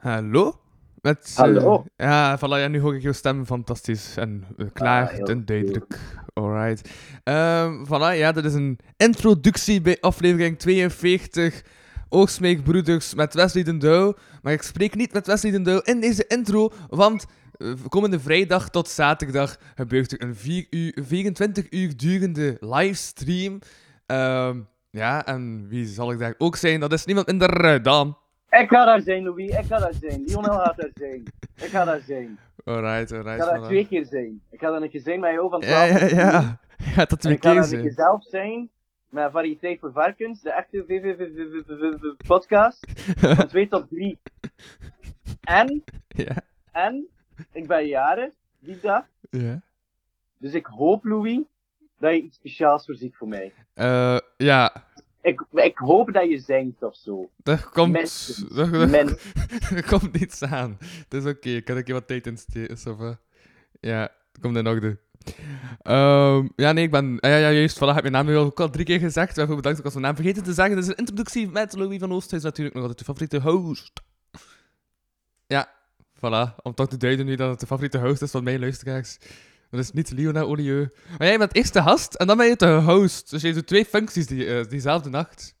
Hallo? Met, eh, Hallo. ja, voilà, ja, nu hoor ik jouw stem fantastisch en eh, klaar Ah, en duidelijk. Alright. Ehm voilà, ja, dit is een introductie bij aflevering 42. Oogsmeekbroeders met Wesley den Douw. Maar ik spreek niet met Wesley den Douw in deze intro, want eh, komende vrijdag tot zaterdag gebeurt er een 4 uur, 24 uur durende livestream. Ehm ja, en wie zal ik daar ook zijn? Dat is niemand minder dan. Ik ga daar zijn, Louis. Ik ga daar zijn. Lionel gaat daar zijn. Ik ga daar zijn. Alright, Ik alright. ga daar twee keer zijn. Ik ga daar een keer zijn met jou van Ja, 12 ja, ja. Ja, dat En twee ik ga keer daar een keer zijn. zelf zijn met Variëteit voor Varkens, de echte VVV-podcast. Van 2 tot 3. En, Ja, en, ik ben jaren die dag. ja. Dus ik hoop, Louis, dat je iets speciaals voorziet voor mij. Eh, ja, Ik, ik hoop dat je zingt of zo. er komt, Minstens. er, er- er komt niets aan. Het is oké, ik kan er een keer wat tijd in steken. eh, Ja, het komt in orde. Ehm, ja, nee, ik ben... ah, ja, ja, juist, voilà, ik heb mijn naam nu al, ook al drie keer gezegd. Waarvoor bedankt dat ik was mijn naam vergeten te zeggen. Dit is een introductie met Louis van Oosthuis, natuurlijk nog altijd de favoriete host. Ja, voilà. Om toch te duiden nu dat het de favoriete host is van mijn luisteraars. Dat is niet Lionel Olieu. Maar jij bent eerst de gast en dan ben je de host. Dus je doet twee functies die, eh, diezelfde nacht.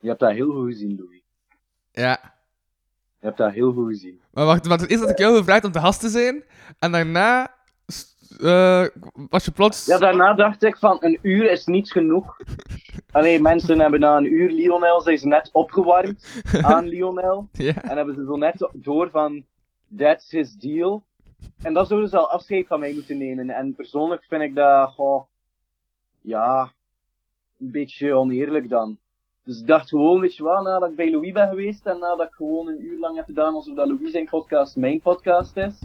Je hebt dat heel goed gezien, Louis. Ja. Je hebt dat heel goed gezien. Maar wacht, want eerst had ik jou gevraagd om de gast te zijn. En daarna eh, was je plots... Ja, daarna dacht ik van een uur is niet genoeg. Alleen mensen hebben na een uur Lionel, ze net opgewarmd aan Lionel. Ja. En hebben ze zo net door van that's his deal. En dan zouden ze al afscheid van mij moeten nemen. En persoonlijk vind ik dat goh, ja, een beetje oneerlijk dan. Dus ik dacht gewoon, weet je wel, nadat ik bij Louis ben geweest en nadat ik gewoon een uur lang heb gedaan alsof dat Louis zijn podcast mijn podcast is.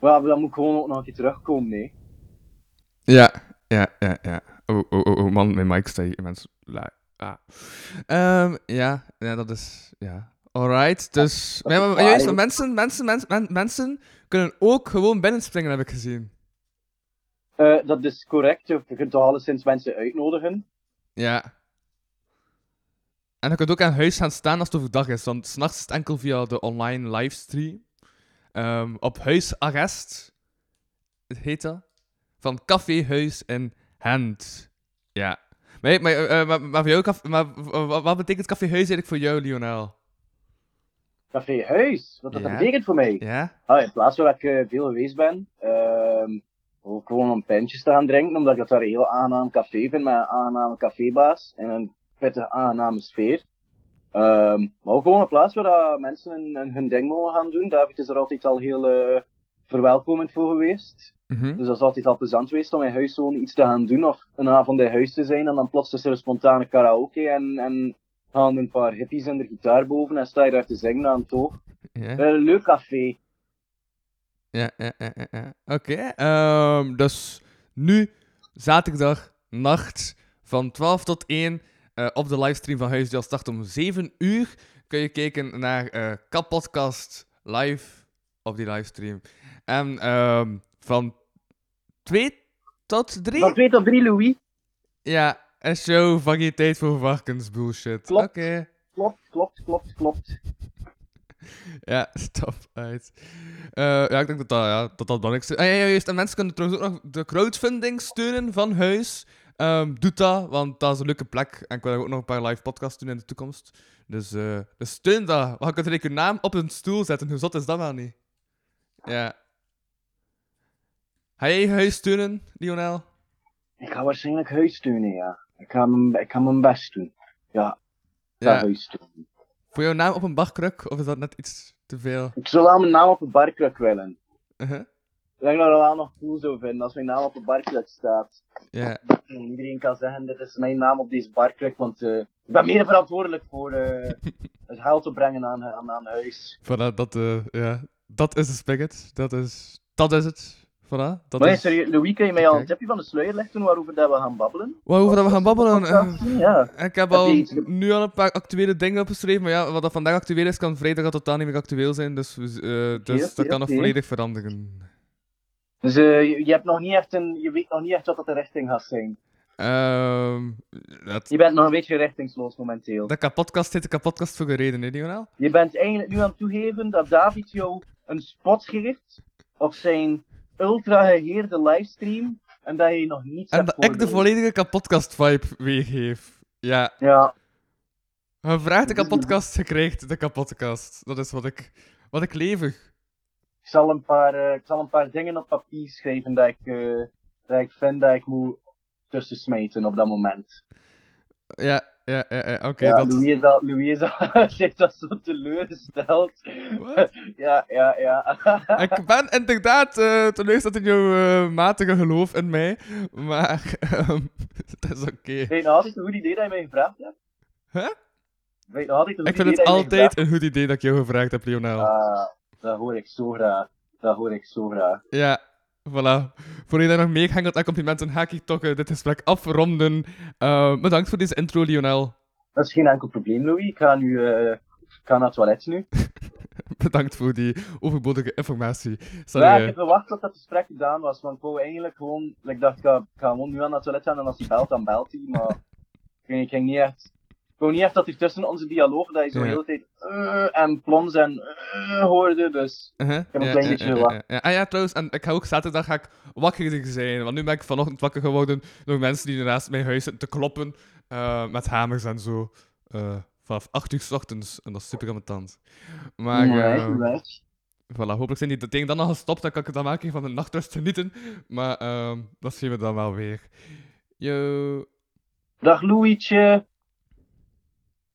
Maar dan moet ik gewoon ook nog een keer terugkomen, nee. Ja, ja, ja, ja. Oh, oh, oh, oh, man, mijn mic staat hier immens lui. Ah. Ehm, ja, ja, dat is... Ja. Alright, dus... dat Ja, maar, juist, mensen, mensen, mensen, men- mensen kunnen ook gewoon binnenspringen, heb ik gezien. Eh, dat is correct. Je kunt alleszins mensen uitnodigen. Ja. En je kunt ook aan huis gaan staan als het overdag is, want s'nachts is het enkel via de online livestream. Ehm, op huisarrest heet dat. Van Café Huis in Hand. Ja. Maar, maar, eh, maar, maar voor jou, maar, eh, wat, wat betekent Café Huis eigenlijk voor jou, Lionel? Café Huis, wat dat Ja. betekent voor mij. Ja? Ah, in plaats waar ik eh, veel geweest ben, ehm ook gewoon om pintjes te gaan drinken, omdat ik dat daar een heel aangenaam café vind, met een aangename cafébaas en een pittige aangename sfeer. Ehm, maar ook gewoon een plaats waar mensen hun, hun, hun ding mogen gaan doen. David is er altijd al heel eh, verwelkomend voor geweest. Mhm. Dus dat is altijd al plezant geweest om in huis gewoon iets te gaan doen of een avond in huis te zijn en dan plots is er een spontane karaoke en, en gaan een paar hippies in de gitaar boven en sta je daar te zingen aan het toog. Ja, Een leuk café. ja, ja, ja, ja. Oké, ehm, dus nu, zaterdag, nacht, van 12 tot 1, eh, op de livestream van Huis, die al start om 7 uur, kun je kijken naar eh Kapodcast live op die livestream. En ehm, van 2 tot 3? Van 2 tot 3, Louis. Ja, een show variëteit voor varkens bullshit. Klopt. Oké. Klopt, klopt, klopt, klopt. Ja, stop uit. Eh, ja, ik denk dat dat, ja, dat, dat belangrijkste is. Ah, ja, ja, juist. En mensen kunnen trouwens ook nog de crowdfunding steunen van huis. Ehm doe dat, want dat is een leuke plek. En ik wil ook nog een paar live podcasts doen in de toekomst. Dus, eh, dus steun dat. Want je kunt je naam op een stoel zetten. Hoe zot is dat wel niet? Ja. Ga jij je huis steunen, Lionel? Ik ga waarschijnlijk huis steunen, ja. Ik ga mijn, ik ga mijn best doen. Ja, Ja. huis steunen. Voor jouw naam op een barkruk? Of is dat net iets te veel? Ik zou wel mijn naam op een barkruk willen. Uh-huh. Ik denk dat ik dat wel nog cool zou vinden als mijn naam op een barkruk staat. Ja. En iedereen kan zeggen, dit is mijn naam op deze barkruk, want eh, ik ben meer verantwoordelijk voor eh, het geld opbrengen aan, aan, aan huis. Voilà, dat, eh, ja. dat is de spigot. Dat is, dat is het. Voilà, dat Maar is... Louis, kun je mij al een tipje van de sluier lichten waarover dat we gaan babbelen? Waarover dat we gaan babbelen? eh, Ja. ik heb al je nu al een paar actuele dingen opgeschreven, maar ja, wat dat vandaag actueel is, kan vrijdag al totaal niet meer actueel zijn, dus, eh, dus dat kan nog volledig veranderen. Dus eh, je, hebt nog niet echt een, je weet nog niet echt wat dat de richting gaat zijn. Ehm dat, Je bent nog een beetje richtingsloos momenteel. de kapotkast heet de kapotkast voor een reden, hè, Lionel? Je bent eigenlijk nu aan het toegeven dat David jou een spot geeft op zijn ultra geheerde livestream en dat je nog niets En dat ik de volledige kapotkast-vibe weergeef. Ja, Ja, je vraagt de kapotkast, je krijgt de kapotkast. Dat is wat ik, wat ik levig. ik zal een paar, eh, ik zal een paar dingen op papier schrijven dat ik, dat ik vind dat ik moet tussen smijten op dat moment. Ja, ja, ja, ja oké. ja, dat... Louis is al, Louis is al, zit dat zo teleurgesteld. Wat? Ja, ja, ja. Ik ben inderdaad uh, teleurgesteld in jouw eh, matige geloof in mij, maar ehm dat is oké. Weet je nog altijd een goed idee dat je mij gevraagd hebt? Huh? Weet je altijd een Ik goed vind idee het dat altijd een goed idee dat ik jou gevraagd heb, Lionel. Ah, dat hoor ik zo graag. Dat hoor ik zo graag. Ja, voilà. Voor je daar nog meegangelt en complimenten, ga ik toch eh, dit gesprek afronden. Eh, bedankt voor deze intro, Lionel. Dat is geen enkel probleem, Louis. Ik ga nu ik ga naar het toilet nu. Bedankt voor die overbodige informatie. Zal Ja, ik heb verwacht dat dat gesprek gedaan was, want ik wou eigenlijk gewoon... Ik dacht, ik ga, ik ga gewoon nu aan het toilet gaan en als hij belt, dan belt hij. Maar ik ging niet echt... Ik wou niet echt dat hij tussen onze dialoog, dat je zo de hele tijd... eh, en plons en eh, hoorde, dus... Uh-huh. heb een Ja, klein ja, beetje ja, ja, ja. Ah ja, trouwens, en ik ga ook zaterdag ga ik wakkerder zijn. Want nu ben ik vanochtend wakker geworden door mensen die naast mijn huis zitten te kloppen eh, met hamers en zo. vanaf 8 uur s ochtends. En dat is super ambetant. Maar alright. voilà, hopelijk zijn die de dingen dan al gestopt. Dan kan ik het dan maken van de nachtrust genieten. Maar ehm, dat zien we dan wel weer. Yo. Dag Louietje.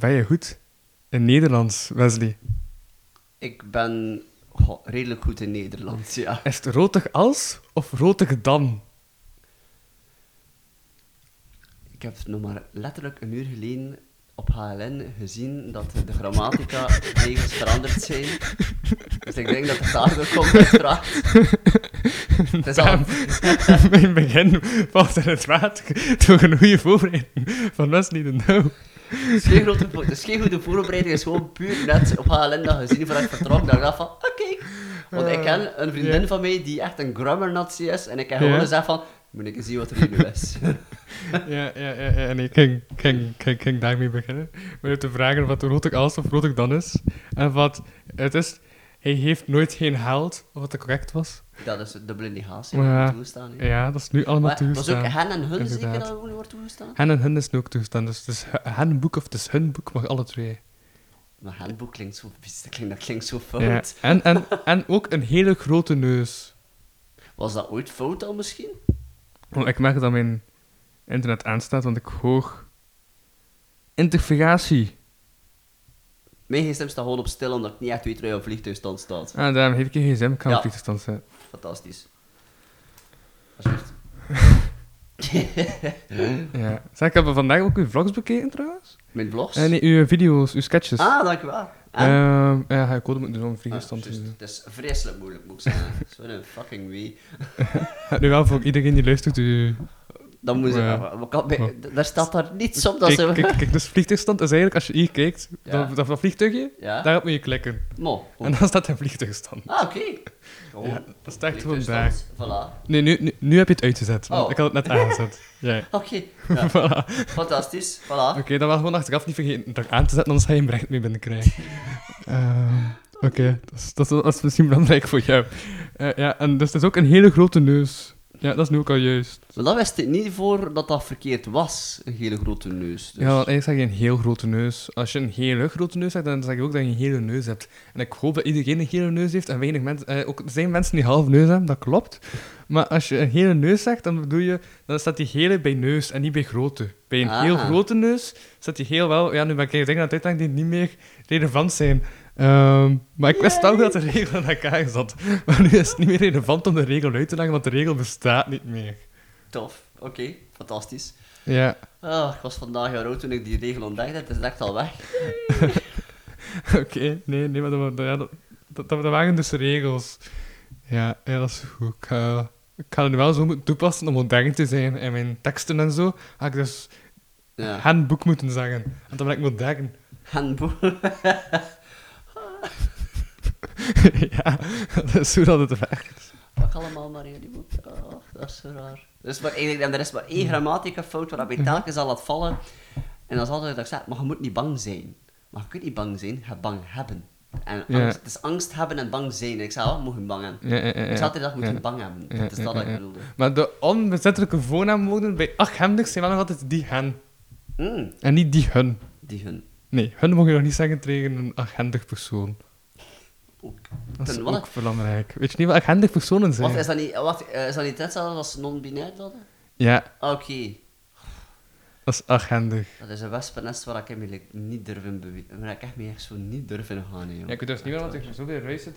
ben je goed? In Nederlands, Wesley. Ik ben goh, redelijk goed in Nederlands, ja. Is het rotig als of rotig dan? Ik heb nog maar letterlijk een uur geleden op HLN gezien dat de grammatica-regels veranderd zijn. Dus ik denk dat het daardoor komt uiteraard. Het is al... Mijn begin valt in het water door een goede voorbereiding van Wesley de Nou. Goede voorbereiding, is gewoon puur net op HLN dat gezien voordat ik vertrok. Dat ik dacht van, oké. Want ik ken een vriendin van mij die echt een grammar-nazi is. En ik heb gewoon gezegd van, moet ik eens zien wat er nu is. Ja, ja, ja. Nee, ik ging, ging, ging, ging daarmee beginnen. Met te vragen wat rotig als of rotig dan is. En wat het is, hij heeft nooit geen of wat correct was. Dat is dubbele negatie, Maar ja, dat hè. Ja, dat is nu allemaal Maar het was ook toegestaan. hen en hun zeker Inderdaad. dat het wordt toegestaan? Hen en hun is nu ook toegestaan. Dus het is hen boek of het is hun boek, mag alle twee. Maar handboek klinkt zo vies, dat klinkt, dat klinkt zo fout. Ja. En, en, en ook een hele grote neus. Was dat ooit fout al misschien? Oh, ik merk dat mijn internet aanstaat, want ik hoor... Interferatie. Mijn gsm staat gewoon op stil, omdat ik niet echt weet waar jouw vliegtuigstand staat. Ah, daarom heb ik een gsm. Ik kan Ja. op vliegtuigstand zetten. Fantastisch. Alsjeblieft. Ja. Zeg, ik heb vandaag ook uw vlogs bekeken, trouwens. Mijn vlogs? Eh, nee, uw video's, uw sketches. Ah, dankjewel. En? Ehm, ja, ga je code moeten doen om Ah, vliegtuigstand te doen. het is vreselijk moeilijk, moet ik zeggen. Zo'n fucking wee. Ja, nu wel voor iedereen die luistert. U... Dan moet je... Kan- bij- Daar staat daar niets op dat Kijk, ze... kijk, kijk, dus vliegtuigstand is eigenlijk, als je hier kijkt, Ja. dat, dat, dat vliegtuigje, Ja? daarop moet je klikken. Mo. En dan staat er vliegtuigstand. Ah, oké. Gewoon. Ja, dat staat gewoon daar. Voilà. Nee, nu, nu, nu heb je het uitgezet, want Oh. ik had het net aangezet. Ja. Oké. Ja. voilà. Fantastisch. Voilà. Oké, dan wel gewoon achteraf niet vergeten dat aan te zetten, anders ga je een bericht mee binnenkrijgen. Ehm Oké, dat, is, dat, is, dat is misschien belangrijk voor jou. Eh, ja, en dus het is ook een hele grote neus. Ja, dat is nu ook al juist. Maar dat wist ik niet voor dat dat verkeerd was, een hele grote neus. Dus. Ja, want eigenlijk zeg je een heel grote neus. Als je een hele grote neus hebt, dan zeg je ook dat je een hele neus hebt. En ik hoop dat iedereen een hele neus heeft en weinig mensen... eh, ook, er zijn mensen die half neus hebben, dat klopt. Maar als je een hele neus zegt, dan bedoel je... Dan staat die hele bij neus en niet bij grote. Bij een heel Ah. grote neus staat die heel wel... Ja, nu ben ik dingen aan het uitleggen die niet meer relevant zijn. Ehm, maar ik wist ook dat de regel in elkaar zat. Maar nu is het niet meer relevant om de regel uit te leggen, want de regel bestaat niet meer. Tof, oké, fantastisch. Ja, Ah, ik was vandaag jaar oud toen ik die regel ontdekte, het is echt al weg. oké. Nee, nee, maar dat, dat, dat, dat waren dus regels. Ja, ja, dat is goed. Ik ga, ik ga het nu wel zo moeten toepassen om modern te zijn. En mijn teksten en zo, ga ik dus Ja. handboek moeten zeggen. En dan ben ik modern. Handboek. ja, dat is hoe dat het werkt. Wat allemaal maar in die boek. Oh, dat is zo raar. Dus maar eigenlijk, er is maar één grammatica fout waar ik telkens al laat vallen. En dat is altijd dat ik zeg, maar je moet niet bang zijn. Maar je kunt niet bang zijn, je bang hebben. En Ja. het is angst hebben en bang zijn. En ik zei, wat moet je bang hebben? Ja, ja, ja, Ik zei altijd, dat moet je bang hebben. Dat is dat dat ja, ik bedoelde. Maar de onbezettelijke voornaamwoorden bij achthemdig zijn wel nog altijd die hen. Mm, En niet die hun. die hun. Nee, hun mag je nog niet zeggen tegen een aghendig persoon. Ook. Dat is Ten wat? ook belangrijk. Weet je niet wat aghendig personen zijn? Wat, is dat niet, wat, eh, is dat niet hetzelfde als non-binair dat? Ja, Oké. dat is aghendig. Dat is een wespennest waar ik hem eigenlijk niet durf in bewegen. Waar ik echt mee echt zo niet durf in gaan, joh. Ja, ik dus niet meer wat er zoveel ruis zit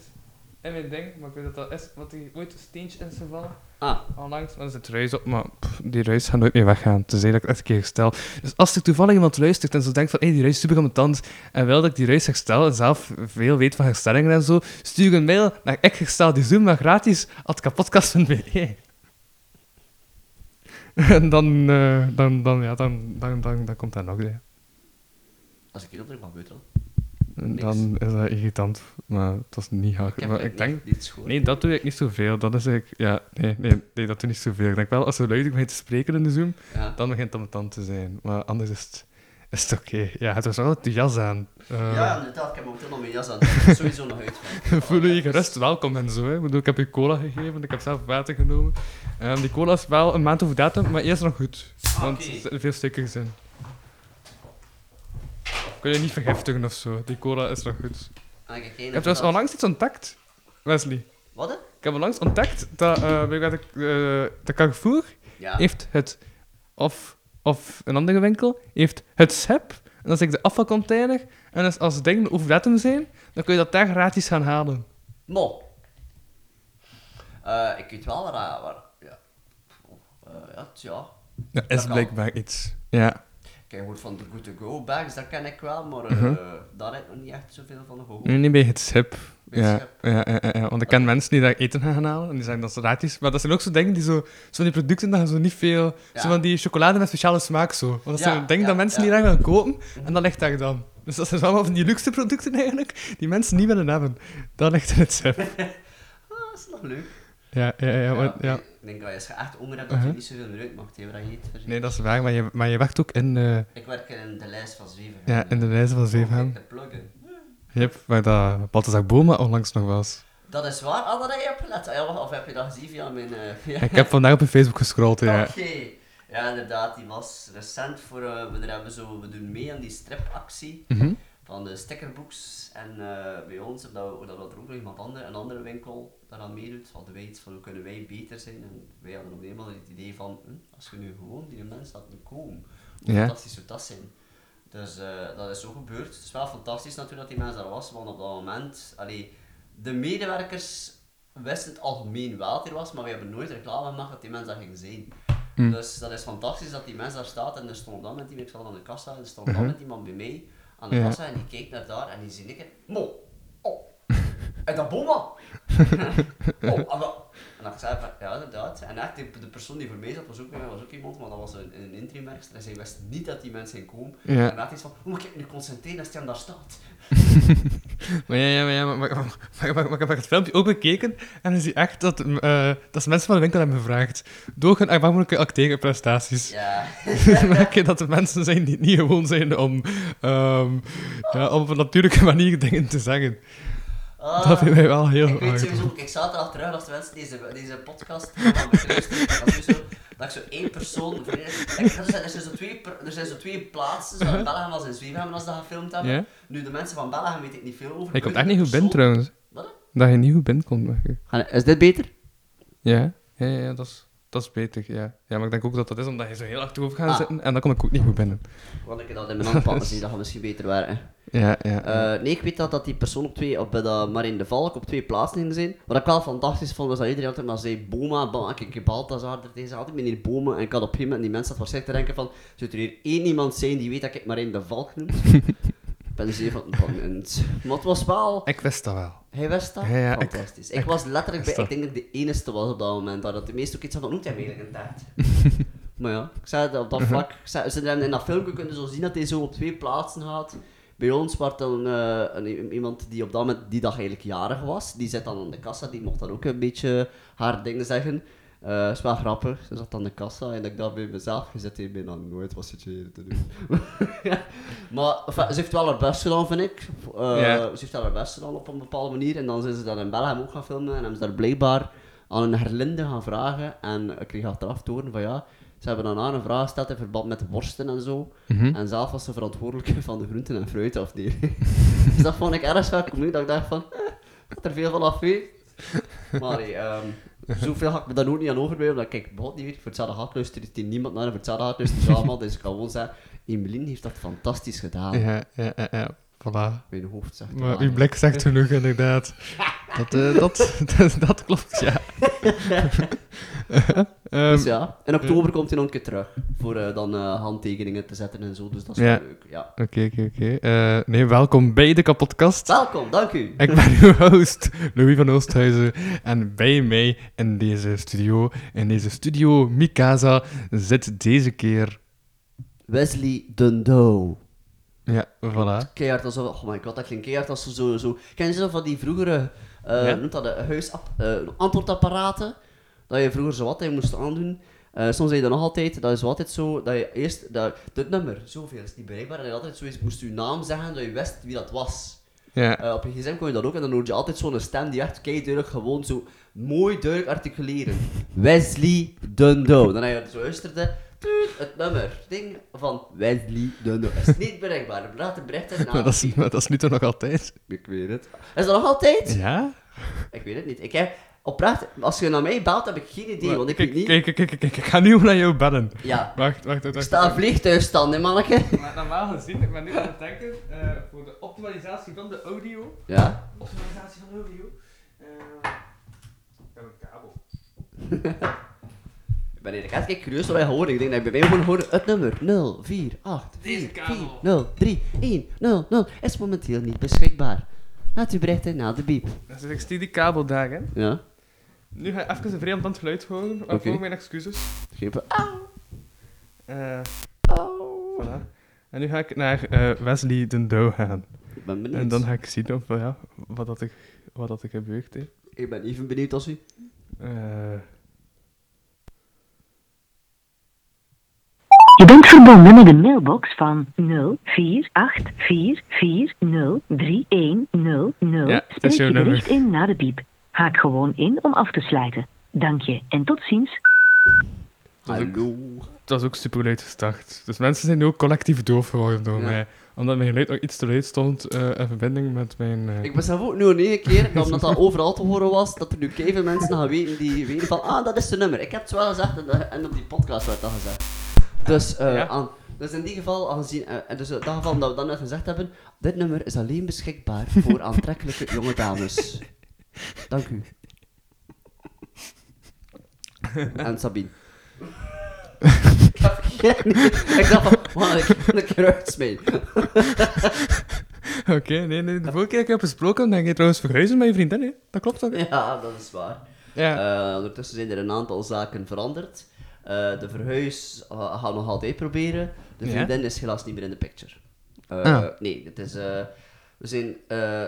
in mijn ding, maar ik weet dat dat is wat er ooit een steentje in is gevallen. Ah, Onlangs, maar er zit ruis op, maar pff, die ruis gaat nooit meer weggaan. Tenzij dat ik het echt een keer herstel. Dus als er toevallig iemand luistert en zo denkt van, hé, die ruis is super aan mijn tand, en wil dat ik die ruis herstel, en zelf veel weet van herstellingen en zo, stuur een mail naar ik herstel die Zoom, maar gratis, at kapodcast.be. En dan, eh, dan, dan, ja, dan, dan, dan, dan komt dat nog, hè. als ik hier opdruk, wat gebeurt er? En Niks. Dan is dat irritant, maar het was niet hard. Ik heb Maar eigenlijk ik denk, niet, niet schoon. Nee, dat doe ik niet zoveel. Dat is eigenlijk... Ja, nee, nee, nee, dat doe ik niet zoveel. Ik denk wel, als er luid begint te spreken in de Zoom, Ja. dan begint het aan tand te zijn. Maar anders is het, is het oké. Ja, het was wel de jas aan. Eh, Ja, inderdaad, ik heb momenteel nog mijn jas aan. Ik moet sowieso nog uit. Voel je je gerust welkom en zo. Hè. Ik, bedoel, ik heb je cola gegeven, ik heb zelf water genomen. Ehm, die cola is wel een maand over datum, maar eerst nog goed. Want oké. er zitten veel stickers in. Kun je niet vergiftigen of zo. Die cola is nog goed. En ik Ik kijk heb trouwens onlangs iets ontdekt, Wesley. Wat? hè? Ik heb onlangs ontdekt dat eh, bij de, eh, de Carrefour Ja. heeft het, of, of een andere winkel, heeft het SEP. En dat is like de afvalcontainer. En dus als dingen over datum zijn, dan kun je dat daar gratis gaan halen. Mo. Eh, ik weet wel waar... waar ja. Eh, ja, tja. Dat Dat is kan. blijkbaar iets. Ja. Heb gehoord van de Good-to-Go bags, dat ken ik wel, maar eh, Mhm. daar heb ik nog niet echt zoveel van gehoord. Nu niet bij het. Bij het Ja, ja, ja, want ik ken mensen die daar eten gaan halen en die zeggen dat is gratis. Maar dat zijn ook zo dingen die zo, zo die producten dat zo niet veel, zo van die chocolade met speciale smaak zo. Want dat zijn dingen dat mensen niet daar gaan kopen en dat ligt daar dan. Dus dat zijn allemaal van die luxe producten eigenlijk, die mensen niet willen hebben. Dat ligt in het SEP. Ah, dat is nog leuk. Ja, ja, ja. maar- ja. Ik denk dat als je echt honger hebt, dat Uh-huh. je niet zoveel meer uitmaakt, hè, wat je eet. Nee, dat is waar, maar je, maar je werkt ook in, eh, Ik werk in de lijst van Zweven. ja, in de lijst van Zevenham. De pluggen. Yep, waar dat Balthazar Boma onlangs nog was. Dat is waar. Ah, dat heb je opgelet. Ah, ja, wacht, of heb je dat gezien via mijn... eh, Ik heb vandaag op je Facebook gescrolld, ja. Oké. Ja, inderdaad. Die was recent voor... eh, we, hebben zo, we doen mee aan die stripactie Mhm. Van de stickerbooks. En eh, bij ons, dat, we- dat er ook nog iemand ander, een andere winkel daaraan meedoet, hadden wij iets van hoe kunnen wij beter zijn. En wij hadden op eenmaal het idee van, hm, als je nu gewoon die mensen laat komen, hoe Ja. fantastisch zou dat zijn. Dus eh, dat is zo gebeurd. Het is wel fantastisch natuurlijk dat die mensen daar was, want op dat moment, allee, de medewerkers wisten het algemeen wel dat er was, maar we hebben nooit reclame gemaakt dat die mensen daar gingen zijn. Mm. Dus dat is fantastisch dat die mensen daar staat en er stond dan met iemand, ik zat aan de kassa, en er stond dan Mhm. met iemand bij mij aan de Ja. kassa en die keek naar daar en die zie ik het, mo, oh, en dat bomma. oh, en dat- en dan zei van, ja inderdaad. En echt, de, de persoon die voor mij zat was ook, was ook iemand, maar dat was een, een en zij wist niet dat die mensen komen. Ja. En dan had iets van, hoe moet ik nu concentreren als die aan daar staat? Maar ja, ja, maar, ja, maar, maar, maar, maar, maar, maar ik heb het filmpje ook bekeken en dan zie je echt dat, eh, dat ze mensen van de winkel hebben gevraagd. Door hun erbarmelijke acteerprestaties. Ja. Merk je dat er mensen zijn die niet gewoon zijn om, ehm, ja, om op een natuurlijke manier dingen te zeggen. Ah. Dat vind ik wel heel Ik weet sowieso, ik zaterdag terug als de mensen deze, deze podcast gaan beluisteren, dat ik ik zo één persoon, ik- er zijn, er zijn zo twee, er zijn zo twee plaatsen, zowel in Belgium als in Zwevenham, als dat gefilmd hebben. Nu, de mensen van Belgium weet ik niet veel over. Komt maar echt niet goed binnen trouwens. Wat? Dat je niet goed binnenkomt. ik. Is dit beter? Ja? Ja, ja, ja, dat is... dat is beter, ja. Ja, maar ik denk ook dat dat is omdat je zo heel achterover gaat Ah. zitten en dan kom ik ook niet goed binnen. Want ik dat in mijn hand pakken zie, dat gaat misschien beter werken. Ja, ja. Eh, nee, ik weet dat, dat die persoon op twee, op, bij dat Marine de Valk op twee plaatsen ging zijn. Wat ik wel fantastisch vond, was dat iedereen altijd maar zei Boma, Boma, ik ik Balthazar, tegen altijd meneer Boma. En ik had op een gegeven moment, die mensen zat waarschijnlijk te denken van, zou er hier één iemand zijn die weet dat ik Marine de Valk noem? ben dus even van, het. Maar het was wel... Ik wist dat wel. Hij wist dat? Ja, Fantastisch. Ik, ik was letterlijk bij, ik denk dat ik de enige was op dat moment, dat de meeste ook iets van, noemt hij eigenlijk een taart? maar ja, ik zei het op dat vlak, ik zei, ze hebben in dat filmpje kunnen zo zien dat hij zo op twee plaatsen gaat. Bij ons was dan eh, een, iemand die op dat moment die dag eigenlijk jarig was, die zit dan aan de kassa, die mocht dan ook een beetje haar dingen zeggen. Eh is wel grappig, ze zat aan de kassa en ik dacht bij mezelf, je zit hier bijna nooit, wat je hier te doen? maar enfin, ze heeft wel haar best gedaan, vind ik. Eh. Ze heeft wel haar best gedaan op een bepaalde manier. En dan zijn ze dat in Belgium ook gaan filmen en hebben ze daar blijkbaar aan een herlinde gaan vragen. En ik kreeg achteraf te horen van ja, ze hebben dan aan een vraag gesteld in verband met worsten en zo. Mhm. En zelf was ze verantwoordelijk van de groenten- en fruitafdeling. dus dat vond ik ergens wel cool, dat ik dacht van, eh, dat er veel van af weet. Maar ehm, zoveel had ik me daar ook niet aan overblijven, omdat kijk, bot niet weet, voor hetzelfde gaat luistert hier niemand naar, voor hetzelfde gaat luistert allemaal, dus ik kan gewoon zeggen, Emeline heeft dat fantastisch gedaan. Ja, ja, ja, ja. Voilà. Mijn hoofd zegt Maar uw blik zegt genoeg, inderdaad. Dat, eh, dat, dat, dat klopt, ja. Ehm, Dus ja, in oktober komt hij nog een keer terug, voor eh, dan eh, handtekeningen te zetten en zo, dus dat is Ja. wel leuk, ja. Oké, oké, oké. Eh, Nee, welkom bij de kapotkast. Welkom, dank u. Ik ben uw host, Louis van Oosthuizen. En bij mij in deze studio, in deze studio Mikasa, zit deze keer... Wesley Dundo. Ja, voilà. Keihard als... Oh my god, dat klinkt keihard als zo... zo. Ken je zo van die vroegere... eh Ja. noemt dat de huis... eh, antwoordapparaten? Dat je vroeger zo wat je moest aandoen. Eh, soms zei je dat nog altijd. Dat is altijd zo... Dat je eerst... Dat, dit nummer, zoveel is niet bereikbaar. En je altijd zo eens moest je naam zeggen, dat je wist wie dat was. Ja, Eh, op je gsm kon je dat ook. En dan hoorde je altijd zo'n stem die echt duidelijk gewoon zo... Mooi duidelijk articuleren. Wesley Dundo. Dan heb je zo luisterde... Het nummer, ding van Wesley Dundo. Is niet bereikbaar. Laat een bericht in. maar dat is, maar dat is nu toch nog altijd? Ik weet het. Is dat nog altijd? Ja? Ik weet het niet. Ik heb oprecht, als je naar mij belt, heb ik geen idee, want ik kijk, weet niet. Kijk, kijk, kijk, kijk, ik ga nu naar jou bellen. Ja, Wacht, wacht, wacht. ik sta een vliegtuigstand, hè, manneke. Maar normaal gezien, ik ben nu aan het denken, eh, voor de optimalisatie van de audio. Ja? Optimalisatie van de audio. eh, ik heb een kabel. Ik ben eigenlijk echt curieus wat wij horen. Ik denk dat ik bij mij gewoon hoor het nummer 048 Deze kabel. 03100 is momenteel niet beschikbaar. Laat u berichten na de biep. Dus ik stuur die kabel daar, hè. Ja? Nu ga je even een vreemd aan het geluid horen. Waarvoor Oké. mijn excuses. Geven. Auw. Eh, Auw. voilà. En nu ga ik naar eh, Wesley den Douw gaan. Ik ben benieuwd. En dan ga ik zien of, ja, wat, dat ik, wat dat er gebeurt. Hè. Ik ben even benieuwd als u. Eh, Je bent verbonden met de mailbox van 0484403100. Ja, dat Spreek is jouw je bericht in na de piep. Haak gewoon in om af te sluiten. Dank je en tot ziens. Dat is ook- Hallo. het was ook super luid gestart. Dus mensen zijn nu ook collectief doof geworden door Ja. mij. Omdat mijn geluid nog iets te luid stond eh, in verbinding met mijn... eh, Ik besef ook nu een keer, dat omdat dat overal te horen was, dat er nu keiveel mensen gaan weten die weten van, ah, dat is de nummer. Ik heb het wel gezegd en, dat- en op die podcast werd dat gezegd. Dus, eh, Ja. aan, dus in die geval, aangezien, eh, en dus in dat geval dat we dat net gezegd hebben, dit nummer is alleen beschikbaar voor aantrekkelijke jonge dames. Dank u. En Sabine. ik dacht van, man, ik een keer uitsmijten. Oké, nee, nee. De vorige keer dat ik heb gesproken, dan ging je trouwens verhuizen met je vriendin, hè? Dat klopt toch? Ja, dat is waar. Ja. Eh, ondertussen zijn er een aantal zaken veranderd. Eh, de verhuis uh, gaan we nog altijd proberen. De Ja? vriendin is helaas niet meer in de picture. Eh, Ah. Nee, het is... eh, we zijn...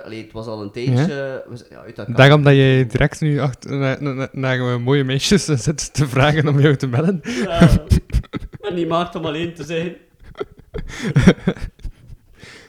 allee, het was al een tijdje... We zijn, ja, uit elkaar. Daarom dat jij direct nu achter, naar, naar, naar mooie meisjes zit te vragen om jou te bellen. Ja, en die maakt om alleen te zijn.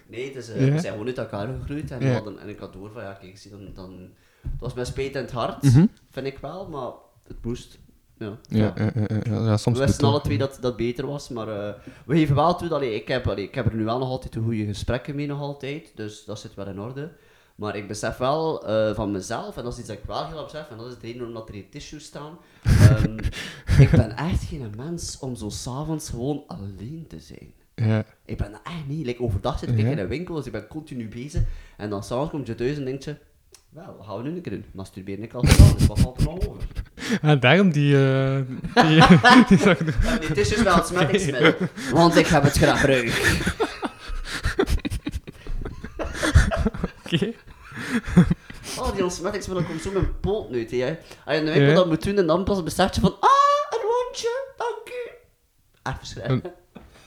Nee, het is, Ja? we zijn gewoon uit elkaar gegroeid. En, we Ja. hadden, en ik had door van, ja, kijk, zie, dan, dan... Het was mijn spijt in het hart, Mhm. vind ik wel, maar het moest. Ja, Ja, ja, ja, ja, ja, ja, soms we wisten alle twee dat dat beter was, maar eh, we geven wel toe dat allee, ik, heb, allee, ik heb er nu wel nog altijd de goede gesprekken mee, nog altijd, dus dat zit wel in orde. Maar ik besef wel eh, van mezelf, en dat is iets dat ik wel heel erg besef, en dat is de reden waarom dat er hier tissues staan, Ehm, ik ben echt geen mens om zo s'avonds gewoon alleen te zijn. Ja. Ik ben dat echt niet. Like, overdag zit ik Ja. in een winkel, dus ik ben continu bezig. En dan s'avonds kom je thuis en denk je, wel, wat gaan we nu een keer doen? Masturberen ik al gedaan, dus wat valt er nog over? En daarom die... eh die, die zag Ja, nee, het is dus wel het smettingsmiddel, want ik heb het graag gebruikt. Oké. Oh, die ontsmettingsmiddel komt zo mijn poot uit, hè. Als je de winkel Ja. dat moet doen en dan pas besef je van, ah, een wondje, dank u. Echt verschrikkelijk.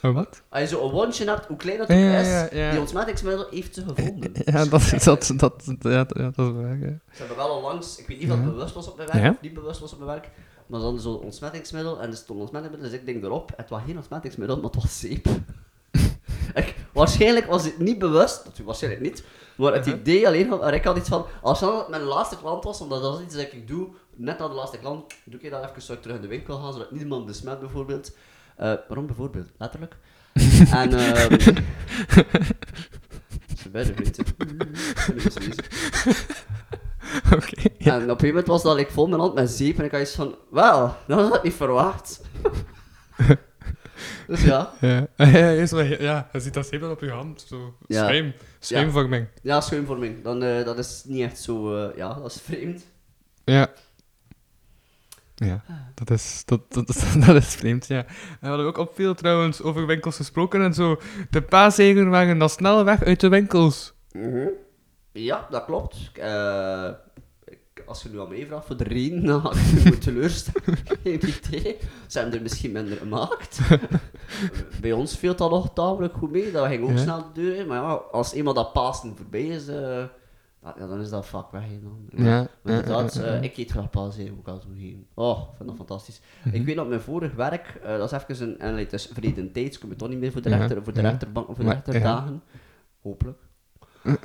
Wat? Als je zo een wondje hebt, hoe klein dat ook Ja, is, ja, ja. die ontsmettingsmiddel heeft ze gevonden. Ja, dat, dat, dat, ja, dat, ja, dat is waar, ja. Ze hebben wel al langs, ik weet niet of het bewust was op mijn werk Ja. of niet bewust was op mijn werk, maar dan zo'n ontsmettingsmiddel en er stond ontsmettingsmiddel, dus ik denk erop, het was geen ontsmettingsmiddel, maar het was zeep. ik, waarschijnlijk was het niet bewust, natuurlijk waarschijnlijk niet, maar het idee alleen van, ik had iets van, als dan mijn laatste klant was, omdat dat is iets dat ik doe, net na de laatste klant, doe ik dat even, zou ik terug in de winkel gaan, zodat niemand besmet bijvoorbeeld. Eh, waarom bijvoorbeeld? Letterlijk. en, ehm... Oké. Ja. En op een gegeven moment was dat ik vol mijn hand met zeep en ik had iets van, wel, dat had ik niet verwacht. dus ja, Ja, ja, ja, je ziet dat zeep dan op je hand. Zo. Ja. Schuim. Schuimvorming. ja, schuimvorming. Dan, eh, dat is niet echt zo, eh, ja, dat is vreemd. Ja. Ja, dat is, dat, dat, dat, dat is vreemd, ja. En we hadden ook op veel trouwens over winkels gesproken en zo. De paaseieren waren dan snel weg uit de winkels. Ja, dat klopt. Eh, ik- als je nu aan mij vraagt voor de reden, dan ik je moet teleurstellen. Geen idee. Ze hebben er misschien minder gemaakt. Bij ons viel dat nog tamelijk goed mee. Dat ging ook Ja. snel de deur in. Maar ja, als eenmaal dat Pasen voorbij is, eh, ja, dan is dat vak weg. hè, Dan. Ja, Maar inderdaad, ja, ja, eh, ja. ik eet graag Pasen, moet ik al toegeven. Oh, ik vind dat fantastisch. Mhm. Ik weet dat mijn vorig werk, eh, dat is even een, en het is verleden tijd, kom je toch niet meer voor de, rechter, voor de rechterbank of voor de Maar, rechterdagen. Hopelijk.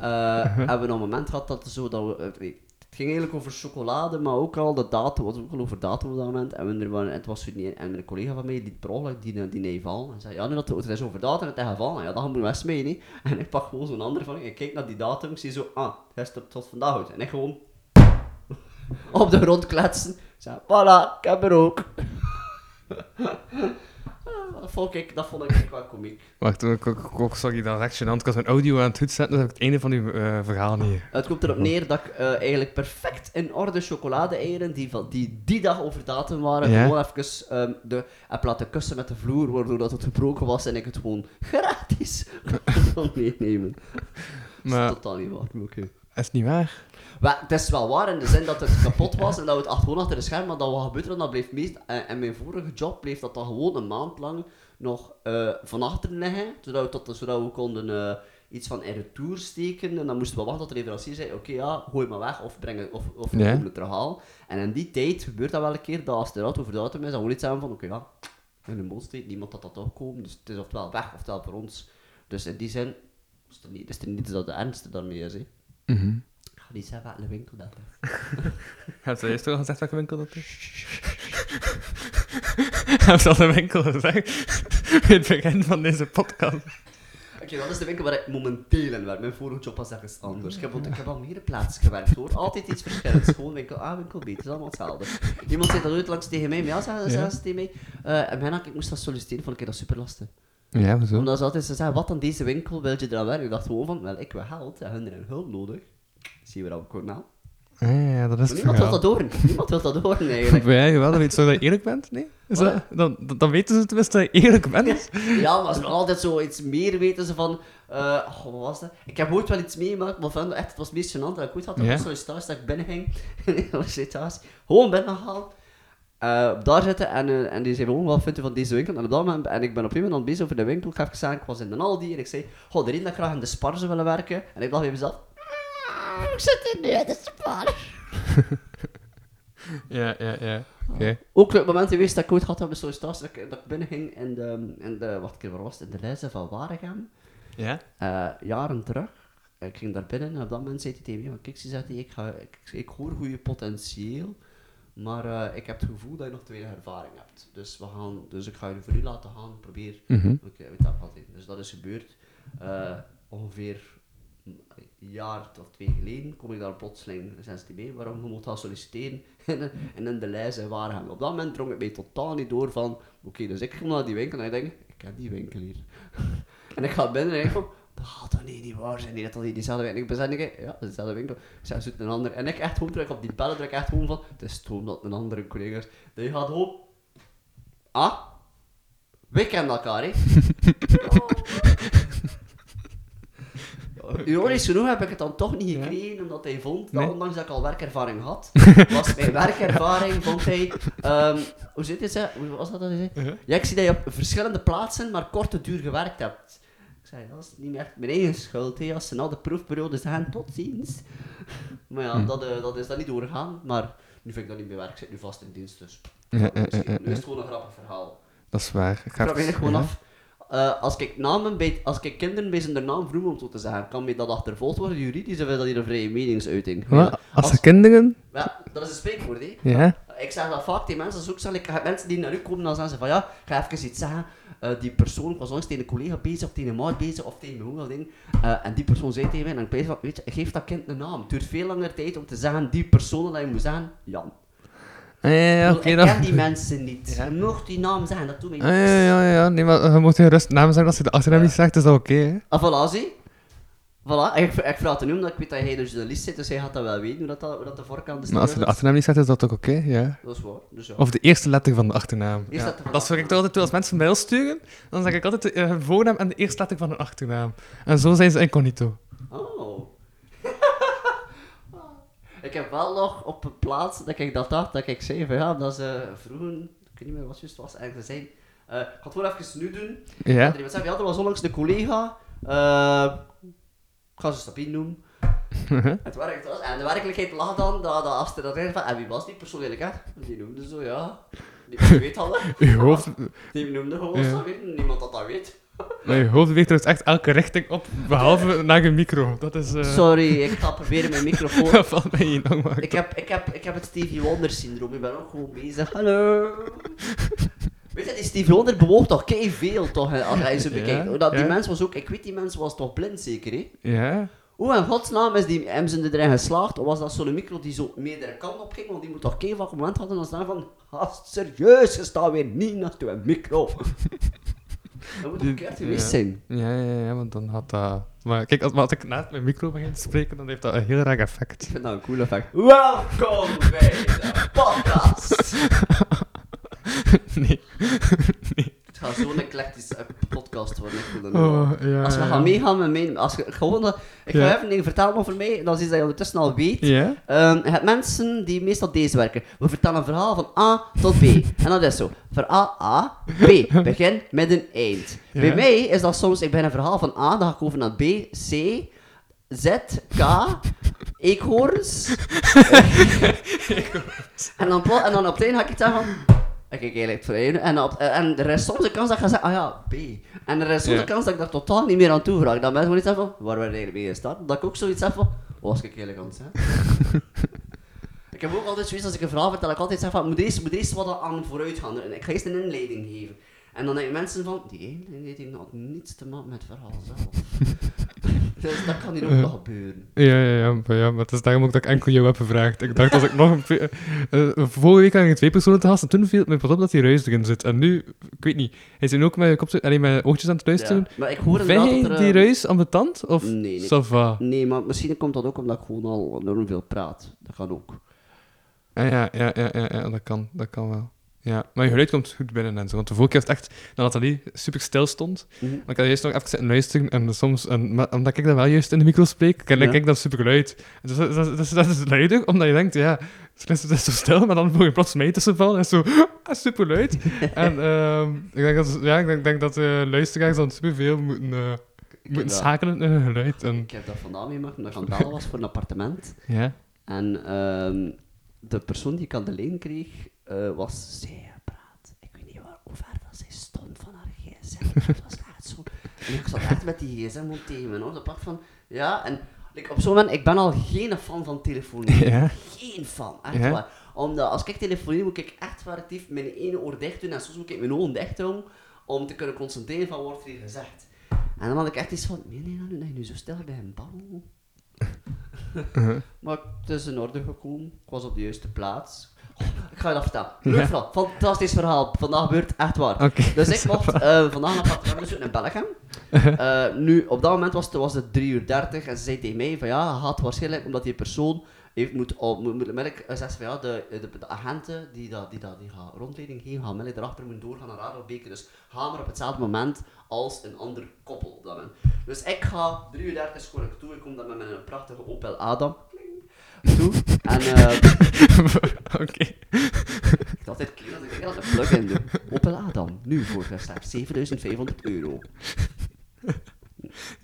Eh, hebben we nog een moment gehad dat, zo, dat we... eh, het ging eigenlijk over chocolade, maar ook al de datum, was ook al over datum op dat moment. En, we het was niet, en een collega van mij, die per ongeluk die, die nee val. En zei, ja, nu dat het is over datum het is gevallen. Ja, gaan we best mee? En ik pak gewoon zo'n ander van, ik kijk naar die datum, ik zie zo, ah, gisteren tot vandaag. En ik gewoon op de grond kletsen. Ik zei, voilà, ik heb er ook. Dat, vond ik, dat vond ik echt wel komiek. Wacht, ik, ik, ik, sorry, dat is echt gênant. Ik was mijn audio aan het goed zetten, dus heb ik het einde van uw eh, verhaal niet. Het komt erop neer dat ik eh, eigenlijk perfect in orde chocolade-eieren, die, van, die die dag over datum waren, Ja. gewoon even ehm, de, heb laten kussen met de vloer, waardoor dat het gebroken was en ik het gewoon gratis kon meenemen. Dat Maar is totaal niet waar, oké. is niet waar. Maar het is wel waar in de zin dat het kapot was en dat we het gewoon achter de scherm, maar dat wat gebeurde, dat bleef meest... En, en mijn vorige job bleef dat dan gewoon een maand lang nog eh, van achter liggen, zodat we, tot, zodat we konden eh, iets van in retour steken en dan moesten we wachten tot de leverancier zei, oké ja, gooi maar weg of breng het, of, of Ja. het terughalen. En in die tijd gebeurt dat wel een keer, dat als de auto over de auto is, dan gewoon iets hebben van, oké ja, in de mond steekt, niemand dat dat toch komen, dus het is oftewel weg, oftewel voor ons. Dus in die zin is het niet, is het niet dat de ernste daarmee is, hè. Mhm. Niet zeggen welke winkel dat is. Heb je eerst al gezegd welke winkel dat is? Heb je al de winkel gezegd? In het begin van deze podcast. Oké, dat is de winkel waar ik momenteel in werk. Mijn vorige job was ergens anders. Ik heb, ik heb al meerdere plaatsen gewerkt hoor. Altijd iets verschillends. Gewoon winkel A, winkel B. Het is allemaal hetzelfde. Iemand zei dat ooit langs tegen mij. Maar ja, zeggen ze tegen mij. Eh, en bijna, ik moest dat solliciteren, vond ik dat super lastig. Ja, hoezo? Omdat ze altijd ze zeggen, wat aan deze winkel wil je eraan werken? Ik dacht gewoon van, wel, ik wil geld en hun hebben hulp nodig. Zie we komen nou? Ah, ja, dat is Maar niemand wil dat horen. Niemand wil dat horen eigenlijk. Ben jij wel, dat weet zo dat je eerlijk bent? Nee? Is dat, dan, dan- weten ze tenminste dat je eerlijk bent. Ja, maar ze willen altijd zo iets meer weten ze van... eh, oh, wat was dat? Ik heb ooit wel iets meegemaakt, maar van, echt, het was het meest gênant dat ik ooit had. Dat Ja? was sollicitatie dat ik binnen ging. in een sollicitatie. Gewoon binnengehaald. eh daar zitten en, eh, en die zei gewoon, wat vindt u van deze winkel? En, op dat moment, en ik ben op een moment bezig over de winkel. Ik zeggen, ik was in de Aldi en ik zei, goh, de reden dat ik graag in de Spar zou willen werken. En ik dacht bij mezelf, "Ah, ik zit in de Spar. Ja, ja, ja. Oké. Ook het moment geweest dat ik ooit had mijn sollicitatie, dat ik, dat ik binnen ging in de, in de, keer, waar was het? In de lijsten van Waregem. Ja? Eh, jaren terug. Ik ging daar binnen en op dat moment zei hij tegen mij, "Maar kijk, ze zegt hij, ik, ga, ik, ik hoor goede potentieel, maar eh, ik heb het gevoel dat je nog te weinig ervaring hebt. Dus, we gaan, dus ik ga je voor u laten gaan, probeer. Oké, weet dat wat in. Dus dat is gebeurd. Eh, ongeveer jaar of twee geleden, kom ik daar plotseling een sensitief mee, waarom je moet gaan solliciteren in, in, de lijst in Waregem. Op dat moment drong het mij totaal niet door van, oké, dus ik kom naar die winkel en ik denk, ik ken die winkel hier. en ik ga binnen en ik van, dat gaat toch niet, niet waar zijn, niet dat niet diezelfde winkel is. En ik denk, ja, dat is dezelfde winkel. Ik zeg, zoet een ander. En ik echt gewoon druk op die bellen, druk echt gewoon van, het is toon dat een andere collega is. Dat je gaat gewoon, ah, wij kennen elkaar, hè. Ironisch genoeg heb ik het dan toch niet gekregen, omdat hij vond dat Nee. ondanks dat ik al werkervaring had, was mijn werkervaring, vond hij, ehm, hoe zit het, hè? hoe was dat dat hij zei? Uh-huh. Ja, ik zie dat je op verschillende plaatsen maar korte duur gewerkt hebt. Ik zei, dat is niet meer echt mijn eigen schuld, hè. als ze na de proefperiode zeggen, tot ziens. Maar ja, Hm. dat, eh, dat is dan niet doorgegaan, maar nu vind ik dat niet meer werk, ik zit nu vast in dienst, dus. Ja, Misschien- ja, Nu is het gewoon een grappig verhaal. Dat is waar. Ik ga het- gewoon af. Eh, als ik namen bij, als ik kinderen bij zijn naam vroeg om zo te zeggen, kan mij dat achtervolgd worden juridisch of is dat hier een vrije meningsuiting? Wat? Als Als- er kinderen... Ja, dat is een spreekwoord, hè. Ja? Ik zeg dat vaak tegen mensen, zoek ik heb mensen die naar u komen en zeggen ze van ja, ga even iets zeggen. Eh, die persoon was langs tegen een collega bezig of tegen een maat bezig of tegen mijn ding. Eh, en die persoon zei tegen mij en ik van, weet je, geef dat kind een naam. Het duurt veel langer tijd om te zeggen die persoon dat je moet zeggen, Jan. Ja, Ik oké ik ken die mensen niet. Je mocht die naam zeggen, dat doet mij Ah, niks. ja, ja, ja. Nee, maar je moet gerust namen zeggen als je de achternaam niet zegt, is dat oké, hè? Ah, voilà, zie. Voilà, ik, ik vraag het nu omdat ik weet dat hij de journalist zit, dus hij gaat dat wel weten, hoe dat, hoe dat de voorkant is. Maar als je de achternaam niet zegt, is dat toch oké, ja? Dat is waar, dus ja. Of de eerste letter van de achternaam. Ja. van Dat zorg ik toch altijd toe als mensen mail sturen. Dan zeg ik altijd de eh, voornaam en de eerste letter van hun achternaam. En zo zijn ze incognito. Oh. Ik heb wel nog op een plaats dat ik dat dacht, dat ik zei van ja, dat ze vroeger, ik weet niet meer wat het juist was, en ze zei, eh, ik ga het gewoon even nu doen. Ja? Er ja, er was onlangs een collega, eh, ik ga ze Sabine noemen. het werkt was, en de werkelijkheid lag dan, dat, dat als er dat van, en wie was die persoon eigenlijk echt? Die noemde zo, ja, die weet hè. Je hoofd, Die noemde gewoon Ja. Sabine, niemand dat dat weet. Maar je hoofd weegt dus echt elke richting op, behalve naar je micro. Dat is... eh Sorry, ik ga proberen mijn microfoon dat valt mij niet lang maar. Ik heb, ik, heb, ik heb het Stevie Wonder syndroom. Ik ben ook gewoon bezig. Hallo. Weet je, die Stevie Wonder bewoog toch kei veel toch, hè, als hij Ja, bekijkt. Dat, die ja. mens was ook, ik weet die mens was toch blind zeker, hè? Ja? Hoe in godsnaam is die, hebben ze erin geslaagd? Of was dat zo'n micro die zo meerdere kanten op ging? Want die moet toch kei van moment hadden dan staan van, gast, serieus, je staat weer niet naast een micro. Dat moet geweest Ja. zijn. Ja, ja, ja, want dan had dat... Maar kijk, als, maar als ik naast mijn micro begin te spreken, dan heeft dat een heel raar effect. Ik vind dat een cool effect. Welkom bij de podcast. nee. Het gaat zo'n eclectische podcast worden, ik wil Oh, ja, Als we ja. gaan meegaan met mijn... Als je, gewoon ik ga Ja. even dingen vertellen over mij, dat is iets dat je ondertussen al weet. Ja? Ehm, je hebt mensen die meestal deze werken. We vertellen een verhaal van A tot B. En dat is zo. Verhaal A, B. Begin, midden, eind. Ja. Bij mij is dat soms, ik ben een verhaal van A, dan ga ik over naar B, C, Z, K, eekhoorns. en, dan, en dan op het einde ga ik iets zeggen van... Ik eigenlijk één. En, op, en er is soms de kans dat ik ga zeggen, ah ja, B. En er is soms de kans dat ik daar totaal niet meer aan toe vraag. Dat mensen gewoon iets hebben van, waar ben je eigenlijk mee gestart? Dat ik ook zoiets heb van, was ik eigenlijk aan het zeggen? ik heb ook altijd zoiets, als ik een verhaal vertel, dat ik altijd zeg van, moet deze, moet deze wat aan vooruit gaan. En ik ga eerst een inleiding geven. En dan denken mensen van, die inleiding had niets te maken met het verhaal zelf. dus dat kan hier ook nog gebeuren. Ja, ja, ja, maar, ja, maar het is daarom ook dat ik enkel jou heb gevraagd. Ik dacht, als ik nog een... twee- eh, eh, vorige week had ik twee personen te gast en toen viel het me pas op dat die ruis erin zit. En nu, ik weet niet, hij nu ook met, allee, met oortjes aan het luisteren. Ja. Maar ik hoor Vind jij er... die eh, ruis ambetant? Of Nee, nee. Nee, maar misschien komt dat ook omdat ik gewoon al enorm veel praat. Dat kan ook. Ah, ja, ja, ja, ja, ja, dat kan, dat kan wel. Ja, maar je geluid komt goed binnen en zo. Want de vorige keer was het echt dat Nathalie super stil stond. Mhm. Maar ik had eerst nog even zitten luisteren en soms, en, maar omdat ik dan wel juist in de micro spreek, kan Ja. ik dat super luid. Dus dat, dat, dat, dat is luider, omdat je denkt, ja, het is, zo stil, maar dan voel je plots mee tussen vallen en zo, ah, super luid. en ehm, ik denk dat, ja, ik denk, denk dat luisteraars dan superveel moeten, eh, moeten schakelen in hun geluid. En, Ik heb dat vandaan meegemaakt omdat ik aan het was voor een appartement. ja. En ehm, de persoon die ik aan de lijn kreeg, eh, was zeer praat. Ik weet niet waar, hoe ver dat zij stond van haar gsm. Het was echt zo... En ik zat echt met die gsm op me, hoor. Dat pak van... Ja, en like, op zo'n moment, ik ben al geen fan van telefonie. Ja. Geen fan, echt Ja. waar. Omdat als ik telefonie moet ik echt actief mijn ene oor dicht doen en soms moet ik mijn ogen dicht houden om te kunnen concentreren van wat er hier gezegd. En dan had ik echt iets van, nee, nee, nee, nee nu zo stil bij een bal. maar het is in orde gekomen. Ik was op de juiste plaats. Ik ga je dat vertellen. Leuk Ja. verhaal. Fantastisch verhaal. Vandaag gebeurt echt waar. Dus ik mocht eh, vandaag naar appartement bezoeken in Belgium. Eh, nu, op dat moment was het, was het 3 uur 30 en ze zei tegen mij van ja, gaat waarschijnlijk omdat die persoon heeft, moet, moet, moet eh, van ja, de, de, de agenten die dat, die dat, die gaan rondleiding geven, gaan erachter moeten doorgaan naar Radobeke. Dus ga maar op hetzelfde moment als een ander koppel moment. Dus ik ga 3 uur 30 gewoon toe, ik kom dan met mijn prachtige Opel Adam toe. En eh, Oké. ik dacht dit keer dat ik dat een plug-in doe. Opel Adam, nu voor slechts 7500 euro.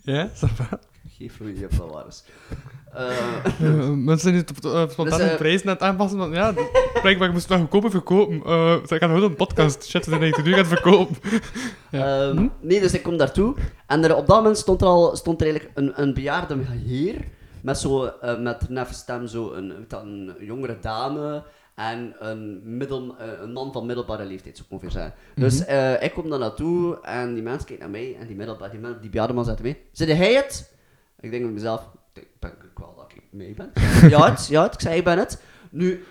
Ja, ça va. Geef dat waar is. Eh, Eh, Mensen niet uh, spontaan Dus, eh, hun prijzen aan het aanpassen, want ja, blijkbaar moesten we goedkoper verkopen. Eh ze gaan gewoon een podcast. Shit, eigenlijk te duur gaan verkopen. Ja. Ehm, Hm? Nee, dus ik kom daartoe. En er, op dat moment stond er al stond er eigenlijk een, een bejaarde heer. Met, zo, eh, met neffenstem zo een, jongere dame. En een, middel, eh, een man van middelbare leeftijd, zou ik ongeveer zeggen. Dus eh, ik kom daar naartoe en die mensen kijken naar mij. En die, middelbare, die, man- die bejaarde man zegt mij: Zit jij het? Ik denk bij mezelf: Ik ben ik wel dat ik mee ben. ja, het, ja, het, ik zei: Ik ben het. Nu,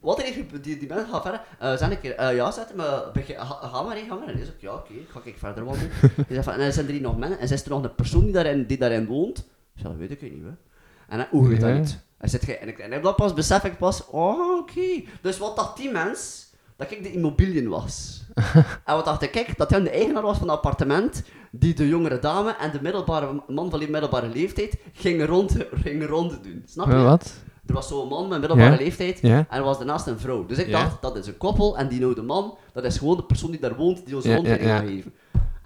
wat er heeft, die, die mensen gaan verder. eh zeg een keer, ja, zet me, begin, ga, ga maar, hè, ga maar. En hij zegt, ja, oké, ga ik verder wandelen. Hij zegt van, en er zijn er hier nog mensen, en is er nog een persoon die daarin, die daarin woont? Ik zeg, dat weet ik niet, hè. En hij, hoe weet dat Ja. niet? Hij zegt, en, ik, en dat pas besef ik pas, oh, oké. Dus wat dacht die mens, dat ik de immobilien was. en wat dacht ik, dat hij de eigenaar was van het appartement, die de jongere dame en de middelbare, man van die middelbare leeftijd gingen rond, gingen rond doen. Snap je? Wat? Er was zo'n man met middelbare Ja. leeftijd Ja. en er was daarnaast een vrouw. Dus ik Ja. dacht, dat is een koppel en die oude man, dat is gewoon de persoon die daar woont, die ons Ja, rondleiding ja, gaat ja. geven.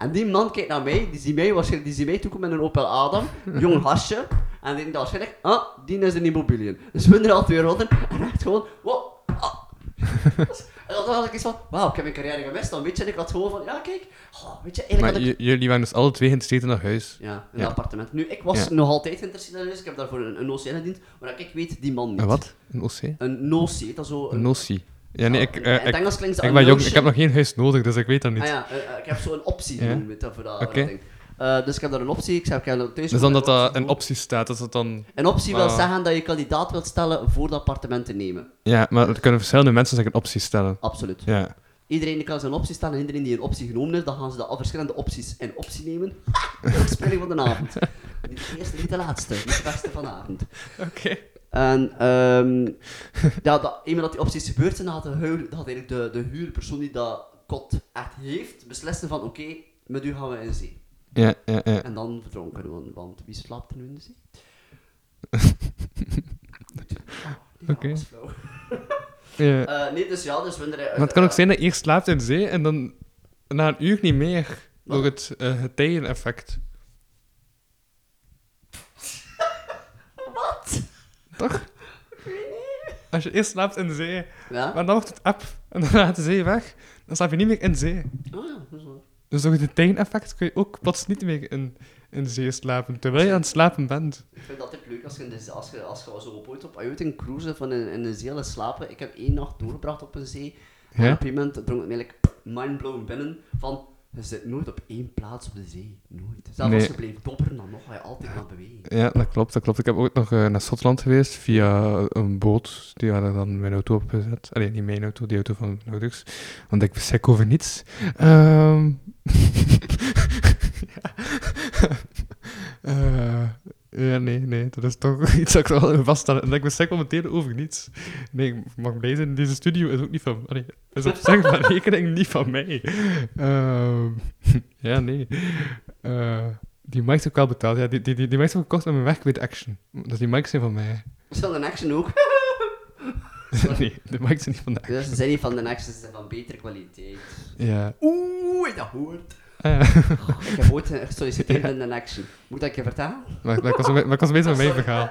En die man kijkt naar mij, die ziet mij waarschijnlijk, die ziet mij toekomen met een Opel Adam, jong hasje, en denkt waarschijnlijk, ah, die is een immobiliën. Dus we er al twee ronden, en echt gewoon, wow, ah. En dan had ik iets van, wauw, ik heb mijn carrière gemist, dan weet je, en ik had gewoon van, ja kijk, oh, weet je, eigenlijk Maar ik... jullie waren dus alle twee geïnteresseerd in dat huis. Ja, in Ja. dat appartement. Nu, ik was Ja. nog altijd geïnteresseerd in huis, ik heb daarvoor een, een OC ingediend, maar ik weet die man niet. En wat? Een OC? Een notie, dat is zo... Een notie. Ja, nee, ik, eh, het ik, Engels klinkt ik ben jong, ik heb nog geen huis nodig, dus ik weet dat niet. Ah ja, eh, eh, ik heb zo een optie genoemd, je, voor dat, ding. Eh, dus ik heb daar een optie, ik zei, ik heb thuis Dus dan dat een dat optie een optie staat, dat dan... Een optie wil Ah. zeggen dat je kandidaat wilt stellen voor dat appartement te nemen. Ja, maar er kunnen verschillende mensen zich een optie stellen. Absoluut. Ja. Iedereen kan zijn optie stellen en iedereen die een optie genomen is, dan gaan ze de verschillende opties in optie nemen. De speling van de avond. Niet de eerste, niet de laatste, niet de beste van de avond. Oké. En ehm ja, dat, eenmaal dat die opties gebeurd zijn, had, de huur, had eigenlijk de, de huurpersoon die dat kot echt heeft, beslissen van oké, met u gaan we in zee. Ja, ja, ja. En dan verdronken we, want wie slaapt er nu in de zee? Die Oké. ja. Eh, nee, dus ja, dus wanneer... Maar het kan ook zijn dat je eerst slaapt in zee en dan na een uur niet meer. Door het uh, getijden-effect. Toch? Als je eerst slaapt in zee, Ja? maar dan wordt het app en dan gaat de zee weg, dan slaap je niet meer in zee. Oh ja, dat is waar. Dus door het tijden-effect kun je ook plots niet meer in, in zee slapen, terwijl je aan het slapen bent. Ik vind dat altijd leuk als je, in de, als je, als je zo op ooit op uit een cruise van in, in een zee wil slapen. Ik heb één nacht doorgebracht op een zee. En Ja? op een gegeven moment drong het me eigenlijk mindblown binnen van... Je zit nooit op één plaats op de zee. Nooit. Zelfs Nee. als je blijft dobberen, dan nog ga je altijd gaan bewegen. Ja, dat klopt, dat klopt. Ik heb ooit nog eh, naar Schotland geweest via een boot. Die hadden dan mijn auto opgezet. Allee, niet mijn auto, die auto van mijn ouders. Want ik beschik over niets. Ehm ja. Eh, ja, nee, nee. Dat is toch iets dat ik wel vaststellen. En ik beschik momenteel over niets. Nee, ik mag blij zijn. Deze studio is ook niet van... Allee, is op zich van rekening niet van mij. Ehm ja, nee. Eh, die mics heb ik wel betaald. Ja, die, die, die, die ik gekocht met mijn werk with Action. Dus die mics zijn van mij. Is dat een action ook? nee, de mics zijn niet van de Action. Dus ze zijn niet van de action, ze zijn van betere kwaliteit. Ja. Oeh, dat hoort. Ja. Ik heb ooit eh, gesolliciteerd in een action. Moet ik dat je vertellen? Maar, maar ik was, maar ik was bezig met mijn verhaal.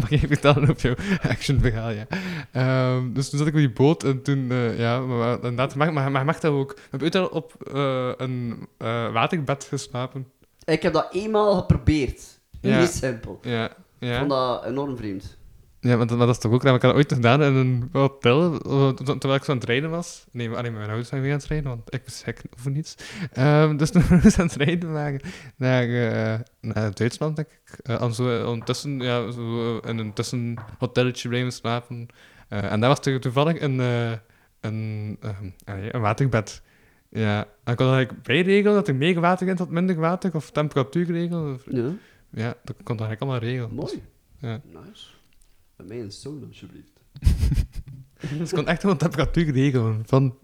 Mag ik vertellen op jouw action verhaal, ja. Ehm, dus toen zat ik op die boot en toen, eh, ja, maar, inderdaad, maar, maar, maar je mag dat ook. Hebben ooit al op eh, een eh, waterbed geslapen. Ik heb dat eenmaal geprobeerd. Ja. Niet simpel. Ja, Ik ja. vond dat enorm vreemd. Ja, maar dat, maar dat is toch ook raar. Ik had ooit gedaan in een hotel, eh, ter- terwijl ik zo aan het rijden was. Nee, maar met mijn ouders zijn weer aan het rijden, want ik was gek voor niets. Ehm, dus toen waren we aan het rijden waren naar, eh, naar Duitsland, denk ik. En zo, ondertussen, ja, zo in een tussenhotelletje blijven slapen. En daar was er toevallig een, een, ehm, een waterbed. Ja, en ik kon eigenlijk bijregelen dat er meer water in minder water, of temperatuur regelen. of- Ja, Ja, dat kon ik eigenlijk allemaal regelen. mooi. Ja. Nice. Bij mij een sauna, alsjeblieft. Dus je kon echt gewoon temperatuur regelen van,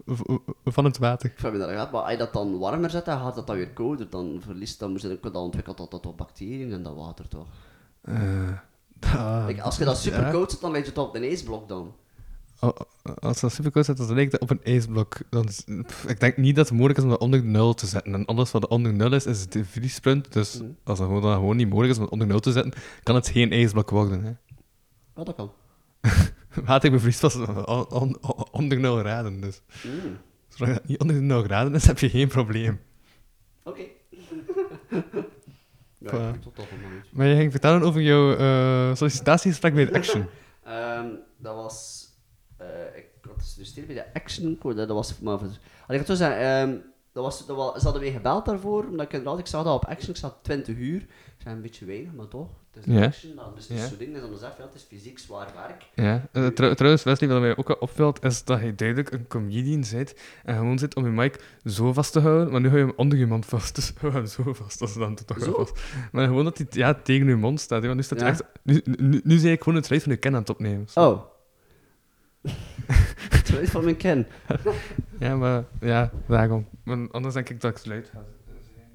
van het water. Ik dat gaat, maar als je dat dan warmer zet, dan gaat dat dan weer kouder. Dan verliest dan, dan ontwikkelt dat, dat toch bacteriën in dat water, toch? Kijk, als je dat super koud zet, dan lijkt het op een ijsblok dan. Oh, als het super koud zit, dan lijkt het op een ijsblok. Dan is- pff, ik denk niet dat het mogelijk is om dat onder nul te zetten. En alles wat onder nul is, is de vriespunt. Dus Mhm. als het gewoon, dan gewoon niet mogelijk is om het onder nul te zetten, kan het geen ijsblok worden. Hè. Ja, dat kan. Water bevriest pas on- on- on- onder nul graden. Dus Mm. zolang het niet onder nul graden is, heb je geen probleem. Oké. ja, ik weet het toch niet. Maar je ging vertellen over jouw eh, sollicitatiegesprek bij de Action. Ehm, dat was... eh ik had gesolliciteerd bij de Action. Dat was maar ik het zo zeggen, ehm, dat was, dat was, ze hadden mij gebeld daarvoor, omdat ik inderdaad, ik zag dat op Action, ik zat 20 uur. Zijn een beetje weinig, maar toch. Het is Ja. Action, dan, dus het is Ja. zo'n ding, dat is zelf, ja, het is fysiek zwaar werk. Ja, eh, trouw- trouwens, Wesley, wat mij ook opvalt, is dat je duidelijk een comedian bent en gewoon zit om je mic zo vast te houden, maar nu hou je hem onder je mond vast, dus hou hem zo vast, dat is dan toch wel vast. Maar gewoon dat hij ja, tegen je mond staat, hè, want nu staat hij Ja. echt... Nu, nu, nu zei ik gewoon het geluid van je ken aan het opnemen. Oh. Het is van mijn ken. Ja, maar ja, daarom. Want anders denk ik dat ik het luid ga zijn.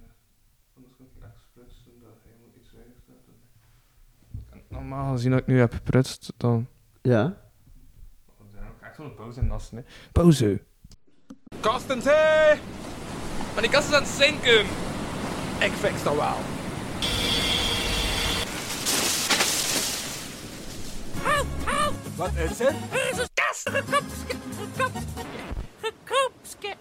Anders moet ik echt sprutsen, dat helemaal iets weinig staat. Normaal gezien dat ik nu heb geprutst, dan... Ja. Dan zijn ook echt wel een pauze in nassen, hè. Pauze! Kastens, hé! Maar die kast is aan het zinken! Ik fix dat wel. Wat is het? Er is een kast gekapske, gekap, gekapske,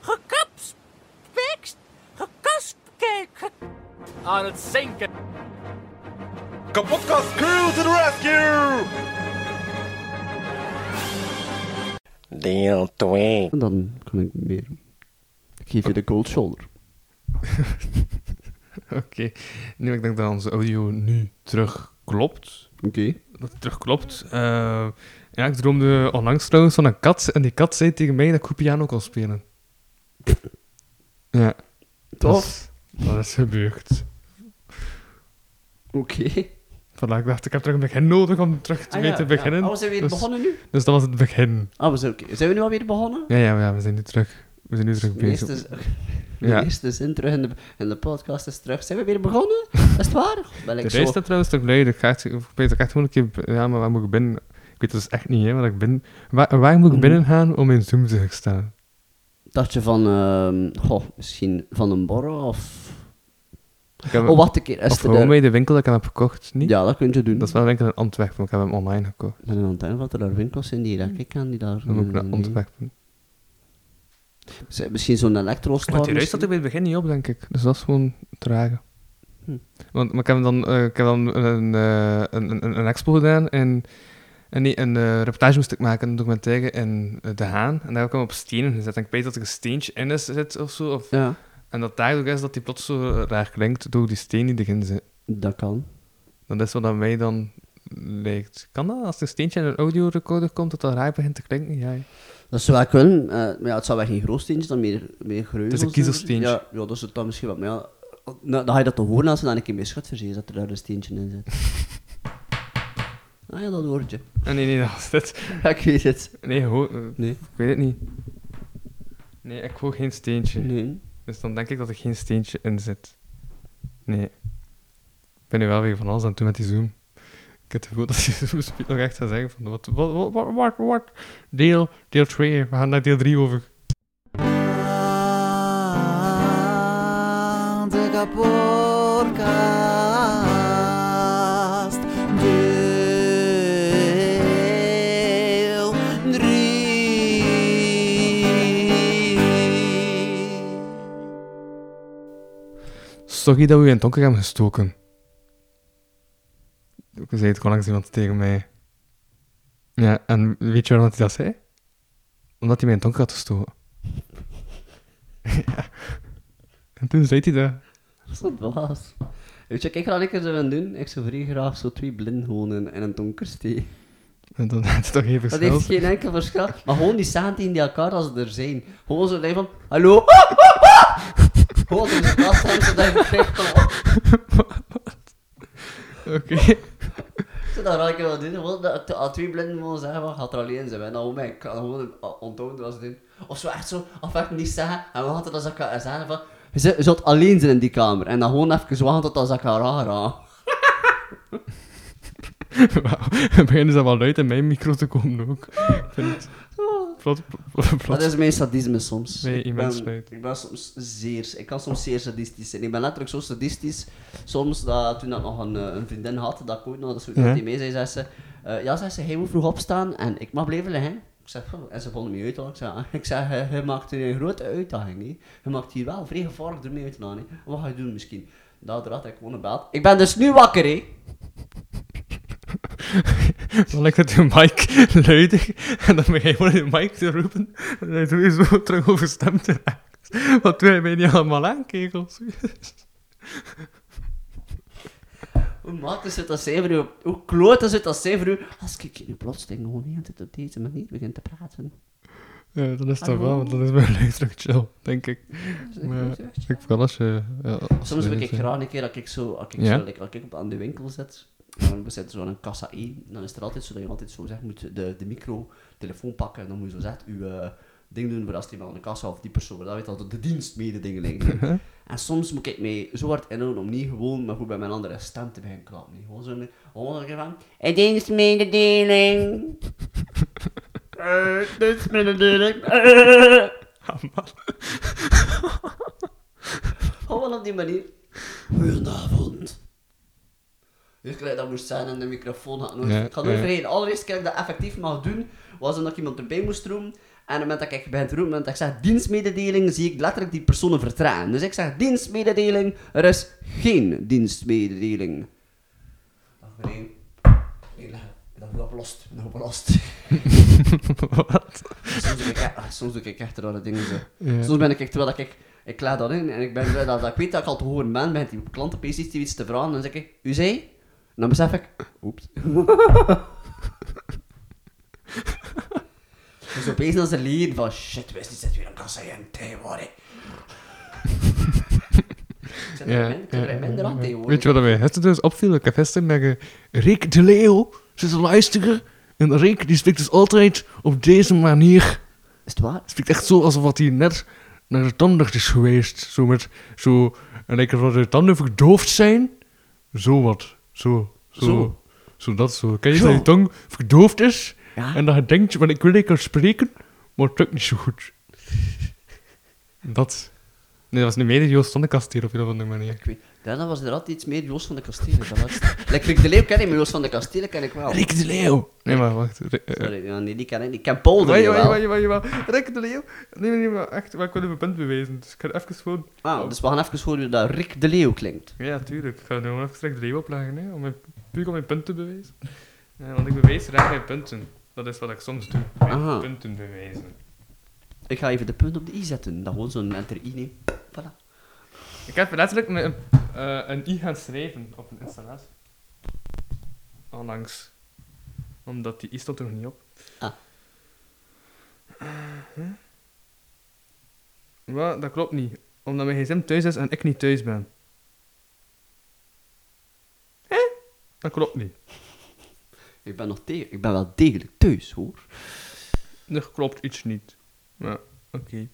gekapspekst, gekaspkek, aan het zinken. Kapotkast crew to the rescue! Deel 2. En dan kan ik meer. Ik geef je de cold shoulder. Oké, nu ik denk dat onze audio nu terug klopt. Oké. Dat het terug klopt. Eh, ja, ik droomde onlangs trouwens van een kat. En die kat zei tegen mij dat ik goed piano kon spelen. Ja. Tof. Dat is, dat is gebeurd. Oké. Vandaag dacht ik, heb terug een begin nodig om terug te Ah, ja, te beginnen. Ja. Oh, we zijn weer Dus- begonnen nu? Dus dat was het begin. Ah, we zijn, zijn we nu alweer begonnen? Ja, ja, ja, we zijn nu terug. We zijn nu terug De bezig. eerste, de Ja. eerste zin terug in de, in de podcast is terug. Zijn we weer begonnen? Is het waar? Ben De ik reis staat trouwens toch luid. Ik ga echt, ik weet echt gewoon een keer... Ja, maar waar moet ik binnen? Ik weet het dus echt niet, hè, waar ik ben... Waar, waar moet ik Mhm. binnen gaan om in Zoom te staan? Dacht je van, ehm, goh, misschien van een borrel of... Ik heb, Oh, wacht een keer. Is of gewoon bij de winkel dat ik hem heb gekocht, niet? Ja, dat kun je doen. Dat is wel een winkel in Antwerpen, maar ik heb hem online gekocht. Ik aan het denken dat er daar winkels zijn die daar ik aan die daar... Dan ik naar eh, Antwerpen. Misschien zo'n elektro-store. Maar die reis zat er bij het begin niet op, denk ik. Dus dat is gewoon trager. Hm. Want maar ik heb dan, eh, ik heb dan een, eh, een, een, een expo gedaan en, en nee, een reportage moest ik maken, een documentaire in De Haan. En daar heb ik hem op stenen gezet. En ik weet dat er een steentje in is, zit of zo. Of, Ja, en dat daardoor is dat die plots zo raar klinkt door die steen die erin zit. dat kan. Dat is wat aan mij dan lijkt. Kan dat? Als er een steentje in een audiorecorder komt, dat dat raar begint te klinken? Ja. Dat zou wel kunnen, eh, maar ja, het zou wel geen groot steentje, dan meer, meer greuzel Het is een kiezelsteentje. Ja, ja, dat is het dan misschien wat, maar ja... Nou, dan ga je dat te horen als je dan een keer mee schut verzee, dat er daar een steentje in zit. ah ja, dat hoort je. Ah, nee, nee, dat dit. Ja, ik weet het. Nee, ho- eh, Nee. ik weet het niet. Nee, ik hoor geen steentje. Nee. Dus dan denk ik dat er geen steentje in zit. Nee. Ik ben nu wel weer van alles aan doen met die Zoom. Ik heb het gevoel dat die Zoom speed nog echt gaat zeggen van wat, wat, wat, wat, wat, wat? Deel, deel 2, we gaan naar deel 3 over. De Sorry dat we in het donker hebben gestoken. Ik zei het gewoon langs iemand tegen mij. Ja, en weet je waarom hij dat zei? Omdat hij mij in het donker had gestoken. ja. En toen zei hij dat. Dat is wat dwaas. Weet je, kijk wat ik er zou willen doen? Ik zou vrij graag zo twee blinden gewoon in, in een donker steken. En dan had hij toch even Dat heeft geen enkel verschil. Maar gewoon die staan tegen die elkaar als ze er zijn. Gewoon zo van, hallo? Gewoon in de klas zodat begrijpt van, Oké. Zo, dat raak ik wel doen. Gewoon dat ik twee blinden gewoon zeggen van, gaat er alleen zijn. En dan gewoon ik kan gewoon onthouden wat ze doen. Of zo echt zo, of echt niet zeggen. En we hadden dat ze elkaar zeggen van, je zult- alleen zijn in die kamer. En dan gewoon even wachten tot ze elkaar aanraken. Wauw. Dus al wel luid in mijn micro te komen ook. Plot. Dat is mijn sadisme soms. Nee, ik, ben, spijt. ik ben soms zeer, ik kan soms zeer sadistisch zijn. Ik ben letterlijk zo sadistisch, soms dat toen ik nog een, eh, een vriendin had, dat ik ooit nog, dat ze Ja. mee zei, zei ze, eh, ja, zei ze, hij moet vroeg opstaan en ik mag blijven liggen. Ik zeg, "Oh," en ze vonden me uit, hoor. ik zeg, "Ah." ik zeg, hij, hij maakt een grote uitdaging, niet? hij maakt hier wel vrij gevaarlijk ermee uit te gaan, hè. wat ga je doen misschien? Daardoor had ik gewoon een belt. Ik ben dus nu wakker, hè. Dan lijkt het je mic luidig. En dan begin je de mic te roepen. En dan is sowieso terug overstemd. Wat doe je mij niet allemaal aan, kegels? Hoe maakt is het dat zij voor u, hoe kloot is het dat zij voor u, als ik nu plotseling gewoon niet op deze manier begin te praten. Ja, dan is dat Hallo? wel, want dan is mijn luid terug chill, denk ik. Maar ik vooral als je... Ja, als Soms heb ik eh, graag een keer dat ik zo, als ik, Ja? zo, als ik op aan de winkel zit, en we zitten zo aan een kassa 1, dan is er altijd zo dat je altijd zo zegt, moet de, de micro, telefoon pakken, en dan moet je zo zegt, uw eh, ding doen voor als iemand aan de kassa of die persoon, dat weet dat de dienstmededeling. en soms moet ik mij zo hard inhouden om niet gewoon, maar goed bij mijn andere stem te beginnen klappen. niet. Gewoon zo, gewoon zo van, een dienstmededeling. Eh, dienstmededeling. Man. Gewoon op die manier. Goedenavond. Dus ik dat moest zijn en de microfoon had nooit. Ja, ik ga nooit ja. vergeten. De allereerste keer dat ik dat effectief mag doen, was omdat ik iemand erbij moest roepen. En op het moment dat ik begin te roepen, op het moment dat ik zeg dienstmededeling, zie ik letterlijk die personen vertragen. Dus ik zeg dienstmededeling, er is geen dienstmededeling. Dag meneer. Ik ben opgelost, ik ben opgelost. Wat? Soms doe ik, echt- ah, soms doe ik echt rare dingen zo. Ja. Soms ben ik, echt- terwijl ik, ik laat dat in en ik ben blij dat, dat ik weet dat ik al te horen ben, begint die klant opeens iets, iets te vragen en dan zeg ik, u zei? En dan besef ik, oeps. dus opeens als ze leren van, shit, Wesley zit weer een kassa in, tegenwoordig. Ik zit ik er minder aan tegenwoordig. Weet je wat mij gisteren dus opviel? Ik heb gisteren naar ge- Rick de Leo zit te luisteren. En Rick die spreekt dus altijd op deze manier. Is het waar? spreekt echt zo alsof hij net naar de tandarts is geweest. Zo met, zo, en lekker dat de tanden verdoofd zijn. Zo wat. Zo. Zo. Zo. Zo, dat zo. Ken je Zo. dat je tong verdoofd is? Ja. En dat je denkt, want ik wil lekker spreken, maar het lukt niet zo goed. dat. Nee, dat was niet meer Joost Tonnekast hier op een of andere manier. Ik weet, daarna was er altijd iets meer Joost van de Kastelen. Dat was Like Rick de Leeuw ken ik, maar Joost van de Kastelen ken ik wel. Rick de Leeuw. Nee, maar wacht. Ri- eh, Sorry, nee, die ken ik niet. Ik ken Paul de Leeuw wel. wacht, wacht, wacht. Rick de Leeuw? Nee, nee, maar echt, maar ik wil even punt bewijzen. Dus ik ga even gewoon... Ah, dus we gaan even horen dat Rick de Leeuw klinkt. Ja, tuurlijk. Ik ga nu gewoon even Rick de Leeuw opleggen, hè, om mijn, puur om mijn punten te bewijzen. Ja, want ik bewijs graag mijn punten. Dat is wat ik soms doe. Mijn Aha. punten bewijzen. Ik ga even de punt op de i zetten. Dan gewoon zo'n enter i neem. Voilà. Ik heb letterlijk een, eh, een i gaan schrijven op een installatie. Onlangs. Omdat die i stond er nog niet op. Ah. Huh? Wat? Dat klopt niet. Omdat mijn gsm thuis is en ik niet thuis ben. Hè? Dat klopt niet. Ik ben nog tegen. Ik ben wel degelijk thuis, hoor. Er klopt iets niet. Maar, oké.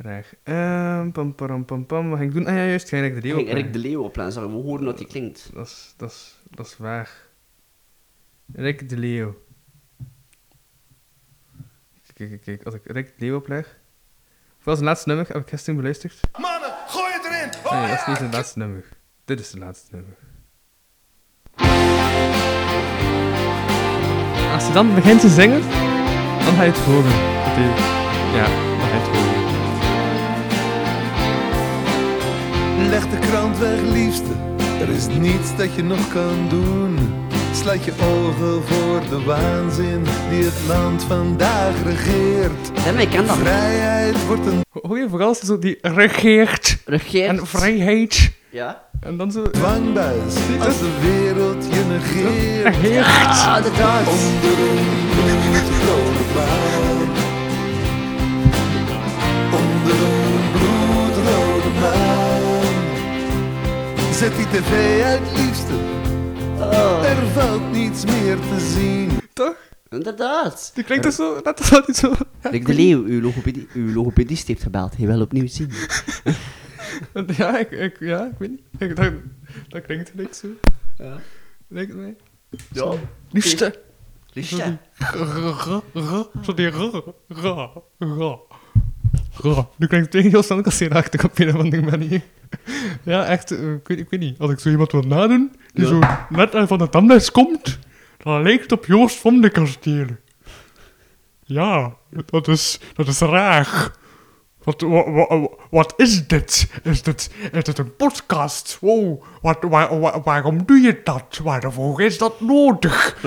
Raar. Ehm, pam, pam, pam, pam. Wat ging ik doen? Ah ja, juist. Ga Rick de Ik Leeuw ging opleggen. Rick de Leeuw opleiden, zodat we horen wat hij klinkt. Dat is, dat is, dat is waar. Rick de Leeuw. Kijk, kijk, kijk. Als ik Rick de Leeuw opleg... Was het laatste nummer? Heb ik gisteren beluisterd? Mannen, gooi het erin! Nee, dat is niet het laatste nummer. Dit is het laatste nummer. Als je dan begint te zingen, dan ga je het horen. Dat is- Ja, dan ga je het horen. Leg de krant weg, liefste. Er is niets dat je nog kan doen. Sluit je ogen voor de waanzin die het land vandaag regeert. Maar ik ken dat. Vrijheid wordt een Hoor je vooral zo die regeert Regeert. en vrijheid. Ja? En dan zo... dwangbuis als de wereld je negeert. Regeert. Ja, inderdaad. Onder een bloedrode Zet die tv uit, liefste. Oh, Er valt niets meer te zien. Toch? inderdaad. Die klinkt dus zo... Net als dat niet zo... Rick de Leeuw, uw, logopedist heeft gebeld. Hij wil opnieuw zien. Ja, ik, ik, ja, ik weet niet. Ik, dat, dat klinkt gelijk zo. Ja. Lijkt mij. Ja. Liefste. Liefje. Zo die ra, ra, ra, ra. Nu klinkt het tegen heel snel kasseerachtig op een of andere manier. Ja, echt, eh, ik, weet, ik weet niet. Als ik zo iemand wil nadoen, die Ja. zo net uit van de tandarts komt, dan lijkt het op Joost van de Kasteel. Ja, dat is, dat is raar. Wat, wa- wa- wat is dit? Is dit, is dit een podcast? Wow, wat, waar- waar- waarom doe je dat? Waarvoor is dat nodig?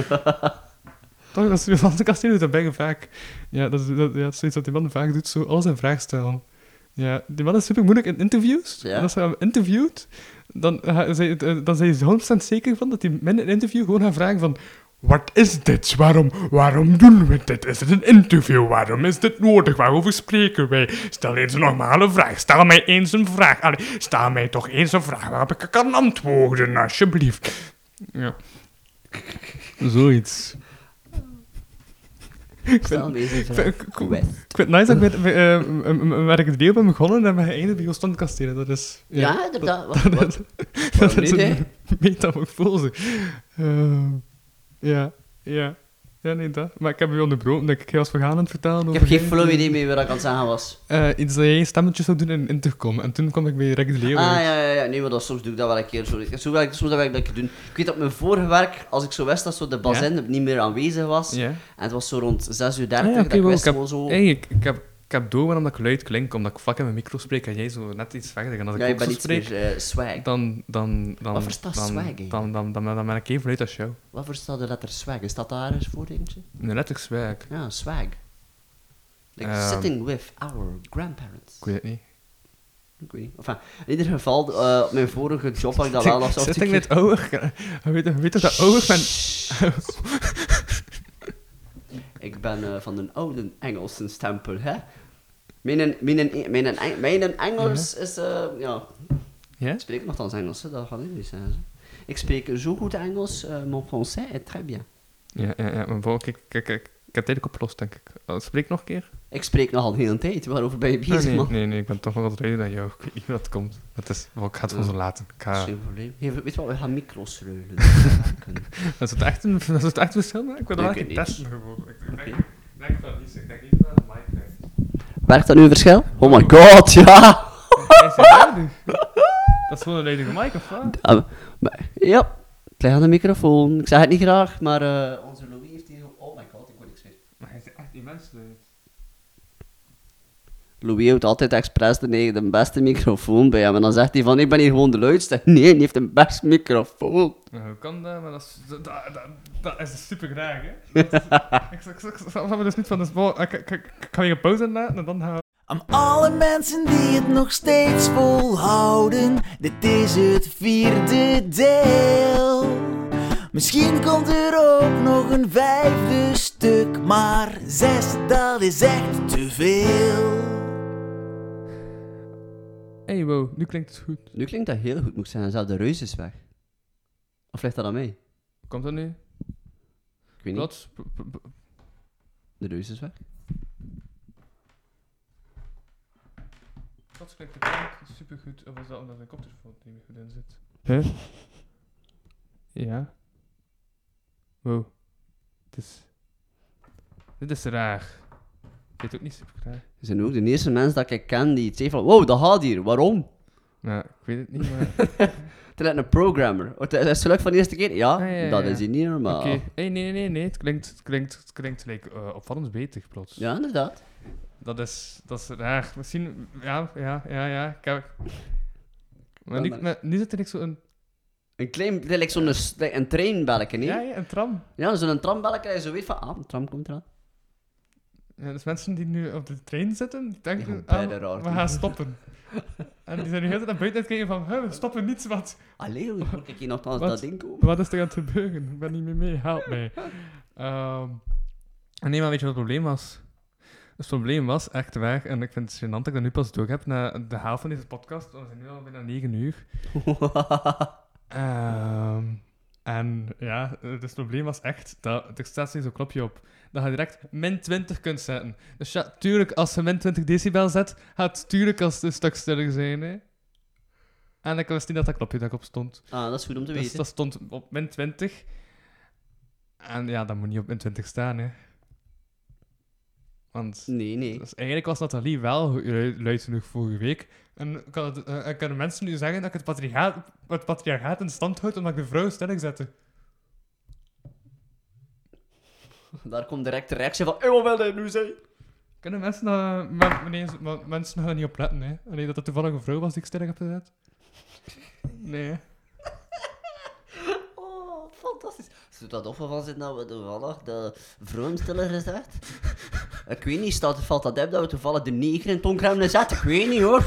Toch, dat is van de kasteel doet dat bijna vaak. Ja, dat is, dat, ja, dat is zoiets wat die man vaak doet, zo alles in vraag stellen. Ja, die man is super moeilijk in interviews. Ja. En als hij hem interviewt, dan, zei- eh, dan zijn ze 100% zeker van dat hij in een interview gewoon gaat vragen van... Wat is dit? Waarom, waarom doen we dit? Is het een interview? Waarom is dit nodig? Waarover spreken wij? Stel eens een normale vraag. Stel mij eens een vraag. Allee, stel mij toch eens een vraag waarop ik kan antwoorden, alsjeblieft. Ja. Zoiets. Ik vind- het nice dat ik met, eh, ik het deel ben begonnen en we geëindigd bij Joost Kastelen. Dat is... Ja, inderdaad. Wat, Dat, wat, dat, dat is een metamorfose. Ehm, ja, ja. Ja, nee, dat. Maar ik heb u onderbroken dat ik jij was vergaan aan het vertellen Ik heb geen flow idee meer wat ik aan het zeggen was. Eh, iets dat jij een stemmetje zou doen in Intercom. En toen kwam ik bij Rick de Leeuw Ah, ja, ja, ja. Nee, maar dat, soms doe ik dat wel een keer. Zo, zo, wil ik, ik dat ik doen. Ik weet op mijn vorige werk, als ik zo wist dat zo de bazin niet meer aanwezig was, en het was zo rond 6 uur 30, Ah, ja, dat ik wel, wist ik heb- zo... Hey, ik, ik, heb, ik heb door waarom dat ik luid klink, omdat ik vlak in mijn micro spreek en jij zo net iets verder. En als ik ja, ook zo spreek, meer eh, swag. dan, dan, dan, Wat verstaat dan, swag, dan, dan, dan, dan, dan ben ik even luid als jou. Wat voor staat de letter swag? Is dat daar eens voor, denk je? Nee, letterlijk swag. Ja, swag. Like Ehm. sitting with our grandparents. Ik weet het niet. Ik weet niet. Enfin, in ieder geval, eh, op mijn vorige job had ik dat wel als Zit ik stukje- met ouder? Weet, je weet dat ouder ben... Ik ben eh, van een oude Engelse stempel, hè? Mijn, mijn, mijn, mijn, Engels is, eh, ja... Ja? Ik spreek nogthans Engels, hè, dat gaat niet zijn. Ik spreek zo goed Engels, eh mon français est très bien. Ja, ja, ja. Maar bon, kijk, kijk, kijk, ik heb het eigenlijk opgelost, denk ik. Uh, spreek nog een keer? Ik spreek nogal heel een tijd, waarover ben je Ah, bezig, nee, man? nee, nee, ik ben toch nog wat rijden dan jou. Ik weet niet hoe dat komt. Dat is, wel, ik ga het gewoon zo laten. Ik Dat is ga, geen probleem. Hey, weet je wat, we gaan micro's ruilen. dat is het echt een, dat is het echt verschil, maar ik wil dat ik wel testen. Ik ik denk, ik denk van niet, ik denk niet dat krijgt. Werkt dat nu een verschil? Oh my god, ja! Hij is luidig. Dat is gewoon een luidige mic, of wat? Ah, maar, ja, play aan de microfoon. Ik zeg het niet graag, maar eh, onze Louis heeft hier... Oh my god, ik word niks meer. Maar hij is echt immens luid. Louis houdt altijd expres de, ne- de beste microfoon bij hem. En dan zegt hij van, ik ben hier gewoon de luidste. Nee, hij heeft een best microfoon. Nou, hoe kan dat? Maar dat is, dat, dat, dat, dat is super graag, hè? Dat is, ik, ik, me dus niet van de. Ik, ik, ik ga je een pauze laten en dan gaan we... Aan alle mensen die het nog steeds volhouden, dit is het vierde deel. Misschien komt er ook nog een vijfde stuk, maar zes, dat is echt te veel. Hey, wow, nu klinkt het goed. Nu klinkt dat heel goed, moet ik zeggen. Zelfs de reus is weg. Of ligt dat aan mij? Komt dat nu? Ik weet niet. De reus is weg. Wat klinkt het super goed? Of is dat omdat mijn koptelefoon er niet meer goed in zit? Huh? Ja. Wow. Het is... Dit is raar. Ik weet ook niet super raar. Je bent ook de eerste mens dat ik ken die iets heeft van, wow, dat gaat hier, waarom? Nou, ik weet het niet, maar... Lijkt een programmer. Oh, Het is gelukt van de eerste keer? Ja, Ah, ja, ja, dat ja. is hier niet normaal. Oké. Hey, nee, nee, nee. Het klinkt, het klinkt, het klinkt like, eh, opvallend beter, plots. Ja, inderdaad. Dat is, dat is raar. Misschien... Ja, ja, ja, ja. Ik heb... Maar nu, maar- nu zit er niet zo een... Een klein, like zo'n like een treinbelletje, nee? Ja, Ja, ja, een tram. zo'n trambelletje dat je zo weet van, ah, een tram komt eraan. Ja, dus mensen die nu op de trein zitten, die denken, gaan ah, raar we gaan stoppen. en die zijn nu heel de tijd naar buiten kijken van, "Huh, we stoppen niet, wat, Allee, hoe moet ik hier nogthans dat ding komen? wat is er aan het gebeuren? Ik ben niet meer mee, help mij. Ehm, nee, maar weet je wat het probleem was? Het probleem was echt waar, en ik vind het gênant dat ik dat nu pas door heb, na de helft van deze podcast, we zijn nu al bijna 9 uur. Ehm, en ja, dus het probleem was echt dat er staat zo'n knopje op. Dat je direct min 20 kunt zetten. Dus ja, tuurlijk, als je min 20 decibel zet, gaat het tuurlijk als het een stuk stiller zijn. Hè. En ik wist niet dat dat knopje daarop stond. Ah, dat is goed om te Dus weten. dat stond op min 20. En ja, dat moet niet op min 20 staan, hè. Want Nee, nee. dus eigenlijk was Nathalie wel lu- luid genoeg vorige week. En kan het, eh, en kunnen mensen nu zeggen dat ik het patriarchaat, het patriarchaat in stand houd omdat ik de vrouw stellig zette? Daar komt direct de reactie van, hey, wat wil hij nu zeggen? Kunnen mensen, uh, men, maar mensen gaan er niet op letten, hè? Nee, dat het toevallig een vrouw was die ik stellig heb gezet? Nee. Oh, fantastisch. Zou dat wel van zitten dat we toevallig de vrouwen stiller gezegd? ik weet niet, staat, valt dat op dat we toevallig de neger in Tonk hebben gezet? Ik weet niet hoor.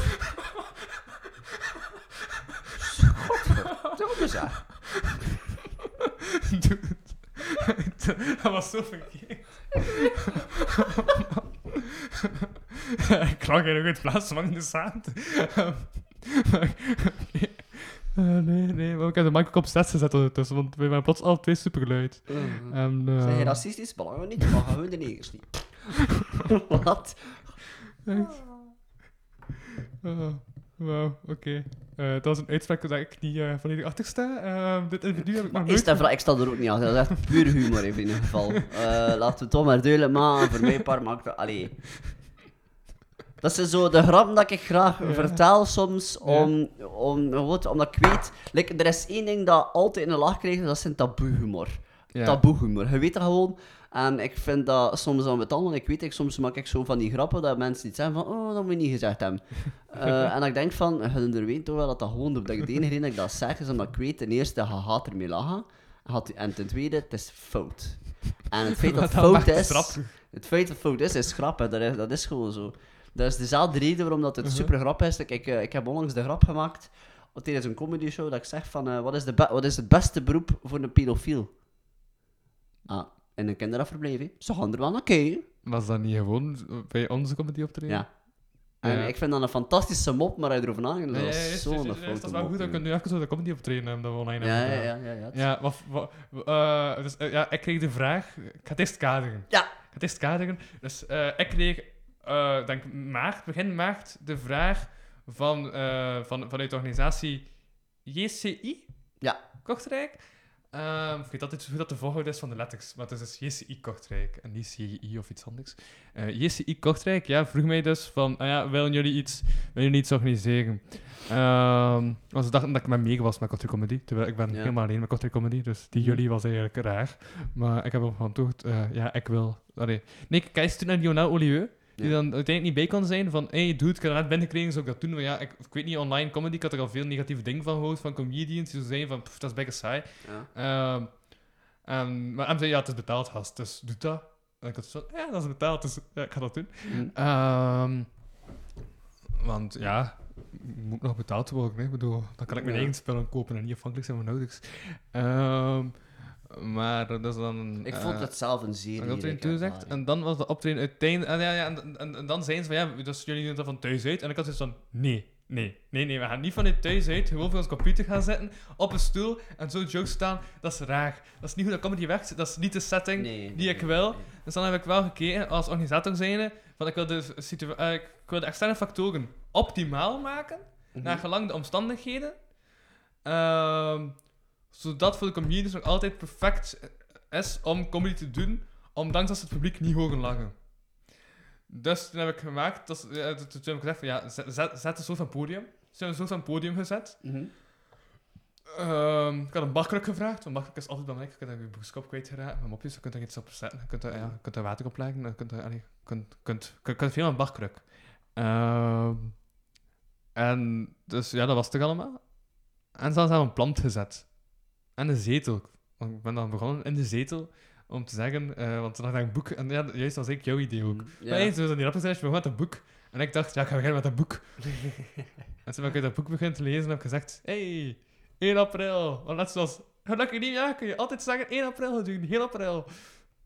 Godverdomme zeg. Dude. dat was zo verkeerd. ik lag hier nog in plaats van in de zaad. Eh, nee, nee, maar ik heb de mic ook op 6 gezet ondertussen, want we waren plots alle twee superluid. En, eh, Zijn je racistisch? Belangen niet, maar gaan we de negers niet. Wat? echt. Oh, Wauw, oké. Eh, dat was een uitspraak waar ik niet eh, volledig achter sta. Eh, dit individu heb ik nog Is dat vra- ik sta er ook niet achter, dat is echt puur humor in ieder geval. Eh, laten we het toch maar duidelijk maken, voor mij paar maakt het... Allee. Dat is zo de grap dat ik graag vertel soms, om, om, omdat ik weet... Like, er is één ding dat altijd in de lach krijgt, dat is een taboehumor. Ja. Taboehumor, je weet dat gewoon. En ik vind dat soms dan met want ik weet, ik, soms maak ik zo van die grappen dat mensen iets zeggen van, oh, dat moet je niet gezegd hebben. Eh, en ik denk van, je weet toch wel dat dat gewoon, dat ik de enige reden dat ik dat zeg, is omdat ik weet, ten eerste, je gaat ermee lachen. En ten tweede, het is fout. En het feit dat het fout is, het feit dat fout is, is grappig. Dat is, dat is gewoon zo. Dat is dezelfde reden waarom dat het Mhm. super grappig is. Ik, ik, eh, ik heb onlangs de grap gemaakt tijdens een comedy show dat ik zeg van, eh, wat, is de wat is het beste beroep voor een pedofiel? Ah, in een kinderafverblijf, hè. Ze gaan er wel naar kijken. Was dat niet gewoon bij onze comedy optreden? Ja. En Ja. ik vind dat een fantastische mop, maar hij erover nagedacht, dat ja, is zo'n foute Dat is wel goed dat ik hè. nu even zo de comedy optreden hebben dat we online Ja, hebben ja, ja, ja. ja. Ja, wat, wat, eh, dus, eh, ja, ik kreeg de vraag... Ik ga het eerst kaderen. Ja. Ik ga het eerst kaderen. Dus eh, ik kreeg, denk maart, begin maart, de vraag van, van, vanuit de organisatie JCI? Ja. Kortrijk. Ehm, ik weet altijd hoe dat de volgorde is van de letters, maar het is dus JCI Kortrijk en niet CI of iets anders. Eh, JCI Kortrijk, ja, vroeg mij dus van, ah ja, willen jullie iets, willen jullie iets organiseren? Ehm want ze dachten dat ik met mee was met Kortrijk Comedy, terwijl ik ben Ja. helemaal alleen met Kortrijk Comedy, dus die Mhm. jullie was eigenlijk raar. Maar ik heb hem geantwoord, eh ja, ik wil. Allee. Nee, ik kijk toen naar Lionel Olieu, die dan uiteindelijk niet bij kon zijn van, hey dude, ik heb net binnengekregen, zou ik dat doen? Maar ja, ik, ik weet niet, online comedy, ik had er al veel negatieve dingen van gehoord, van comedians, die zo zeiden van, dat is bijna saai. Ja. Ehm, en, maar hem zei, ja, het is betaald, gast, dus doe dat. En ik had zo, ja, dat is betaald, dus ja, ik ga dat doen. Mhm. Ehm, want ja, moet nog betaald worden. Hè? Ik bedoel, dan kan ik mijn Ja. eigen spullen kopen en niet afhankelijk zijn van mijn ouders. Ehm, maar dat is dan... Ik eh, vond het zelf een zeer een optreden ervaring. En dan was de optreden uiteindelijk... En, ja, ja, en, en, en dan zijn ze van, ja, dus jullie doen dat van thuis uit. En ik had zoiets van, nee, nee, nee, nee. We gaan niet vanuit thuis uit gewoon voor ons computer gaan zitten, op een stoel en zo jokes staan. Dat is raar. Dat is niet hoe dat comedy werkt. Dat is niet de setting Nee, die ik wil. nee. Dus dan heb ik wel gekeken als organisator zijnde, van ik wil de, eh, ik wil de externe factoren optimaal maken, Mhm. naar gelang de omstandigheden. Ehm, zodat voor de comedians nog altijd perfect is om comedy te doen, ondanks dat ze het publiek niet horen lachen. Dus toen heb ik gemaakt, dat, is- ja, toen heb ik gezegd van ja, zet, een soort van podium. Ze hebben een soort van podium gezet. Mhm. Ehm, ik had een bakkruk gevraagd, want bakkruk is altijd belangrijk. Je kunt daar je boekskop kwijtgeraakt, met mopjes, je kunt er iets op zetten. Je kunt er, ja, je kunt er water op leggen, je kunt je kunt, kunt, kunt, kunt veel aan een bakkruk. Ehm, en dus ja, dat was het toch allemaal. En ze hadden een plant gezet. En de zetel. Want ik ben dan begonnen in de zetel om te zeggen, eh, want toen had ik een boek, en ja, juist was ik jouw idee ook. Ja. Maar hey, toen was die rapper zei, je begon met een boek. En ik dacht, ja, ik ga beginnen met een boek. en toen ben ik dat boek beginnen te lezen en heb ik gezegd, hey, 1 april. Want net zoals, gelukkig nieuwjaar kun je altijd zeggen, 1 april, gelukkig heel april.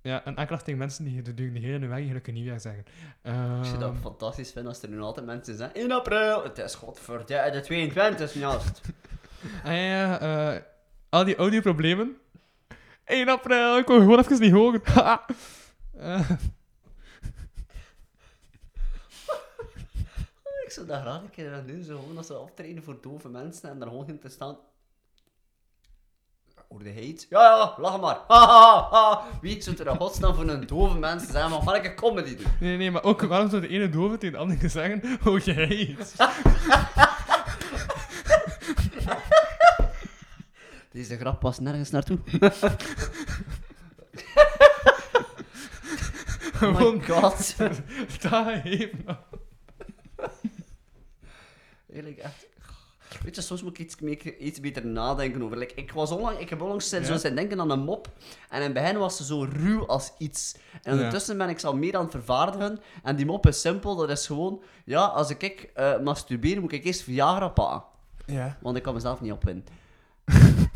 Ja, en aanklacht tegen mensen die gelukkig niet heel weg gelukkig nieuwjaar zeggen. Ik zou dat Ehm, fantastisch vinden als er nu altijd mensen zijn. 1 april! Het is godverdomme de 22 juist. Ah ja, ja, eh, al die audioproblemen. 1 april, ik kon gewoon even niet horen. Eh, Ik zou dat graag een keer willen doen, zo gewoon als ze optreden voor dove mensen en daar gewoon in te staan. Hoorde hij iets? Ja, ja, lach maar. Ha, ha, ha. Wie zou er een godsnaam voor een dove mens zijn, maar welke comedy doen? nee, nee, maar ook waarom zou de ene dove tegen de andere zeggen, oh jij iets? Deze grap past nergens naartoe. Oh my god. Dat even. Eigenlijk echt. Weet je, soms moet ik iets, iets beter nadenken over. Like, ik, was onlang, ik heb onlangs zo zijn denken aan een mop. En in het begin was ze zo ruw als iets. En Ja. ondertussen ben ik ze al meer aan het vervaardigen. En die mop is simpel. Dat is gewoon... Ja, als ik eh masturbeer, moet ik eerst Viagra pakken. Ja. Want ik kan mezelf niet opwinnen.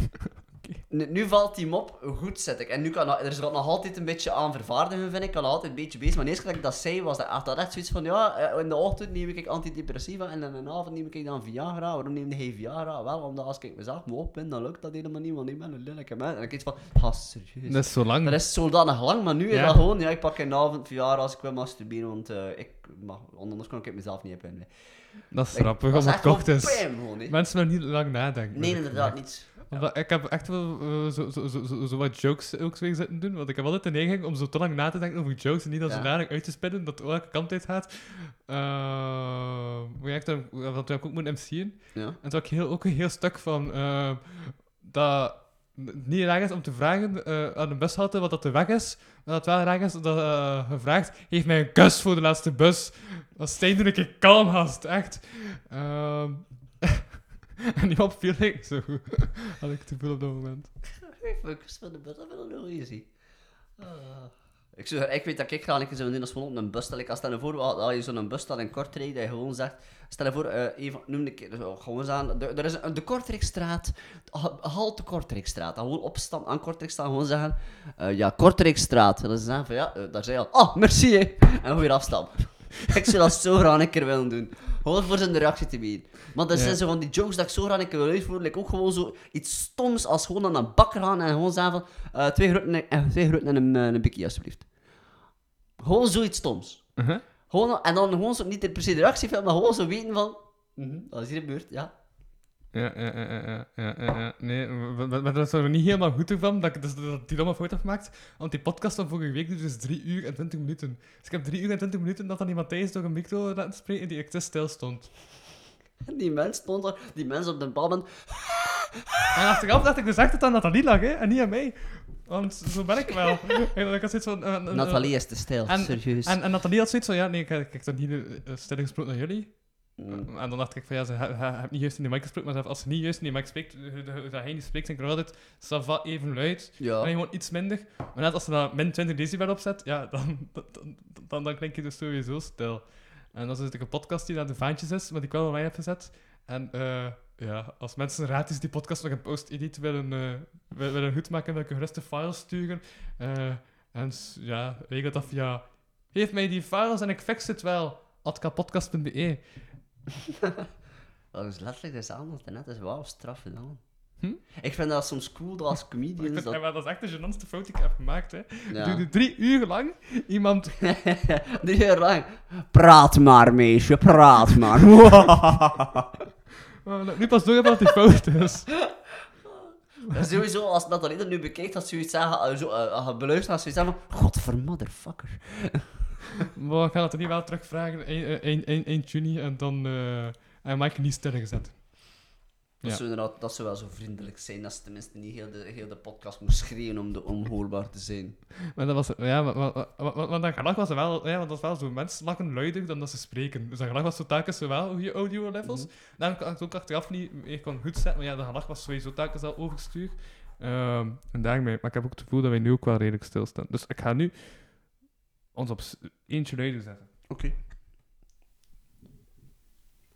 Nu, valt die mop goed, zet ik. En nu kan er is er nog altijd een beetje aan vervaardigen, vind ik. Ik kan nog altijd een beetje bezig. Maar keer dat ik dat zei, was dat echt, dat echt zoiets van... Ja, eh, in de ochtend neem ik antidepressiva en in de avond neem ik dan Viagra. Waarom neem je Viagra? Wel, omdat als ik mezelf moet opwinden, dan lukt dat helemaal niet, want ik ben een lelijke man. En ik iets van... Ha, serieus. Dat is zo lang. Dat is zodanig lang, maar nu is dat gewoon... Ja, ik pak in de avond Viagra als ik wil masturberen, want eh, ik mag... Anders kan ik mezelf niet opwinden. Dat is grappig, dat is het gewoon is. Mensen maar niet lang nadenken. Nee, inderdaad niet. Ik heb echt wel eh, zo, zo, zo, zo, wat jokes ook zitten doen. Want ik heb altijd de neiging om zo te lang na te denken over jokes en niet als Ja. zodanig uit te spinnen dat het welke kant uit gaat. Uh, maar ik want toen heb ik ook moeten MC'en. Ja. En toen had ik heel, ook een heel stuk van eh, dat het niet raar is om te vragen eh, aan de bushalte wat dat de weg is. Maar dat het wel raar is dat eh gevraagd geef mij een kus voor de laatste bus. Dat is toen ik een kalm gast, echt. En die viel ik zo goed. Had ik te veel op dat moment. Ik speel de bus, dat vind ik wel easy. Ik, zou, ik weet dat ik graag een keer zou doen als gewoon op een bus stel. Ik als stel voor, als je zo'n bus staat in Kortrijk, dat je gewoon zegt, stel je voor, eh even, noem een keer, zo, gewoon zeggen, er is een, de Kortrijkstraat, ha- halte Kortrijkstraat, dan gewoon opstaan aan Kortrijk staan, gewoon zeggen, eh, ja, Kortrijkstraat. En dan ze zeggen van, ja, eh, daar zei je al, ah, merci. En gewoon weer afstappen. Ik zou dat zo graag een keer willen doen. Gewoon voor zijn reactie te bieden. Want dat Ja. zijn zo van die jokes dat ik zo graag een keer wil uitvoeren. Like ook gewoon zo iets stoms als gewoon naar een bakker gaan en gewoon zeggen van eh, twee groenten en, twee groenten en een, eh, een bikkie alsjeblieft. Gewoon zoiets stoms. Uh-huh. Gewoon, en dan gewoon zo, niet per se de reactie maar gewoon zo weten van... mhm, dat is hier gebeurd, ja. Ja, ja, ja, ja, ja. Nee, maar, dat is er niet helemaal goed van dat ik dus, dat die domme fout heb gemaakt. Want die podcast van vorige week duurde dus 3 uur en 20 minuten. Dus ik heb 3 uur en 20 minuten dat dan die Matthijs door een micro laten spreken die echt stil stond. En die mens stond er, die mens op de bal. En achteraf dacht ik dus echt dat het aan Nathalie lag, hè, en niet aan mij. Want zo ben ik wel. En ik had zoiets van... eh, eh, Nathalie is te stil, en, serieus. En, en Nathalie had zoiets van, ja, nee, ik, ik heb dan hier uh, stil gesproken naar jullie. Mm. En dan dacht ik van, ja, ze he- he- heeft niet juist in de mic gesproken, maar als ze niet juist in de mic spreekt, dat hij niet spreekt, denk ik altijd, even luid. Ja. Alleen gewoon iets minder. Maar net als ze dan min 20 decibel opzet, ja, dan, dan, dan, klink je dus sowieso stil. En dan is het een podcast die naar de vaantjes is, maar die ik wel mij heb gezet. En eh, ja, als mensen gratis die podcast nog in post-edit willen, wi- willen goedmaken, dan kun je gerust de files sturen. Eh, en ja, regel dat via... Geef mij die files en ik fix het wel. atkapodcast.be Dat is letterlijk dezelfde als net is wauw, straf gedaan. Hm? Ik vind dat soms cool dat als comedians... dat... maar dat is echt de gênantste fout die ik heb gemaakt. Hè. Ja. Duurde drie uur lang iemand Drie uur lang. Praat maar, meisje, praat maar. Oh, nu pas door dat die fout is. En sowieso, als dat nu bekijkt, dat ze zoiets zeggen, uh, zo, uh, beluistert, als ze zoiets zeggen van, godvermotherfucker. Maar ik ga het er niet wel terugvragen. 1, 1, 1, 1 juni en dan uh, en Mike niet sterren gezet. Dat, Ja. zou inderdaad, dat zou wel zo vriendelijk zijn, dat ze tenminste niet heel de, heel de podcast moest schreeuwen om de onhoorbaar te zijn. Maar dat was, ja, maar dat gelach was wel, ja, want dat was wel zo, mensen lachen luider dan dat ze spreken. Dus dat gelach was zo telkens wel goede audio levels. Daarom kan ik ook achteraf niet meer kon goed zetten, maar ja, dat gelach was sowieso telkens al overstuur. Ehm, en daarmee, maar ik heb ook het gevoel dat wij nu ook wel redelijk stilstaan. Dus ik ga nu ons op s- eentje luider zetten. Oké.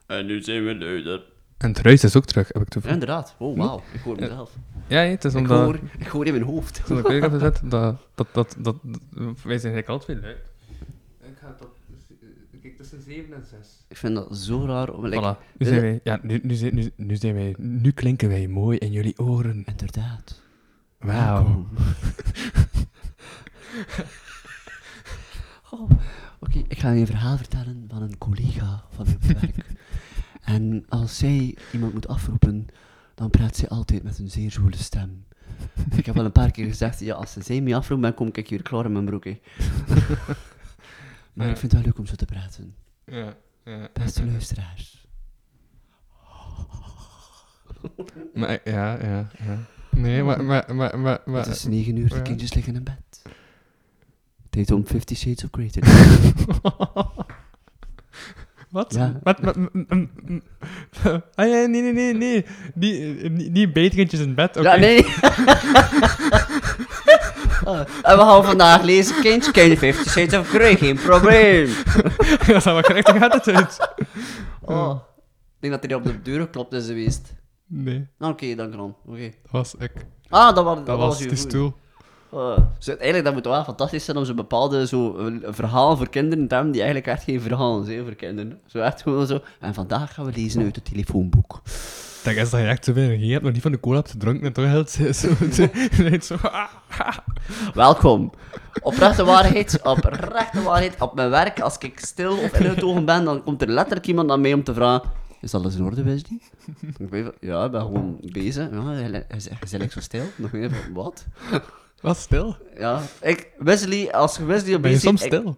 En nu zijn we luider. En het ruis is ook terug, heb ik het Ja, gevoel. inderdaad. Oh, wauw. Ik hoor mezelf. Ja, ja, het is Ik omdat... hoor, ik hoor in mijn hoofd. Toen ik heb gezet, dat, dat, dat, dat, wij zijn eigenlijk altijd luid. Ik ga tot, kijk, tussen 7 en 6. Ik vind dat zo raar. Om, like, Voilà, nu zijn wij, ja, nu, nu, zijn, nu, nu zijn wij, nu klinken wij mooi in jullie oren. Inderdaad. Wauw. Welkom. Oh, Oké, ik ga je een verhaal vertellen van een collega van mijn werk. en als zij iemand moet afroepen, dan praat zij altijd met een zeer zwoele stem. ik heb al een paar keer gezegd, ja, als ze zij me afroept, dan kom ik hier klaar in mijn broek. maar Ja. ik vind het wel leuk om zo te praten. Ja, ja. Beste luisteraars. Maar, ja, ja, ja. Nee, maar, maar, maar, maar, maar Het is negen uur, de kindjes liggen in bed. Tijd om Fifty Shades of Grey te. Wat? Ja. Wat? wat m- m- m- ah ja, nee, nee, nee, nee. Die, eh, niet, niet betertjes in bed, oké. Ja, nee. Ah, en we gaan vandaag lezen, kindje. Ken je 50 Shades of Grey? Geen probleem. dat is wel correct, gaat het uit. Oh. Ik denk dat hij op de deur geklopt is geweest. Nee, Nou, Oké, dank je. Oké. dat was ik. Ah, dat was, dat Dat was, was de goeie. stoel. Dus uiteindelijk, dat moet wel fantastisch zijn om zo'n bepaalde zo, een verhaal voor kinderen te hebben die eigenlijk echt geen verhaal zijn voor kinderen. Zo echt gewoon zo. En vandaag gaan we lezen uit het telefoonboek. Dat is dat je echt energie hebt, maar niet van de cola hebt gedronken en toch heel zo... zo, ah, ah. Welkom. Oprechte waarheid, oprechte waarheid. Op mijn werk, als ik stil of ingetogen ben, dan komt er letterlijk iemand naar mij om te vragen... Is alles in orde, Wesley? Ja, ik ben gewoon bezig. Ja, je je- je bent like zo stil. Nog even, wat? Wat stil? Ja, ik, Wesley, als Wesley op Ben je soms stil?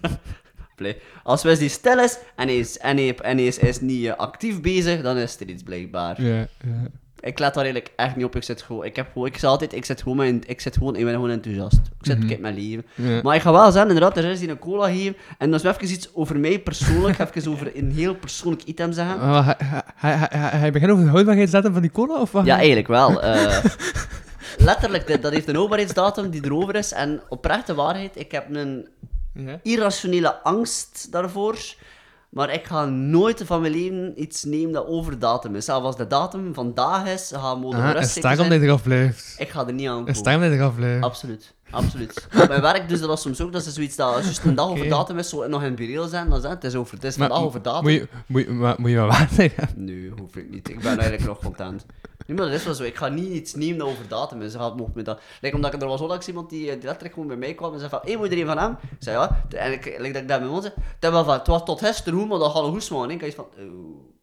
Play. Als Wesley stil is en hij is, en hij, en hij is, is niet eh, actief bezig, dan is er iets blijkbaar. Ja, ja. Ik let daar eigenlijk echt niet op. Ik zit gewoon, ik heb gewoon, ik zeg altijd, ik zit gewoon, met, ik zit gewoon, ik ben gewoon enthousiast. Ik zit, Mhm. kijk mijn leven. Ja. Maar ik ga wel zeggen, inderdaad, er is die een cola geven. En dat is even iets over mij persoonlijk, even over een heel persoonlijk item zeggen. Ah, hij, hij, hij, hij, hij begint over de houdbaarheidsdatum van die cola, of wat? Ja, eigenlijk wel. eh. letterlijk, dat heeft een houdbaarheidsdatum die erover is. En oprechte waarheid, ik heb een Ja? irrationele angst daarvoor. Maar ik ga nooit van mijn leven iets nemen dat over datum is. Zelfs als de datum vandaag is, ga ik Ah, rustig is zijn. dat je eraf blijft. Ik ga er niet aan Is komen. daarom dat je eraf blijft. Absoluut, absoluut. Op mijn werk dus dat is soms ook, dat is zoiets dat juist een dag over datum is, zo nog in zijn, dan is het, is, over, het is Maar vandaag over datum. Moet je, moet je, maar, moet je wel waar zeggen? Nee, hoef ik niet. Ik ben eigenlijk nog content. Nee, maar dat is wel zo. Ik ga niet iets nemen dat over datum is. Gaat mocht me dat. Like, omdat ik er was onlangs iemand die, eh, die letterlijk gewoon bij mij kwam en zei van, hé, moet je er een van hem? Ik zei ja. En ik, like, dat ik dat bij ons zei, het, was van, het was tot gisteren goed, maar dat gaat nog goed smaken. Ik iets van, oh.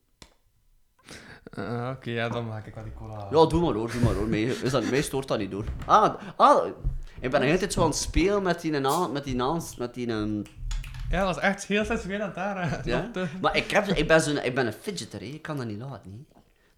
Ah, Oké, ja, dan maak ik wel die cola. ja, doe maar hoor, doe maar hoor. Mij, is dat, mij stoort dat niet door. Ah, ah, ik ben tijd zo aan het spelen met die naam, met die naam, met die... ehm, Ja, dat was echt heel sensueel aan het daar. ja? Maar ik, heb, ik, ben zo, ik ben een fidgeter, hè. ik kan dat niet laten. Hè.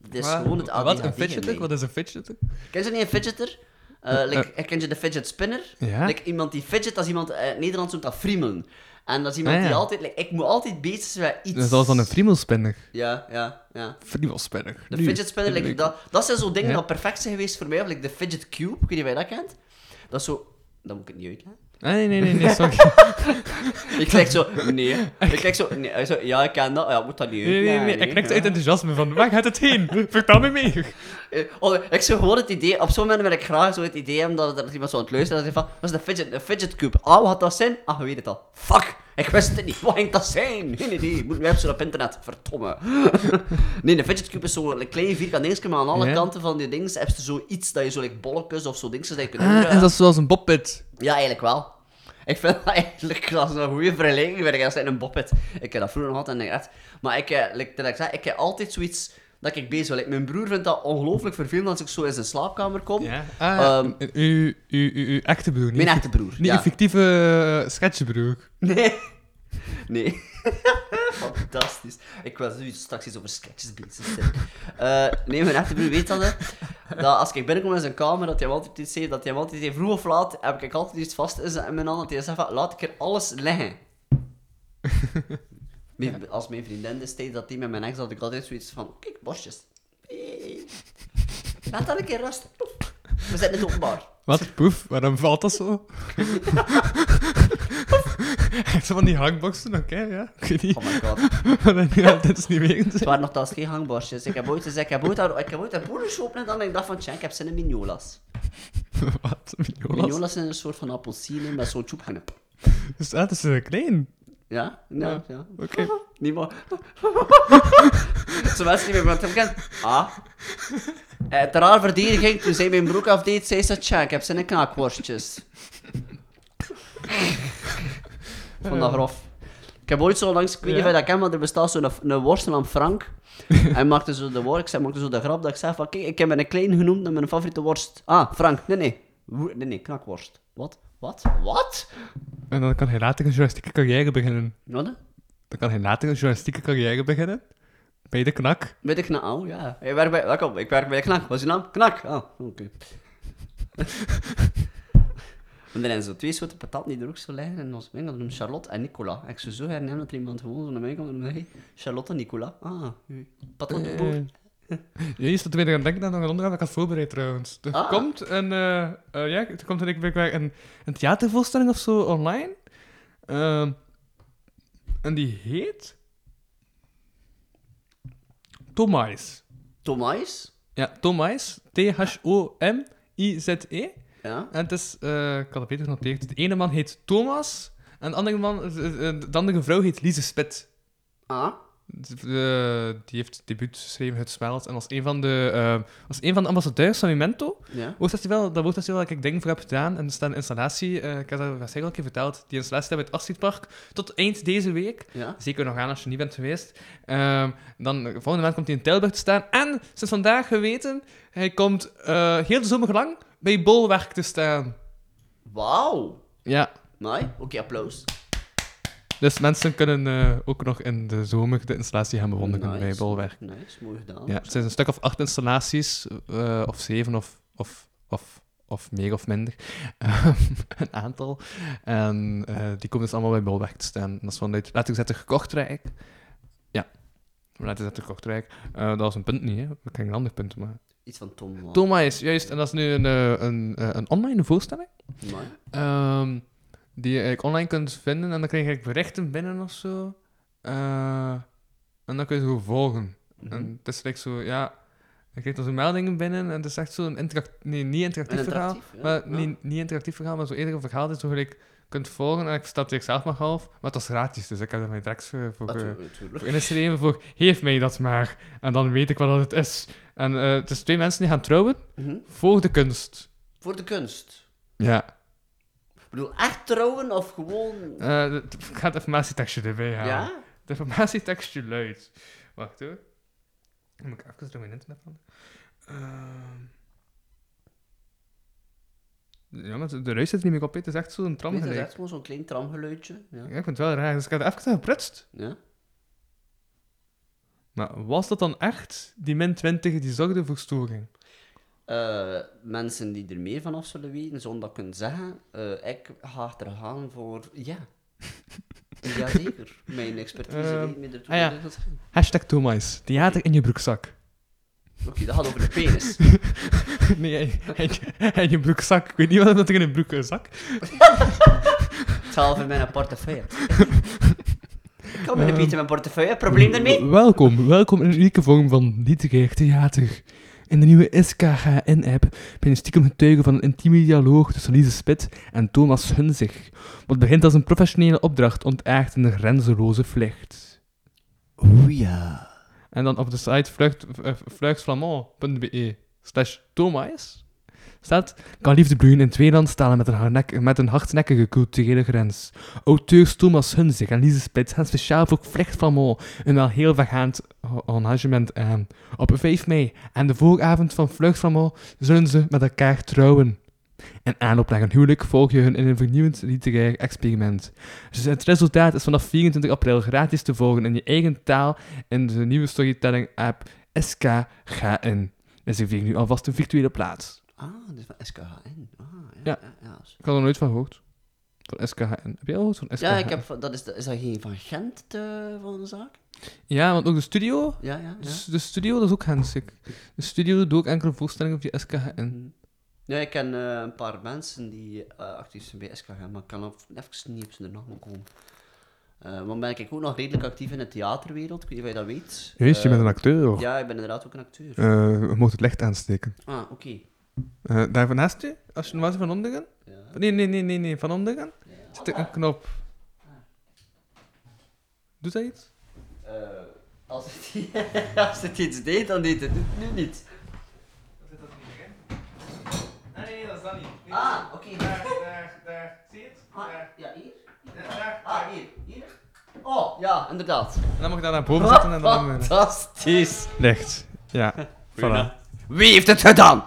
Het is gewoon het ADHD Wat, een fidgeter? Wat is een fidgeter? Ken je niet een fidgeter? Eh Eh, like, ken je de fidget spinner? Ja? Like, iemand die fidget, dat is iemand, eh, in Nederlands noemt dat friemelen. En dat is iemand Ah, ja. die altijd, like, ik moet altijd bezig zijn met iets. Dat is als dan een friemelspinner. Ja, ja, ja. Friemelspinner. De Nu. fidget spinner, like, dat, dat zijn zo dingen Ja. dat perfect zijn geweest voor mij. Of like, de fidget cube, ik weet niet of je dat kent. Dat is zo... Dat moet ik het niet uitleggen. Ah, nee, nee, nee, nee, sorry. Ik kijk zo, nee. Ik kijk zo, nee. Hij zo, ja, ik ken dat. Ja, ik moet dat niet Nee, nee, nee, ik krijg ja. uit enthousiasme van, waar gaat het heen? Vertel me mee. Eh, oh, ik zou gewoon het idee, op zo'n moment wil ik graag zo het idee hebben dat, dat iemand zo aan het luisteren is. Dat hij van, wat is de fidget, de fidget cube? Ah, wat gaat dat zijn? Ah, je weet het al. Fuck! Ik wist het niet. Wat ging dat zijn? Geen idee. Moet nu even zo op internet. Verdomme. nee, de fidget cube is zo'n klein vierkant dingetje, maar aan alle Ja. kanten van die dingen heb je zoiets dat je zo like, bolletjes of zo dingetjes dat je kunt Ah, indraaien. en dat is zoals een boppet. Ja, eigenlijk wel. Ik vind dat eigenlijk dat is een goede vergelijking. Ik als een boppet. Ik heb dat vroeger nog altijd en ik echt. Maar ik, eh, like, dat ik, zei, ik heb altijd zoiets dat ik bezig ben. Mijn broer vindt dat ongelooflijk vervelend als ik zo in zijn slaapkamer kom. Ja. Ah, Ehm, uw, uw, uw, uw echte broer. Niet Mijn echte broer. Niet ja. uw fictieve uh, sketchbroer. Nee. Nee. Fantastisch. Ik wil zoiets straks iets over sketches bezig zijn. Eh, nee, mijn echte broer weet dat, hè. Dat als ik binnenkom in zijn kamer, dat hij altijd iets zegt, dat hij altijd zegt, vroeg of laat, heb ik altijd iets vast in mijn hand, dat hij zegt van, laat ik er alles liggen. Mijn- Als mijn vriendin destijds dat die met mijn ex had, ik altijd zoiets van, kijk, bosjes. Hey. Laat dat een keer rust. We zijn in het openbaar. Wat? Poef? Waarom valt dat zo? Zo van die hangboxen, oké, ja. Ik weet niet. Oh my god. Dit is niet wegen. Het waren nogthans geen hangborstjes. Ik heb ooit gezegd, ik heb ooit, ik heb ooit een boerens openen en dan ik dacht van, tja, ik heb zin in mignolas. Wat? Mignolas? Mignolas zijn een soort van appelsine met zo'n tjoepgenep. Dus dat is een klein. Ja? Ja, ja. Oké. Niet meer. Zo mensen die me van hem kennen. Ah. Eh, ter haar verdediging, toen zij mijn broek afdeed, zei ze, tja, ik heb zin in knaakworstjes. Vond dat grof. Ik heb ooit zo langs, ik weet niet of je dat kent, maar er bestaat zo'n een worstenam Frank. Hij maakte zo de worst, ik zei, maakte zo de grap dat ik zei van, kijk, ik heb mijn klein genoemd naar mijn favoriete worst. Ah, Frank, nee, nee. Nee, nee, knakworst. Wat? Wat? Wat? En dan kan hij later een journalistieke carrière beginnen. Wat? Dan kan hij later een journalistieke carrière beginnen. Bij de knak. Bij de knak, oh ja. Ik werk bij, welkom, ik werk bij de knak. Wat is je naam? Knak. Oh, oké. En er zijn zo twee soorten pataten die er ook zo liggen in ons winkel. Dat noemen Charlotte en Nicola. Ik zou zo hernemen dat er iemand gewoon zo naar mij komt en hey, Charlotte en Nicola. Ah, patat de boer. Juist, dat we aan denken aan nog een onderwerp dat ik had voorbereid trouwens. Er Ah. komt een, eh, eh, ja, er komt een, een, een theatervoorstelling of zo online. Ehm, en die heet... Tomais. Tomais? Ja, Tomais. T-H-O-M-I-Z-E. Ja. En het is, eh, ik had het beter genoteerd. De ene man heet Thomas en de andere, man, eh, eh, de andere vrouw heet Lise Spit. Ah. De- die heeft debuut geschreven, Het Smelt. En als een van de, als een van de ambassadeurs van Memento, Ja. Woordfestival, dat woordfestival dat ik ding voor heb gedaan. En er staat een installatie, ik heb dat waarschijnlijk al een keer verteld, die installatie staat bij het Astridpark tot eind deze week. Ja. Zeker nog aan als je niet bent geweest. Ehm, dan, de volgende maand komt hij in Tilburg te staan. En, sinds vandaag geweten, hij komt heel de zomer lang bij Bolwerk te staan. Wauw. Ja. Nee? Oké, applaus. Dus mensen kunnen eh, ook nog in de zomer de installatie gaan bewonderen Nice. bij Bolwerk. Nice, mooi gedaan. Ja, het zijn een stuk of acht installaties, eh, of zeven of, of, of, of meer of minder. Ehm, een aantal. En eh, die komen dus allemaal bij Bolwerk te staan. Dat is vanuit letterzetter Kortrijk. Ja, letterzetter Kortrijk. Eh, dat was een punt niet, hè. Ik een ander punt, maar... Iets van Tom. Thomas is juist, en dat is nu een, eh, een, eh, een online voorstelling. Ehm, die je eigenlijk online kunt vinden en dan krijg je berichten binnen of zo. Eh, en dan kun je ze gewoon volgen. Mhm. En het is like zo, ja, je krijgt dan zo meldingen binnen en het is echt zo'n interactief, nee, niet interactief, verhaal, ja. maar Ja. niet, niet interactief verhaal, maar zo eerder een verhaal dat je gelijk kunt volgen. En ik stap het zelf maar half, maar het was gratis, dus ik heb er mijn direct voor, voor, voor ingeschreven voor, geef mij dat maar. En dan weet ik wat het is. En eh, het is twee mensen die gaan trouwen Mhm. voor de kunst. Voor de kunst. Ja. Ik bedoel, echt trouwen of gewoon... Eh, het- ik ga het informatietekstje erbij halen. Ja? Het informatietekstje luidt. Wacht hoor. Dan moet ik even door mijn internet van. Ehm. ja, maar de ruis zit niet meer op. Het is echt zo'n je, dat is tramgeluid. echt gewoon zo'n klein tramgeluidje. Ja. Ja, ik vind het wel raar. Dus ik had het even geprutst. ja. Maar was dat dan echt die min 20 die zorgde voor storing? Eh, mensen die er meer van af zullen weten, zullen dat kunnen zeggen. Eh, ik ga er gaan voor ja. Jazeker. Mijn expertise Ehm, weet me ertoe. ah ja. Hashtag Thomas. Theater in je broekzak. Oké, dat gaat over de penis. nee, in je broekzak. Ik weet niet wat dat er in een broekzak. Hetzelfde in mijn portefeuille. Ik kan met een beetje mijn portefeuille, probleem ermee? Welkom, welkom in een unieke vorm van literair theater. In de nieuwe SKHN-app ben je stiekem getuige van een intieme dialoog tussen Lise Spit en Thomas Hunzig. Wat begint als een professionele opdracht, ontaart in een grenzeloze vlucht. Oeh ja. En dan op de site vlucht, eh, vluchtflamand.be slash Thomas staat kan liefde bloeien in twee landstalen met een, hardnek- met een hardnekkige culturele grens. Auteurs Thomas Hunzig en Lise Spits gaan speciaal voor Vlecht Flamand een wel heel vergaand engagement aan. Op 5 mei, aan de vooravond van Vlucht Flamand, zullen ze met elkaar trouwen. En aanloop naar een huwelijk volg je hun in een vernieuwend literair experiment. Dus het resultaat is vanaf 24 april gratis te volgen in je eigen taal in de nieuwe storytelling-app SKGN. Dus ik nu alvast een virtuele plaats. Ah, dat is van SKHN. Ah, ja. Ja. ja, ja. Ik had er nooit van gehoord. Van SKHN. Heb jij al gehoord van SKHN? Ja, ik heb, van- dat is, de- is dat geen van Gent de, van de zaak? Ja, want ook de studio. Ja, ja, ja. Dus de studio, dat is ook Hensik. De studio doe ik enkele voorstellingen via SKHN. Ja, ik ken eh, een paar mensen die eh, actief zijn bij SKG, maar ik kan op, even niet op zijn naam komen. Eh maar ben ik ook nog redelijk actief in de theaterwereld, ik weet niet of je dat weet. Juist, je Eh, bent een acteur. Ja, ik ben inderdaad ook een acteur. Eh, je moet het licht aansteken. Ah, oké. Eh daar van naast je, als je zit van onderen. Ja. Nee, nee, nee, nee, nee, van onderen. Zit er een knop. Doet dat iets? Eh, als, het, als het iets deed, dan deed het het nu niet. Nee, nee, dat is dat niet. Ah, oké. Daar, daar, daar. Zie je het? Ah, ja, hier? Daar. Ah, hier. Hier? Oh, ja, inderdaad. En dan mag ik daar naar boven zetten en dan... Fantastisch. Licht. Ja. Voilà. Wie heeft het gedaan?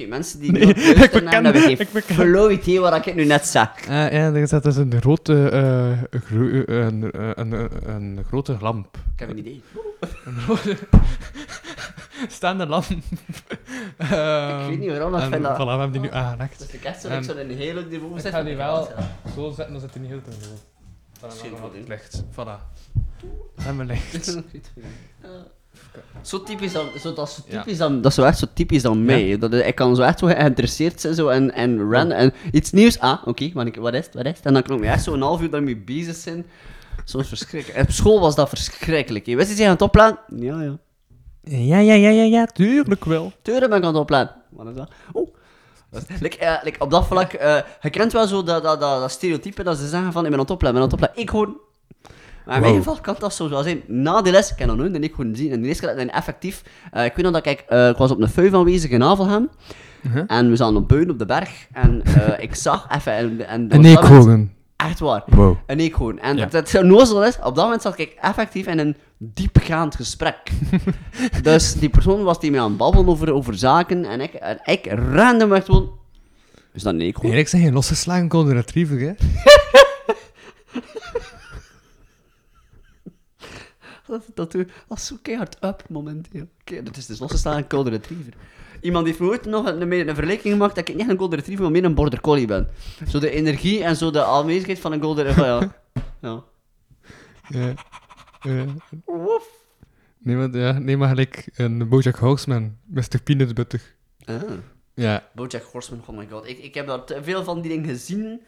Oké, mensen die Nee, ik beken- hebben geen ik beken- flauw idee wat ik nu net zeg. Eh, ja, er staat dus een grote, eh, gro- eh, een, eh, een, een, een grote lamp. Ik heb een idee. Een grote staande lamp. Ik weet niet waarom, maar ik vind dat- Voilà, we hebben die nu aangelegd. Dat is echt zo, En ik zo een hele niveau Ik zet. ga die wel zo zetten, dan zit hij niet heel te veel. Voilà, licht. Voilà. Dan hebben we licht. Zo typisch dan, zo, dat is zo Ja. typisch dan, dat is zo echt zo typisch dan mij. Dat, ik kan zo echt zo geïnteresseerd zijn zo en, en ran en iets nieuws. Ah, oké, maar ik- wat is het, wat is het? En dan kan ik me echt zo een half uur daarmee bezig zijn. Soms verschrikkelijk. Op school was dat verschrikkelijk. Je wist je aan het oplaan? Ja, ja. Ja, ja, ja, ja, ja, tuurlijk wel. Tuurlijk ben ik aan het oplaan. Wat is dat? Oh. Dat is- Like, eh, like, op dat vlak, eh, je kent wel zo dat, dat, dat, dat stereotype dat ze zeggen van ik ben aan het oplaan, ik ben aan het oplaan. Ik gewoon... Maar in mijn geval kan dat zo zijn. Na de les, ik nog nooit een ik gewoon zien. En de eerste keer dat ik effectief... eh, ik weet nog dat ik... eh, ik was op een feu aanwezig in Avelgem. Uh-huh. En we zaten op Beun op de berg. En eh, ik zag even... En, en Een eekhoorn. Echt waar. Wow. Een eekhoorn. En Ja. dat het zo nozel is, op dat moment zat ik effectief in een diepgaand gesprek. dus die persoon was die mij aan het babbelen over, over zaken. En ik, en ik random echt gewoon... Is dat een eekhoorn? Eigenlijk zijn geen losgeslagen golden retriever, hè? Dat, dat, dat was zo keihard up momenteel. Oké, dat is dus losgestaan een golden retriever. Iemand heeft me ooit nog een, een, een vergelijking gemaakt dat ik niet een golden retriever, maar meer een border collie ben. Zo de energie en zo de aanwezigheid van een golden retriever. Ja. ja. Ja. Ja. Woef. Nee, maar, ja, nee, maar gelijk een Bojack Horseman, Mr. Peanut Butter. Ah. Ja. Bojack Horseman, oh my god. Ik, ik heb daar veel van die dingen gezien.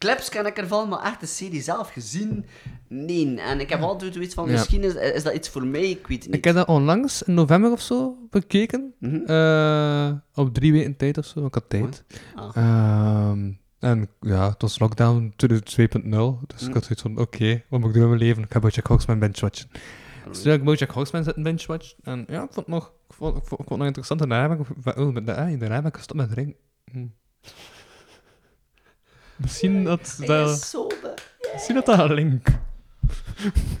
Clips ken ik ervan, maar echt de serie zelf gezien? Nee. En ik heb altijd zoiets van, misschien is, is dat iets voor mij, ik weet het niet. Ik heb dat onlangs, in november of zo, bekeken. Mhm. Eh, op drie weken tijd of zo, ik had tijd. Ah. Ehm, en ja, het was lockdown 2.0, dus Mhm. ik had zoiets van, oké, wat moet ik doen in mijn leven? Ik ga Bojack Horseman binge-watchen. Dus toen heb ik Bojack Horseman zitten binge-watchen. En ja, ik vond het nog, ik vond, ik vond, ik vond het nog interessant. En daarna ben ik, oh, met- ah, daarna ben ik gestopt met drinken. Hm. Misschien dat dat... Misschien dat dat een link.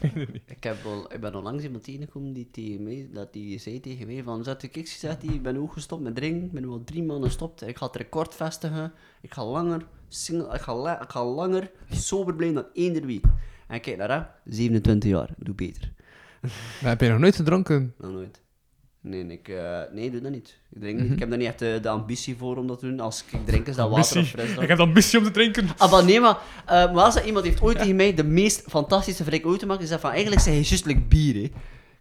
Ik weet het niet. Ik, heb wel, ik ben onlangs iemand tegengekomen die, tegen mij, dat die zei tegen mij van... Zet ik gezegd, ik ben ook gestopt met drinken. Ik ben al drie maanden gestopt. Ik ga het record vestigen. Ik ga langer, single, ik ga, la- ik ga langer sober blijven dan eender week. En kijk naar hem, 27 jaar. Doe beter. Maar heb je nog nooit gedronken? Nog nooit. Nee, ik, eh, nee, doe dat niet. Ik, drink niet. ik heb daar niet echt de, de ambitie voor om dat te doen. Als ik drink, is dat water of frisdrank. Ik heb de ambitie om te drinken. Ah, maar nee, maar, eh, maar als iemand heeft ooit tegen mij de meest fantastische vrij ooit gemaakt, die zei van, eigenlijk zeg je juist like bier, hè. Ik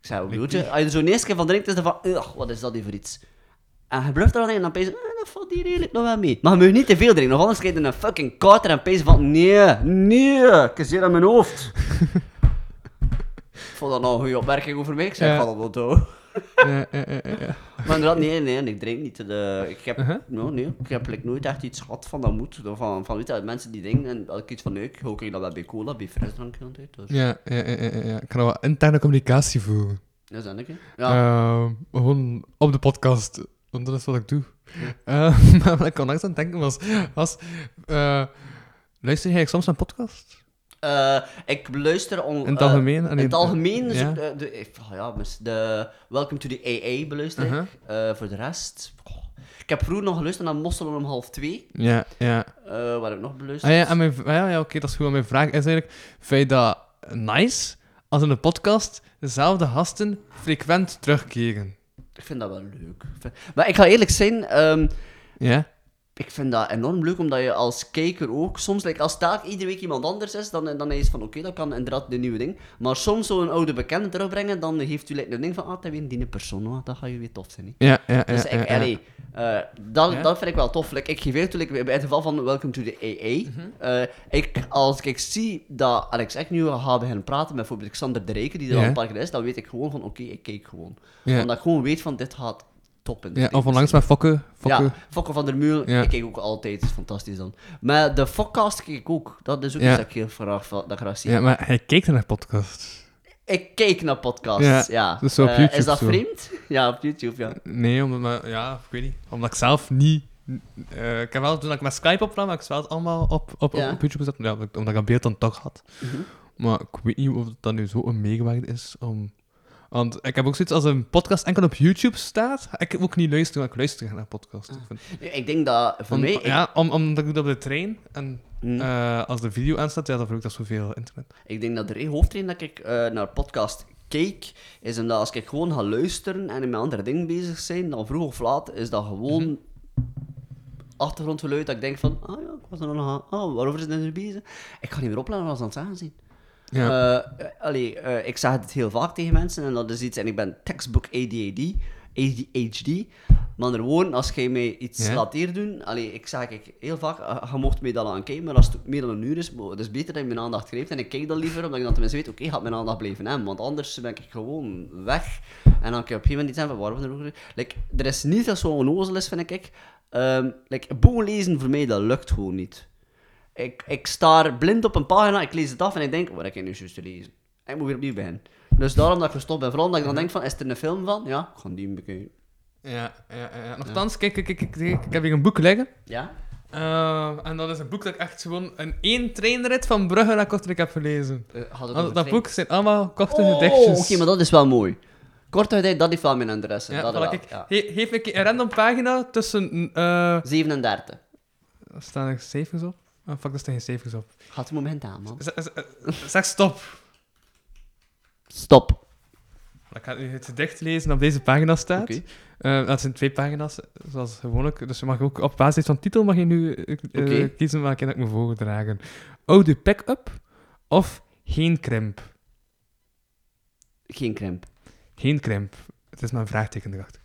zei, hoe bedoel je? Als je er zo'n eerste keer van drinkt, is het van, ugh, wat is dat hier voor iets? En je blijft er dan in en dan pees eh, dat valt hier eigenlijk nog wel mee. Maar je moet niet te veel drinken, nog anders krijg je een fucking kater en pees van, nee, nee, ik is hier aan mijn hoofd. Ik vond dat nou een goede opmerking over mij, ik zei, Ja. ga dat. Ja, ja, ja, ja, ja. Maar inderdaad, nee, nee, ik drink niet. De, ik heb, Uh-huh. no, nee, ik heb like, nooit echt iets gehad van dat moet. Van, van weet je, mensen die drinken, en als ik iets van nee, ik ook dat wel bij cola, bij frisdrank. Dus. Ja, ja, ja, ja, ja. Ik kan wel interne communicatie voeren. Dat is dat, hè? Ja. Ehm, gewoon op de podcast. Want dat is wat ik doe. Eh, maar wat ik onlangs aan het denken was... was eh, luister jij soms naar podcast? Eh, ik luister on, In het eh, algemeen? in Allee, het algemeen, dus ja. ik, eh, de, oh ja, de Welcome to the AA beluister ik. Uh-huh. Eh, voor de rest... Ik heb vroeger nog geluisterd naar Mosselen om half twee. Ja, ja. eh waar heb ik nog beluisterd? Ah, ja, en mijn, v- ja, ja oké, dat is goed. Mijn vraag is eigenlijk... Vind je dat nice als in een podcast dezelfde gasten frequent terugkeren? Ik vind dat wel leuk. Maar ik ga eerlijk zijn... ehm, Ja? Ik vind dat enorm leuk, omdat je als kijker ook soms, like, als taak iedere week iemand anders is, dan, dan is van, oké, dat kan inderdaad de nieuwe ding. Maar soms zo'n oude bekende terugbrengen, dan heeft u like, een ding van, ah, dat weer die persoon, oh, dat gaat je weer tof zijn. hè. Ja, ja, Dus ja, ik, ja, allee, eh, dat, Ja. dat vind ik wel tof. Like, ik geef like, bij het geval van Welcome to the AA, Mhm. eh, ik, als ik zie dat Alex echt nu gaat beginnen praten met bijvoorbeeld Xander de Rijken, die er al een paar keer is, dan weet ik gewoon van, oké, ik kijk gewoon. Omdat ik gewoon weet van, dit gaat Ja, of onlangs met Fokke. Fokke. ja, Fokke van der Muur, Ja. ik kijk ook altijd, is fantastisch dan. Maar de Fokcast kijk ik ook, dat is ook iets dat ik heel graag, dat ik graag zie. Ja, maar hij kijkt naar podcasts. Ik kijk naar podcasts, Ja, dus op Eh, YouTube Is dat zo. vreemd? Ja, op YouTube, ja. Nee, omdat, maar, ja, ik weet niet. Omdat ik zelf niet... eh, ik heb wel, toen ik met Skype opnam, heb ik wel allemaal op, op, Ja. op YouTube gezet. Ja, omdat ik- omdat ik een beeld dan toch had. Mhm. Maar ik weet niet of dat nu zo een meegewerkt is om... Want ik heb ook zoiets als een podcast enkel op YouTube staat. Ik heb ook niet luisteren, maar ik luister naar podcasts. Ik vind- Nee, Ik denk dat, voor Om- mij... ik- Ja, om, omdat ik doe dat op de trein. En Mm. eh, als de video aanstaat, ja, dan verbruikt dat zoveel internet. Ik denk dat de hoofdreden dat ik eh, naar podcast kijk, is omdat als ik gewoon ga luisteren en met andere dingen bezig zijn, dan vroeg of laat is dat gewoon Mhm. achtergrondgeluid dat ik denk van, ah ja, ik was er nog aan, ah, waarover is het nu bezig? Ik ga niet meer opletten wat ze aan het zeggen zijn. Ja. Eh, allee, eh, ik zeg het heel vaak tegen mensen en dat is iets, en ik ben textbook ADHD, ADHD, maar woorden, als jij mij iets Ja. laat doen, allee, ik zeg ik heel vaak, eh, je mocht mij dat aan kijken, maar als het meer dan een uur is, het is beter dat je mijn aandacht grijpt en ik kijk dan liever, omdat ik dan tenminste weet, oké, gaat mijn aandacht blijven hebben, want anders ben ik gewoon weg en dan kan je op een gegeven moment iets hebben, waarom er ook... Like, er is niet dat zo'n onnozel is, vind ik. Ehm like, boeken lezen voor mij, dat lukt gewoon niet. Ik, ik sta blind op een pagina, ik lees het af en ik denk, wat heb ik nu juist te lezen? En ik moet weer opnieuw beginnen. Dus daarom dat ik gestopt ben. Vooral omdat ik dan denk van, is er een film van? Ja, ik ga die bekijken. Ja, ja, ja. ja. Nochtans, kijk, kijk, kijk, kijk, ik heb hier een boek liggen. Ja? Eh, en dat is een boek dat ik echt gewoon een één treinrit van Brugge naar Kortrijk heb gelezen. Eh, dat boek zijn allemaal korte Oh, gedichtjes. oké, maar dat is wel mooi. Korte tijd, dat heeft wel mijn interesse. Ja, dat voilà, wel, kijk, ja. he- geef ik een random pagina tussen... eh 37. er staan er cijfers op? Oh, fuck, er staan geen cijfers op. Gaat het moment aan, man. Z- z- Zeg stop. Stop. Ik ga nu het gedicht lezen dat op deze pagina staat. Oké. Eh, dat zijn twee pagina's, zoals gewoonlijk. Dus je mag ook op basis van titel mag je nu eh, eh, Oké. kiezen welke dat ik moet voordragen. Oude pick-up of geen krimp? Geen krimp. Geen krimp. Het is maar een vraagteken erachter.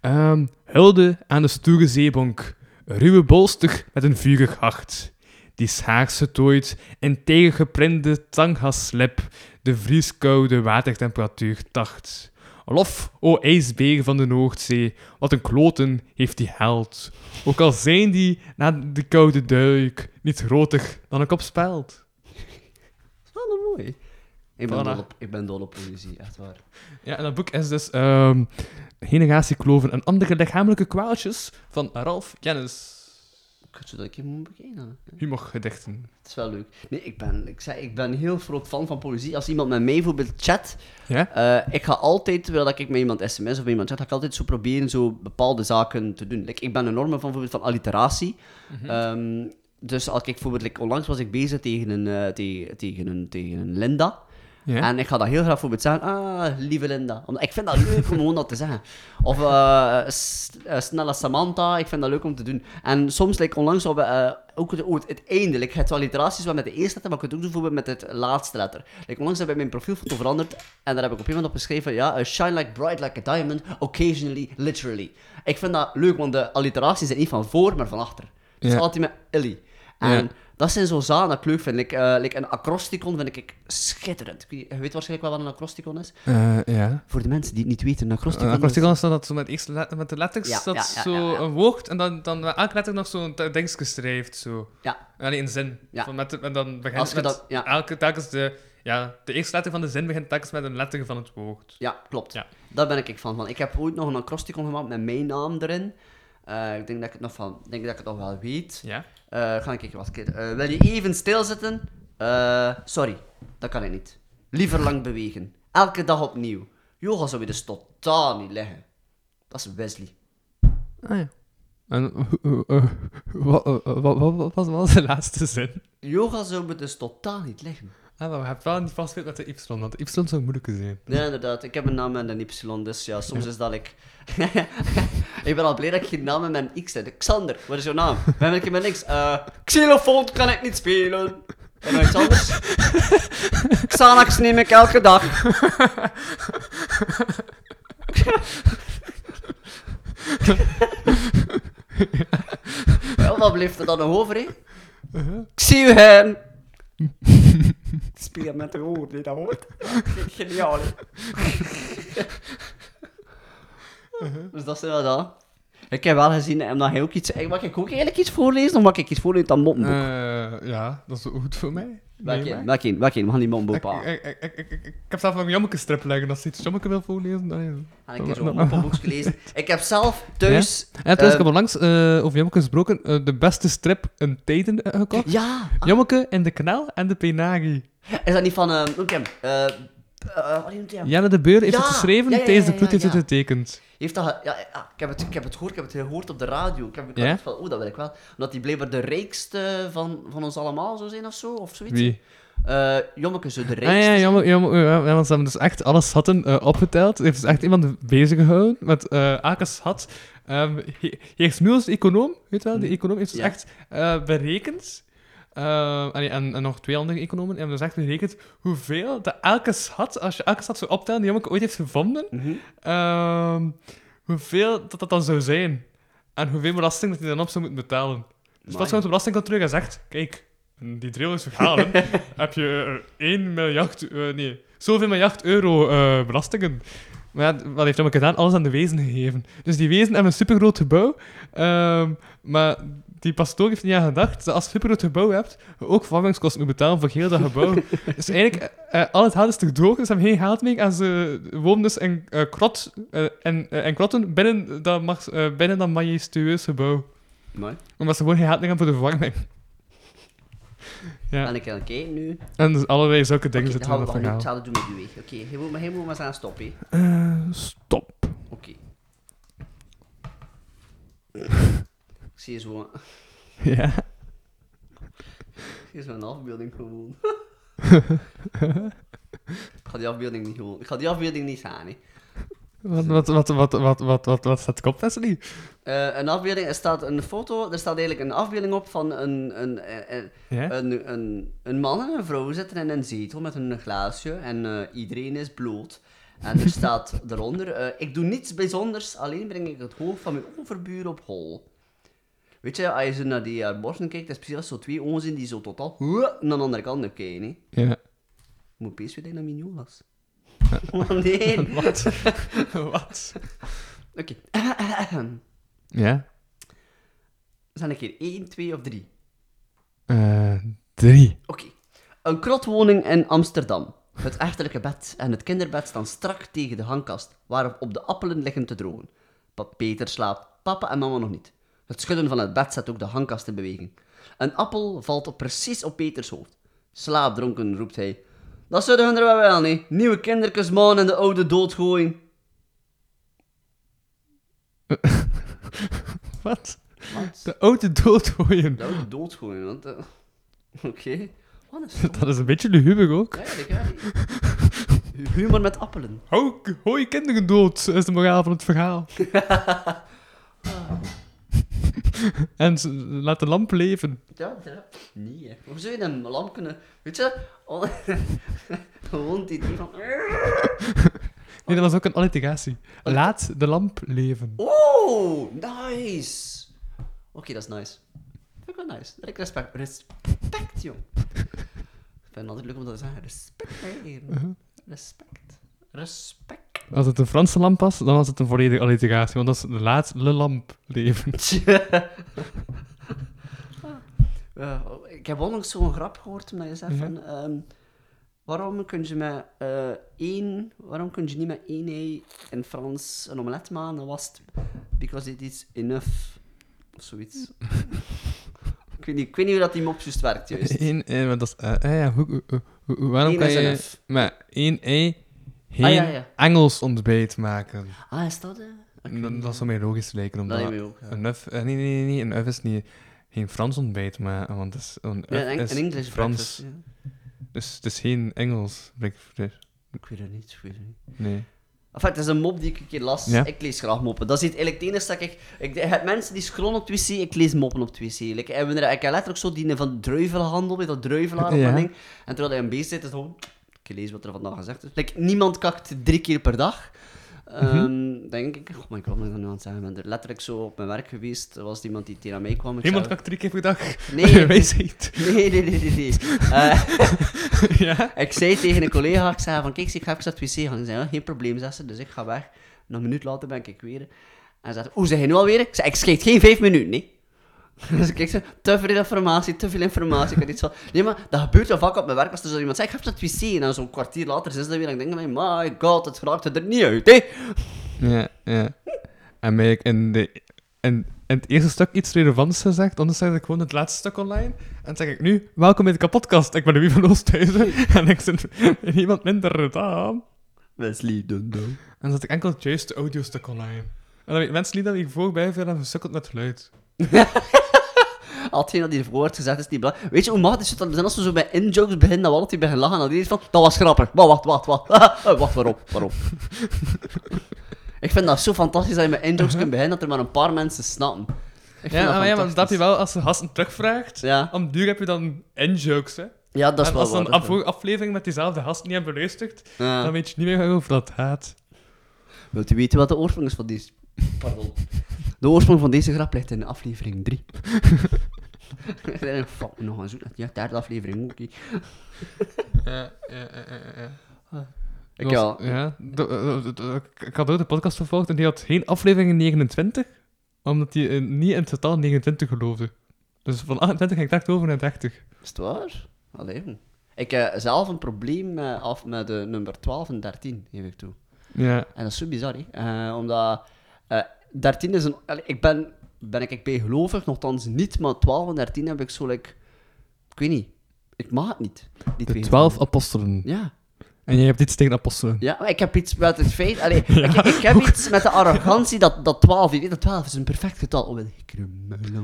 Ehm, hulde aan de stoere zeebonk. Ruwe bolstig met een vurig hart. Die schaars getooid in tegengeprinte tanghaslip. De vrieskoude watertemperatuur tacht. Lof, o ijsbeer van de Noordzee, wat een kloten heeft die held. Ook al zijn die na de koude duik niet groter dan een kop speld. Dat is wel mooi. Ik ben, dol op, ik ben dol op poëzie, echt waar. Ja, en dat boek is dus ehm Generatiekloven en andere lichamelijke kwaaltjes van Ralf Kennis. Ik zou dat ik je moet bekijken. Humorgedichten. Het is wel leuk. Nee, ik ben, ik, zei, ik ben een heel groot fan van poëzie. Als iemand met mij bijvoorbeeld chat, Ja? eh, ik ga altijd, terwijl ik met iemand sms of met iemand chat, ga ik altijd zo proberen zo bepaalde zaken te doen. Like, ik ben enorm van, bijvoorbeeld van alliteratie. Ehm, dus als ik bijvoorbeeld, like, onlangs was ik bezig tegen een, eh, tegen een, tegen een Linda. En ik ga dat heel graag bijvoorbeeld zeggen, ah, lieve Linda. Omdat ik vind dat leuk om gewoon dat te zeggen. Of eh, eh, snelle Samantha, ik vind dat leuk om te doen. En soms, like, onlangs hadden we eh, ook het, ook het einde. Like, het alliteraties wel met de eerste letter, maar ik kan het ook doen met het laatste letter. Like, onlangs heb ik mijn profielfoto veranderd en daar heb ik op iemand op geschreven, ja, shine like bright like a diamond, occasionally, literally. Ik vind dat leuk, want de alliteraties zijn niet van voor, maar van achter. Het is Ja. altijd met illy. En. Dat zijn zo zaken dat ik leuk vind. Like, eh, like een acrosticon vind ik schitterend. Je weet waarschijnlijk wel wat een acrosticon is. Eh, ja. Voor de mensen die het niet weten, een acrosticon Een is... acrosticon is dan dat zo met, eerst met de letters, Ja, dat ja, zo een woord en dan, dan met elke letter nog zo'n dingetje schrijft. Zo. Ja, Allee, een zin. Van met, en dan begint je met dat- elke telkens de, ja, de eerste letter van de zin begint telkens met een letter van het woord. ja, klopt. Ja. Daar ben ik van. van. Ik heb ooit nog een acrosticon gemaakt met mijn naam erin. Eh, ik denk dat ik het nog, van, ik denk dat ik het nog wel weet. Ja? Eh, ga ik kijken wat eh, wil je even stilzitten? Eh, sorry, dat kan ik niet. Liever lang bewegen. Elke dag opnieuw. Yoga zou je dus totaal niet leggen. Dat is Wesley. Ah ja. En eh, wat, wat, wat, wat was de laatste zin? Yoga zou me dus totaal niet leggen. Ah, maar we hebben wel niet vast met de Y, want de Y zou moeilijk zijn. Ja, inderdaad. Ik heb een naam met een Y, dus ja, soms is dat ik... ik ben al blij dat ik geen naam met mijn X heb. Xander, wat is jouw naam? Heb ik met niks? Eh, xylofoon kan ik niet spelen. En iets anders? Xanax neem ik elke dag. Wel, wat bleef er dan nog over, hè? Ik zie u hen. Speel met de woord, nee, dat hoort. Geniaal, hè? Dus dat is wel dat. Ik heb wel gezien, en mag, hij ook iets, mag ik ook eigenlijk iets voorlezen, of mag ik iets voorlezen dat moppenboek? Eh, ja, dat is goed voor mij. Welke Nee, een? Welke een? Welke een? We gaan die moppenboek Ik, pakken. ik, ik, ik, ik, ik, ik heb zelf nog een jommeke strip leggen. Als je iets jommeke wil voorlezen, dan... ja. Ga ik zo'n moppenboek gelezen. Ik heb zelf thuis... Ja, trouwens, ik eh, heb onlangs eh, over jommeke gesproken. eh, de beste strip in tijden eh, gekocht. Ja! Jommeke in de kanaal en de Penagi. Is dat niet van... eh, Hoe ken eh eh, wat noemt hij hem? Janne de Beur heeft Ja, het geschreven, ja, ja, tijdens ja, de vloed heeft ja, het ja. getekend. Heeft dat... Ja, ik, heb het, ik heb het gehoord, ik heb het gehoord op de radio. Ik heb ik dacht van, oh, dat wil ik wel. Omdat hij blijkbaar de rijkste van, van ons allemaal zou zijn of zo, of zoiets. Wie? Eh Jommeke zou de Ah rijkste ja, jammer, ja, ja, want ze hebben dus echt alle schatten eh, opgeteld. Heeft dus echt iemand bezig gehouden met eh elke schat. He- heeft nu als econoom, weet je wel, die econoom heeft dus Ja. echt eh, berekend. Eh, en, en nog twee andere economen hebben dus echt berekend hoeveel de elke schat, als je elke schat zou optellen die Jommeke ooit heeft gevonden, Mhm. ehm, hoeveel dat dat dan zou zijn. En hoeveel belasting dat hij dan op zou moeten betalen. Dus dat is de belastingcontrole en zegt, kijk, die drill is verhalen, heb je eh, 1 miljard, eh, nee, zoveel miljard euro eh, belastingen. Maar ja, wat heeft Jommeke gedaan? Alles aan de wezen gegeven. Dus die wezen hebben een supergroot gebouw, ehm, maar die pastoor heeft niet aan gedacht dat als je een supergroot gebouw hebt, je ook vervangingskosten moet betalen voor heel dat gebouw. dus eigenlijk, eh, eh, al het geld is te droog, dus ze hebben geen geld meer en ze wonen dus in, eh, krot, en, krotten binnen dat, mag, binnen dat majestueus gebouw. Mooi. Omdat ze gewoon geen geld meer hebben voor de vervanging. Ja. En ik kijken nu. En dus allerlei zulke dingen Oké, zitten dan in gaan we het verhaal. doen met u. Oké, je moet maar, je moet maar aan stoppen. stop. Oké. Ik zie zo... Ja. Ik zie zo'n afbeelding gewoon. ik ga die afbeelding niet gewoon... Ik ga die afbeelding niet gaan, hè. Wat, wat, wat, wat, wat, wat, wat, wat staat kop, Wesley? Eh, een afbeelding, er staat een foto, er staat eigenlijk een afbeelding op van een, een, een, Ja? een, een, een man en een vrouw zitten in een zetel met een glaasje en eh, iedereen is bloot. En er staat eronder, eh, ik doe niets bijzonders, alleen breng ik het hoofd van mijn overbuur op hol. Weet je, als je naar die haar borsten kijkt, is precies als zo twee ogen zijn die zo totaal naar de andere kant op kijken. Hè. Ja. Moet opeens weer Mignolas. Oh nee. Wat? Wat? Oké. Ja. Zijn ik hier 1, 2 of 3? Eh, drie. Oké. Een krotwoning in Amsterdam. Het echterlijke bed en het kinderbed staan strak tegen de hangkast, waarop op de appelen liggen te drogen. Pap Peter slaapt, papa en mama nog niet. Het schudden van het bed zet ook de hangkast in beweging. Een appel valt op precies op Peters hoofd. Slaapdronken roept hij. Dat zullen hun er wel wel, niet. Nieuwe kindertjes man en de oude doodgooien. Wat? Wat? De oude doodgooien. De oude doodgooien, want... eh, Oké. Dat is een beetje luguber ook. Ja, Humor met appelen. Hou, hou je kinderen dood, is de moraal van het verhaal. en laat de lamp leven. Ja, ja. Nee, hè. Hoe zou je een lamp kunnen... Weet je? Gewoon het idee van... Nee, dat was ook een alliteratie. Laat de lamp leven. Oh, nice! Oké, dat is nice. Vind ik wel nice. Dat ik respect... Respect, jong. Ik vind het altijd leuk om dat te zeggen. Respect, hè. Respect. Respect. Als het een Franse lamp was, dan was het een volledige alliteratie. Want dat is de lamp leven. Ja, ik heb onlangs zo'n grap gehoord, omdat je zegt Ja. van... ehm, waarom kun je met eh, één... Waarom kun je niet met één ei in Frans een omelet maken? Dan was het... Because it is enough. Of zoiets. ik, weet niet, ik weet niet hoe dat die mop juist werkt, juist. Eén, eh, maar dat is, eh, eh, ja, hoe, hoe- hoe- hoe- waarom Eén kan je met één ei geen Ah, ja, ja. Engels ontbijt maken? Ah, is dat... Ik Dat, dat zou mij logisch lijken, omdat mij ook, ja. een uf, eh, nee, nee, nee, nee, een uf is niet geen Frans ontbijt, maar want het is, een Ja, uf een, is een English Frans. breakfast, ja. Dus het is geen Engels. Blik- Ik weet het niet, ik weet het niet. Nee. Enfin, het is een mop die ik een keer las. Ja. Ik lees graag moppen. Dat is het eigenlijk het enige dat ik... ik je hebt mensen die scrollen op Twitter, ik lees moppen op Twitter. Like, ik, wanneer- ik heb letterlijk zo die van druivenhandel, weet je, dat druivelaar of Ja. dat ding. En terwijl hij een beest zit, is het gewoon... Ik lees wat er vandaag gezegd is. Like, niemand kakt drie keer per dag. Ehm, denk ik. Oh my god, wat ik dat nu aan het zeggen ben. Er letterlijk zo op mijn werk geweest. Er was iemand die tegen mij kwam. ik Iemand kakt drie keer per dag. Nee. Nee, nee, nee, nee. nee. Eh, ja? ik zei tegen een collega, ik zei van, kijk, ik ga even naar het wc gaan. Ze zei, ja, geen probleem, zei ze, dus ik ga weg. En een minuut later ben ik weer. En hij zei, hoe zeg je nu alweer? Ik zei, ik scheet geen vijf minuten, nee. Dus ik zei, te veel informatie, te veel informatie. Ik had iets van, nee, maar dat gebeurt zo vaak op mijn werk. Als er zo iemand zegt, ik ga even naar het wc. En dan zo'n kwartier later is dat weer, en ik denk, my god, het raakt er niet uit, hè. Ja, ja. En mij in, de, in, in het eerste stuk iets relevants gezegd, anders zeg ik gewoon het laatste stuk online. En dan zeg ik nu, welkom bij de kapotkast. Ik ben Louis van Oosthuizen en ik zit niemand minder dan. Wesley Dundo. En dan zet ik enkel het juiste audiostuk online. En dan weten mensen niet dat ik voorbij veel en gesukkeld met geluid. Al hetgeen dat hiervoor wordt gezegd is niet belangrijk. Weet je hoe is het dan als we zo bij in-jokes beginnen, dat we altijd beginnen lachen. En dan iedereen van, dat was grappig. Maar wacht, wacht, wacht. Eh, wacht? Waarom? ik vind dat zo fantastisch dat je met in-jokes kunt beginnen, dat er maar een paar mensen snappen. Ik Ja, dat maar, ja, maar dat je wel als je gasten terugvraagt. Ja. Om duur heb je dan in-jokes, hè. Ja, dat is en wel als dan een dat aflevering met diezelfde gasten niet hebben beluisterd, Ja. dan weet je niet meer over dat gaat. Wilt u weten wat de oorsprong is van deze... Pardon. De oorsprong van deze grap ligt in aflevering 3. Ik denk, fuck, nog een zoek. Ja, derde aflevering ook. Ja, ja, ja, ja. Ik ja. was- ja. de- de- de- de- Ik had ook de podcast vervolgd en die had geen aflevering in 29, omdat hij niet in totaal 29 geloofde. Dus van 28 ging ik direct over naar 30. Is het waar? Allee, jong. Ik heb zelf een probleem af, met de nummer 12 en 13, geef ik toe. Ja. En dat is zo bizar, hè. Eh, omdat... eh 13 is een... allee, ik ben, ben ik bijgelovig, nogthans niet, maar 12 en 13 heb ik zo, like... Ik weet niet. Ik mag het niet. Die De twee 12 geloven. apostelen. Ja. En jij hebt iets tegen apostelen. Ja, maar ik heb iets met het feit... Allee, ik, ik heb iets met de arrogantie dat, dat 12... Je weet dat 12 is een perfect getal. Oh, ik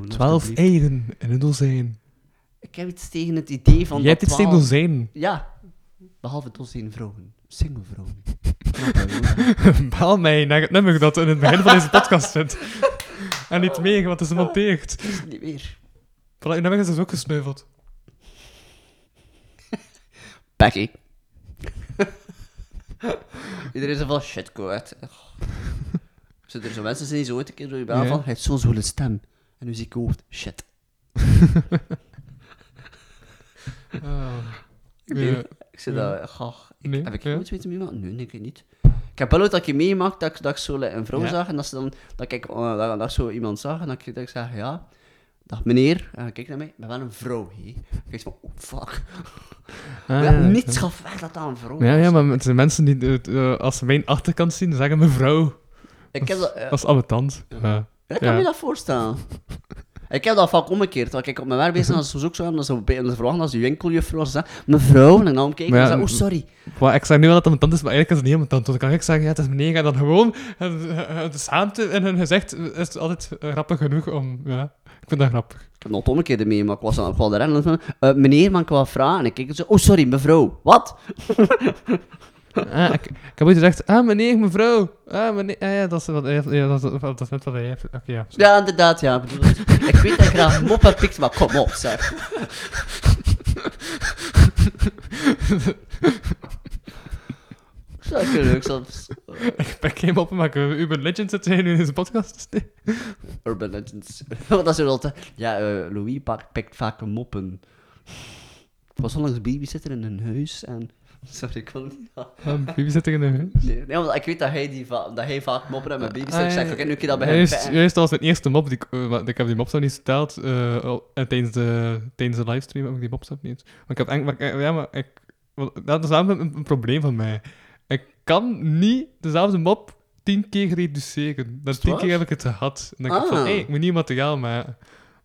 12 eieren in een dozijn. Ik heb iets tegen het idee van Jij dat hebt iets tegen 12 dozijn. Ja. Behalve dozijn vrouwen. Je, hoor. Bel mij naar het nummer dat in het begin van deze podcast zit. En niet meer, want het is gemonteerd. is niet meer. Voilà, uw nummer is dus ook gesneuveld. Becky. Iedereen is van shit, kwijt. Zit er zo mensen zijn die zo ooit een keer door je bel Ja. van, hij heeft zo'n zwoele stem. En nu zie ik hoofd, shit. Nee, Ja. Ik zei dat, goh, ik, Nee, heb ik ja. nooit weten meemaken? Nee, denk ik niet. Ik heb wel ooit dat ik meegemaakt dat, ik- dat ik zo like, een vrouw Ja. zag en dat ze dan, dat ik, uh, dat, zo iemand zag en dat ik, dat ik zeg, ja, dag meneer, en hij kijkt naar mij, ik ben wel een vrouw, hé. Ik van, oh fuck. Ah, ja, niets gaf weg dat dat een vrouw Ja, was. ja, maar het zijn mensen die, eh, als ze mijn achterkant zien, zeggen mevrouw. Ik heb dat, ja. Dat is ambetant. Ja. Ik kan me dat voorstellen. Ik heb dat vaak omgekeerd. Want ik op mijn werk bezig als ze zo ook zo hebben, dat ze, verwachten als de winkeljuffrouw ze zegt, mevrouw, en dan omkijken Maar en ja, zeggen, oh sorry. Ik zeg nu wel dat het ambetant is, maar eigenlijk is het niet ambetant. Want dan kan ik zeggen, ja, het is meneer, en dan gewoon... eh, eh, De schaamte in hun gezicht is altijd eh, grappig genoeg om... Ja, ik vind dat grappig. Ik heb nog het omgekeerde mee, maar ik was aan ik was erin en van, eh, meneer, mag ik wel vragen? En ik kijk zo, oh sorry, mevrouw. Wat? Ah, ik, ik heb ooit gezegd, ah, meneer, mevrouw. Ah, meneer... Ah, ja, dat is, wat, ja, dat, is, dat is net wat hij heeft. Oké, ja. Ja, inderdaad, ja. ik weet dat ik graag moppen pikt, maar kom op, zeg. Zou ik leuk soms. Ik ben geen moppen, maar Urban Legend zitten nu in deze podcast. Urban Legends. Dat is er altijd. Ja, eh, Louis pak- pikt vaak moppen. Ik was onlangs babysitter in een huis en. Sorry, ik wil niet. Ah, Baby zit in de huis. Nee, nee, want ik weet dat hij, die va- dat hij vaak moppen en met babysitter. Ah, ik zeg, oké, nu kun je dat bij hem Juist, pijn. juist, dat was mijn eerste mop. Die, ik- eh, maar ik heb die mop zo niet verteld. eh, al- en tijdens, de, tijdens de livestream heb ik die mop zo niet. Maar ik heb maar, ik- ja, maar ik, want dat is wel een, een probleem van mij. Ik kan niet dezelfde mop tien keer reduceren. Dat het tien waar? keer heb ik het gehad. En dan denk ik van, Ah. hé, ik moet nieuw materiaal maken.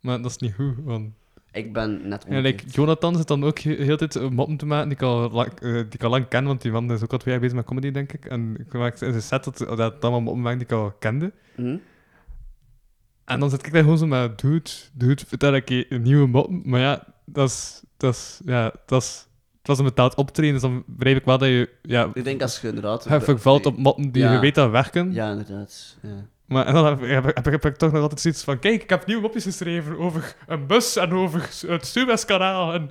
Maar dat is niet goed, want... Ik ben net Ja, like, Jonathan zit dan ook he- heel de tijd eh, moppen te maken die ik al lang, eh, die ik al lang ken, want die man is ook al twee jaar bezig met comedy, denk ik. En ik maak in zijn set dat, dat het allemaal moppen die ik al kende. Hm? En dan zit ik daar gewoon zo met, dude, dude, vertel ik je een nieuwe mop. Maar ja, dat is, dat is, ja, dat is, was een betaald optreden, dus dan begrijp ik wel dat je ja, Ik denk als je inderdaad... heftig valt op motten die Ja. je weet dat werken. Ja, inderdaad. Ja. Maar dan heb, heb, heb, heb ik toch nog altijd zoiets van, kijk, ik heb nieuwe mopjes geschreven over een bus en over het Suezkanaal. En,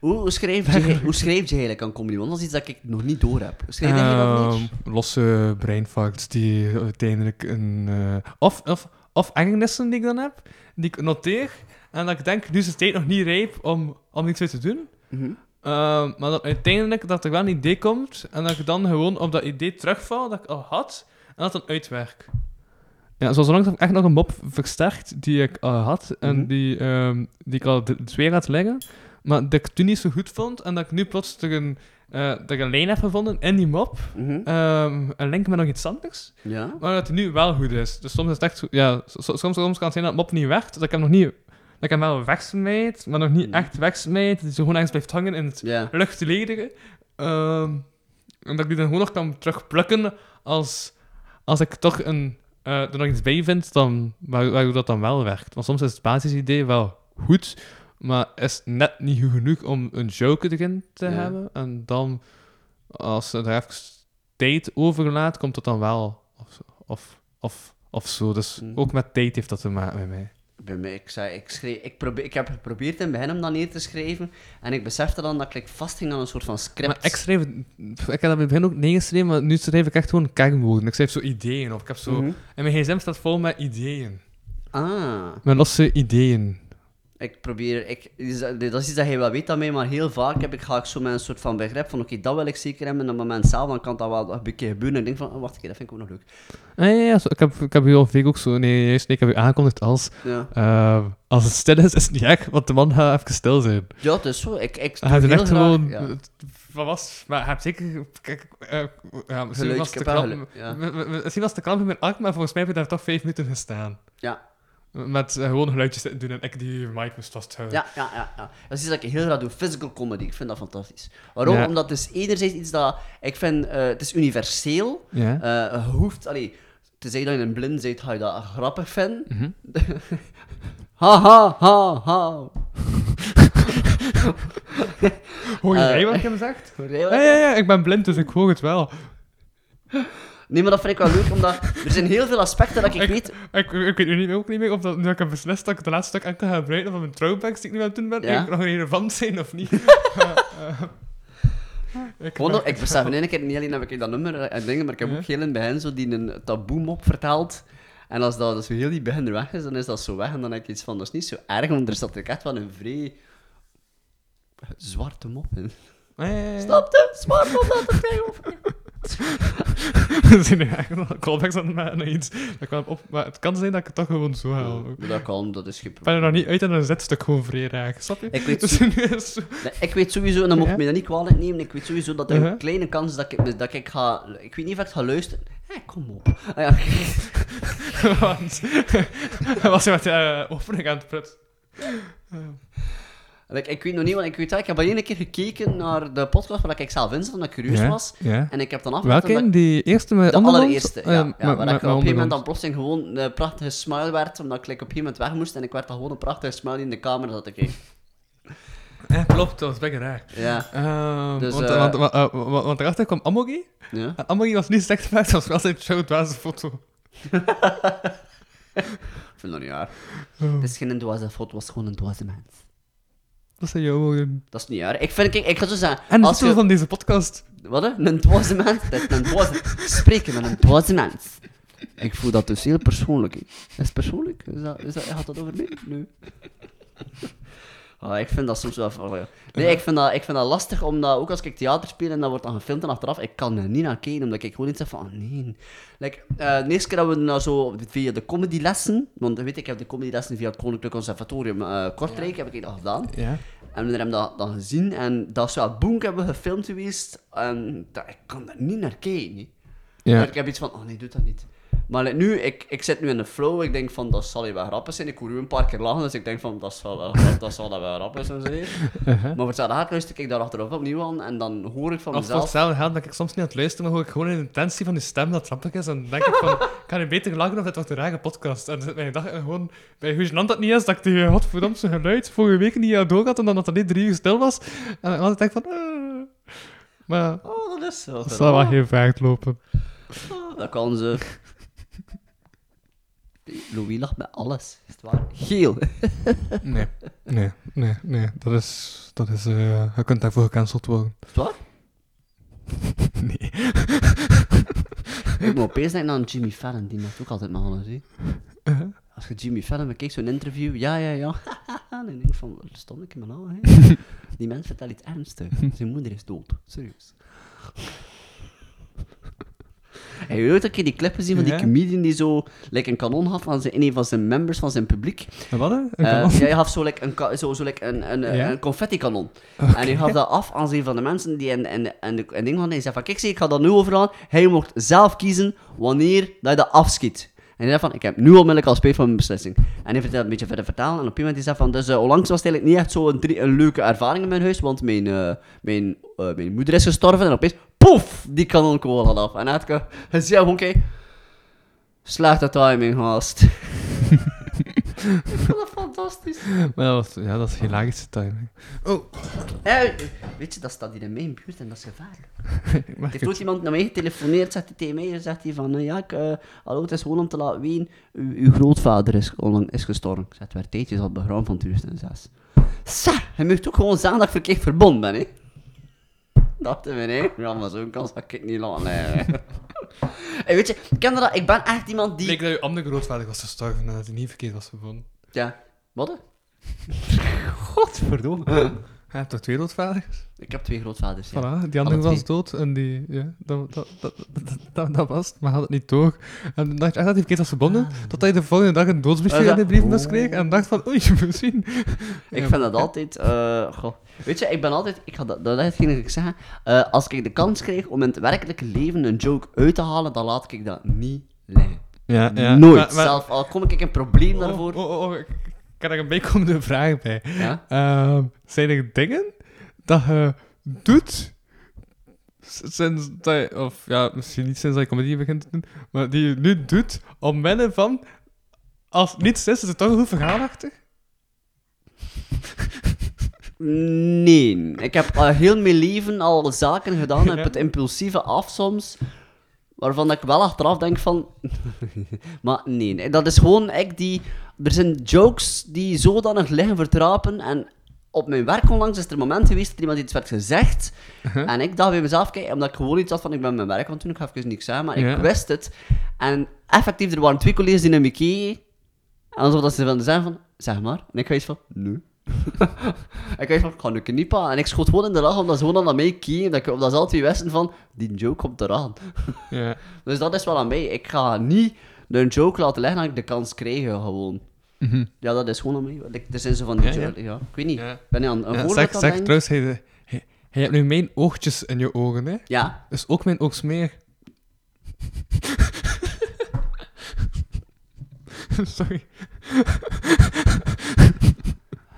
Hoe, hoe, schreef je, hoe schreef je eigenlijk aan comedy? Want dat is iets dat ik nog niet door heb. Schreef je? Ehm, losse brainfarts die uiteindelijk een... eh, of, of, of ergernissen die ik dan heb, die ik noteer. En dat ik denk, nu is de tijd nog niet rijp om, om iets mee te doen. Mhm. Ehm, maar dat uiteindelijk dat er wel een idee komt en dat ik dan gewoon op dat idee terugval dat ik al had en dat dan uitwerk. Ja, zoals langs heb ik echt nog een mop versterkt die ik al had en Mhm. die, ehm, die ik al twee had liggen, maar dat ik toen niet zo goed vond en dat ik nu plots er een, eh, dat ik een lijn heb gevonden in die mop, ehm, een link met nog iets anders, Ja? maar dat het nu wel goed is. Dus soms is het echt zo, ja, so- soms, soms kan het zijn dat mop niet werkt, dat ik hem nog niet, dat ik hem wel wegsmijt, maar nog niet Mhm. echt wegsmijt, dat hij zo gewoon ergens blijft hangen in het Ja. luchtledige. Ehm en dat ik die dan gewoon nog kan terugplukken als, als ik toch een, eh, er nog iets bij vind dan, waar, dat dan wel werkt. Want soms is het basisidee wel goed, maar is net niet goed genoeg om een joke erin te Ja. hebben. En dan, als er even tijd over laat, komt het dan wel. Of, of, of, of zo. Dus Mhm. ook met tijd heeft dat te maken met mij. Bij mij, ik, zei, ik, schreef, ik, probeer, ik heb geprobeerd in het begin om dat neer te schrijven. En ik besefte dan dat ik vasthing aan een soort van script. Maar ik schreef, ik heb dat in het begin ook neergeschreven, maar nu schrijf ik echt gewoon kernwoorden. Ik schrijf zo ideeën, of ik heb zo... Mhm. En mijn gsm staat vol met ideeën. Ah, Met losse ideeën. Ik probeer... Ik, dat dat is iets dat hij wel weet aan mij, maar heel vaak heb ik, ga ik zo met een soort van begrip van oké, dat wil ik zeker hebben. En op het moment zelf, dan kan dat wel een beetje gebeuren. En ik denk van, oh, wacht een keer, dat vind ik ook nog leuk. Ah, ja, ja, zo, ik heb, ik heb u al vaak ook zo... Nee, juist, nee, ik heb u aangekondigd als... Ja, eh, als het stil is, is het niet erg, want de man gaat even stil zijn. ja het is zo. Ik, ik Hij echt gewoon... ja. Wat was... Maar hij zeker... Kijk, eh, ja, misschien was de m- m- Misschien was in mijn maar volgens mij heb je daar toch vijf minuten gestaan. Ja. Met eh, gewoon geluidjes zitten doen en ik die mic moest vasthouden. Ja, ja, ja, ja. Dat is iets dat ik heel graag doe. Physical comedy. Ik vind dat fantastisch. Waarom? Ja. Omdat het is enerzijds iets dat... Ik vind... eh, het is universeel. Ja. Je hoeft... Allee, te zeggen dat je een blind bent, ga je dat grappig vinden. Mhm. ha, ha, ha, ha. Hoor wat ik hem zegt? Ja, ja, ja, ik ben blind, dus ik hoor het wel. Nee, maar dat vind ik wel leuk, omdat er zijn heel veel aspecten dat ik, Ik- weet... Ik, ik weet nu niet, ook niet meer of dat, nu ik heb beslist dat ik de laatste stuk enkel ga gebruiken van mijn throwbacks die ik nu aan het doen ben, Ja. eigenlijk nog relevant zijn of niet. Eh, eh, ik Gewoon, merk ik besef in één keer, niet alleen heb ik dat nummer en dingen, maar ik heb ook heel in het begin zo die een taboe-mop verteld. En als dat dus heel die begin weg is, dan is dat zo weg. En dan heb ik iets van, dat is niet zo erg, want er zat er echt wel een vrij zwarte mop in. Ja. Snap je? Zwart mop dat er. We zijn nu echt nog callbacks aan het maken naar iets. Dat kwam op, maar het kan zijn dat ik het toch gewoon zo haal. Dat kan, dat is geen Ik ben er nog niet uit en dan zet stuk gewoon vrij raak. Snap je? Ik weet Dus zo-. Nee, ik weet sowieso, en dan moet ik me dat niet kwalijk nemen, ik weet sowieso dat er Uh-huh. een kleine kans is dat ik, dat ik ga... Ik weet niet of ik ga luisteren. Hé, kom op. Ah, ja. Want was je met de opening aan het prutsen. ik, ik weet nog niet, want ik weet wel, ik heb al één keer gekeken naar de podcast waar ik zelf in zat, omdat ik curieus Ja, was. ja. En ik heb dan afgewacht Welke? Die eerste met De ondergrond? allereerste, ja. Eh, ja met- waar met- ik met op een gegeven moment dan plotseling gewoon een prachtige smile werd, omdat ik like, op een gegeven moment weg moest en ik werd dan gewoon een prachtige smile in de kamer zat te kijken. Ja, klopt, dat was best raar. Ja, Ehm, Dus, want, eh, want, want, eh, want, want daarachter kwam Amogi. ja. En Amogi was niet slecht gemaakt, dat was wel zijn show dwaze foto. Ik vind dat niet raar. Oh, Het is geen dwaze foto, het was gewoon een dwaze mens. Dat zijn jouw woorden. Dat is niet raar. Ik vind, ik, ik ga zo zeggen, En de als titel je... van deze podcast. Wat? hè? Een dwaze mens? Dat is een dwaze... Spreken met een dwaze mens. Ik voel dat dus heel persoonlijk. hè. Is het persoonlijk? Is dat, is dat, gaat dat over mij? Nee. Ah, ik vind dat soms wel... oh, ja. Nee, ik vind, dat, ik vind dat lastig, omdat ook als ik theater speel en dat wordt dan gefilmd en achteraf, ik kan er niet naar kijken, omdat ik gewoon iets heb van, oh nee. Like, eh, de eerste keer dat we nou zo via de comedylessen, want weet ik, ik heb de comedylessen via het Koninklijk Conservatorium eh Kortrijk, heb ik dat gedaan. Ja. En we hebben dat dan gezien en dat is wel boek hebben we gefilmd geweest. En dat, ik kan daar niet naar kijken. hè. Ja. Maar ik heb iets van, oh nee, doe dat niet. Maar nu, ik, ik zit nu in de flow, ik denk van, dat zal hier wel grappig zijn. Ik hoor u een paar keer lachen, dus ik denk van, dat zal wel, dat zal dat wel grappig zijn. Uh-huh. Maar voor hetzelfde luister ik daar achteraf opnieuw aan en dan hoor ik van Of voor mezelf... hetzelfde geld dat ik soms niet aan het luisteren, maar hoor ik gewoon in de intentie van die stem dat het grappig is. En dan denk ik van, kan je beter lachen of dit wordt een rare podcast. En dan zit mijn dag gewoon, bij hoe gênant dat niet is, dat ik die godverdomse geluid vorige week niet aan door had en dan dat het niet drie uur stil was. En dan altijd denk van, eh. Maar Oh, dat is zo. dat zal wel geen vaart lopen. Oh, dat kan ze. Louis lacht met alles, is het waar? Geel. Nee, nee, nee, nee. Dat is, dat is, eh, je kunt daarvoor gecanceld worden. Is het waar? Nee. Ik moet opeens denken aan Jimmy Fallon, die maakt ook altijd maar alles, hè. Uh-huh. Als je Jimmy Fallon bekijkt, zo'n interview, ja, ja, ja, en ik denk van, wat stond ik nou, hè? Die mens vertelt iets ernstigs. Zijn moeder is dood, serieus. Heb je ooit een keer die clip gezien van die comedian die zo like, een kanon had van zijn, een van zijn members van zijn publiek? En wat? Een Eh, ja, je had zo, like, een, zo, zo like, een, een, een confetti-kanon. En hij gaf dat af aan een van de mensen die in, de, in ding hadden. Hij zei van, kijk, zie, ik ga dat nu overaan. Hij mocht zelf kiezen wanneer dat je dat afschiet. En hij zei van, ik heb nu onmiddellijk al spijt van mijn beslissing. En hij vertelde een beetje verder vertellen. En op een moment hij zei van, dus eh, onlangs was het eigenlijk niet echt zo een, een leuke ervaring in mijn huis, want mijn, eh, mijn, mijn moeder is gestorven en opeens, poef, die kanonkogel had af. En hij had ge- hij zei gewoon, oké, slechte timing, haast. ik vond dat fantastisch. Maar dat was, ja, dat is hilarische timing. Oh, Ja, weet je, dat staat hier in mijn buurt en dat is gevaarlijk. ik Er heeft het. ooit iemand naar mij getelefoneerd, zegt hij tegen mij, en zegt hij van, eh, ja, ik, eh, hallo, het is gewoon om te laten weten, uw, uw grootvader is, onlang is gestorven. Ik zeg, het werd tijdjes al begraven van 2006. Sa, hij moet ook gewoon ik verkeerd verbonden ben, hè. Dachten we, hè. Ja, maar zo'n kans had ik niet laten, nee. hey, weet je, ken je dat? Ik ben echt iemand die... Ik denk dat je andere grootvader was gestorven en dat hij niet verkeerd was gevonden. Ja, wat? Godverdomme. Hij hebt toch twee grootvaders? Ik heb twee grootvaders, ja. Voilà, die andere Alle was twee. dood en die, ja, dat, dat, dat, dat, dat, dat was het, maar had het niet door. En dan dacht je echt dat hij verkeerd was verbonden, totdat je de volgende dag een doodsbriefje Ah, in de brievenbus kreeg en dacht van, oei, misschien. Ik vind dat altijd... eh, goh. Weet je, ik ben altijd... Ik ga dat, dat is hetgeen dat ik zeg. eh, als ik de kans krijg om in het werkelijke leven een joke uit te halen, dan laat ik dat niet liggen. Ja, Nooit. Maar- maar- Zelf al kom ik een probleem Oh, daarvoor. oh, oh, oh, ik heb er een bijkomende vraag bij. Ja? Ehm, zijn er dingen dat je doet sinds dat je, of ja, misschien niet sinds dat je comedie begint te doen, maar die je nu doet omwille van, als het niets is, is het toch een goed verhaal achter? Nee. Ik heb al heel mijn leven al zaken gedaan en Ja. het impulsieve af soms, waarvan ik wel achteraf denk van... maar nee, dat is gewoon ik die... Er zijn jokes die zodanig liggen vertrapen en... Op mijn werk onlangs is er een moment geweest dat iemand iets werd gezegd. Uh-huh. En ik dacht bij mezelf, kijk, omdat ik gewoon iets had van ik ben mijn werk aan het doen, ik ga even niks zeggen, maar ik wist het. En effectief, er waren twee collega's die naar me keken. En alsof dat ze wilden zeggen van, zeg maar. En ik ga iets van, nee. ik iets van, ik ga nu pa. En ik schoot gewoon in de lach, omdat ze gewoon naar mij keken. Dat ik, omdat ze altijd wisten van, die joke komt eraan. Dus dat is wel aan mij. Ik ga niet een joke laten leggen dat ik de kans krijg, gewoon. Mhm. Ja, dat is gewoon mij. Like, Er zijn zo van die Ja, ja. joke- ja. Ik weet niet. Ja. Ben je aan een Ja, voorbeeld zeg, aan zeg denken? trouwens, hij, hij, hij hebt nu mijn oogjes in je ogen, hè? Ja. Dus ook mijn oogsmeer. Sorry.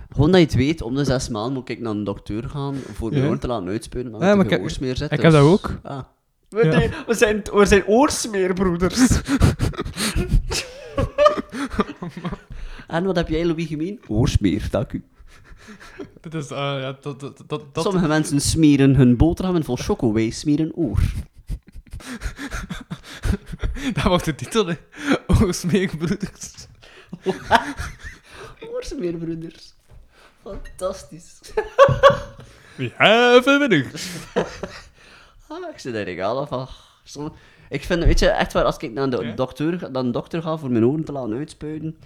Gewoon dat je het weet, om de zes maanden moet ik naar een dokter gaan voor mijn Ja. oor te laten uitspuren. Ja, Ja, maar ik heb- oorsmeer zit. ik heb dat dus- ook. Ah. We, Ja. we, zijn, we zijn oorsmeerbroeders. en wat heb jij, Louis, gemeen? Oorsmeer, dank u. Dit is, eh, ja, dat, dat, dat, dat, Sommige mensen smeren hun boterhammen vol choco, wij smeren oor. dat wordt de titel, hè. Oogsmeerbroeders. Oorsmeerbroeders. Fantastisch. We hebben winners. Ah, ik zit daar regaal van. Ik vind, weet je, echt waar, als ik naar de Ja? dokter, naar de dokter ga voor mijn oren te laten uitspuiten,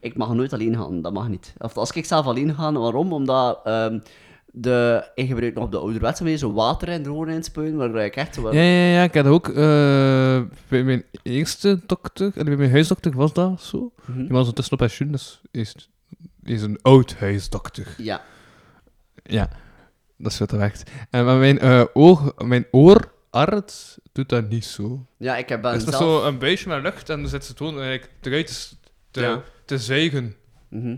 ik mag nooit alleen gaan, dat mag niet. Of als ik zelf alleen ga, waarom? Omdat ehm, de, ik gebruik nog op de ouderwetse manier zo water in de oren inspuiten, waar ik echt zo... Ja, ja, ja, ik had ook eh, bij mijn eerste dokter, en bij mijn huisdokter was dat zo. Mhm. Die was ondertussen op pensioen, dus is, is een oud huisdokter. Ja. Ja, dat is wat dat werkt. En maar mijn, eh, oor, mijn oor Art doet dat niet zo. Ja, ik heb Het is zelf... zo een buisje met lucht en dan zit ze toen eigenlijk eruit te, s- te, Ja. te zuigen. Mhm.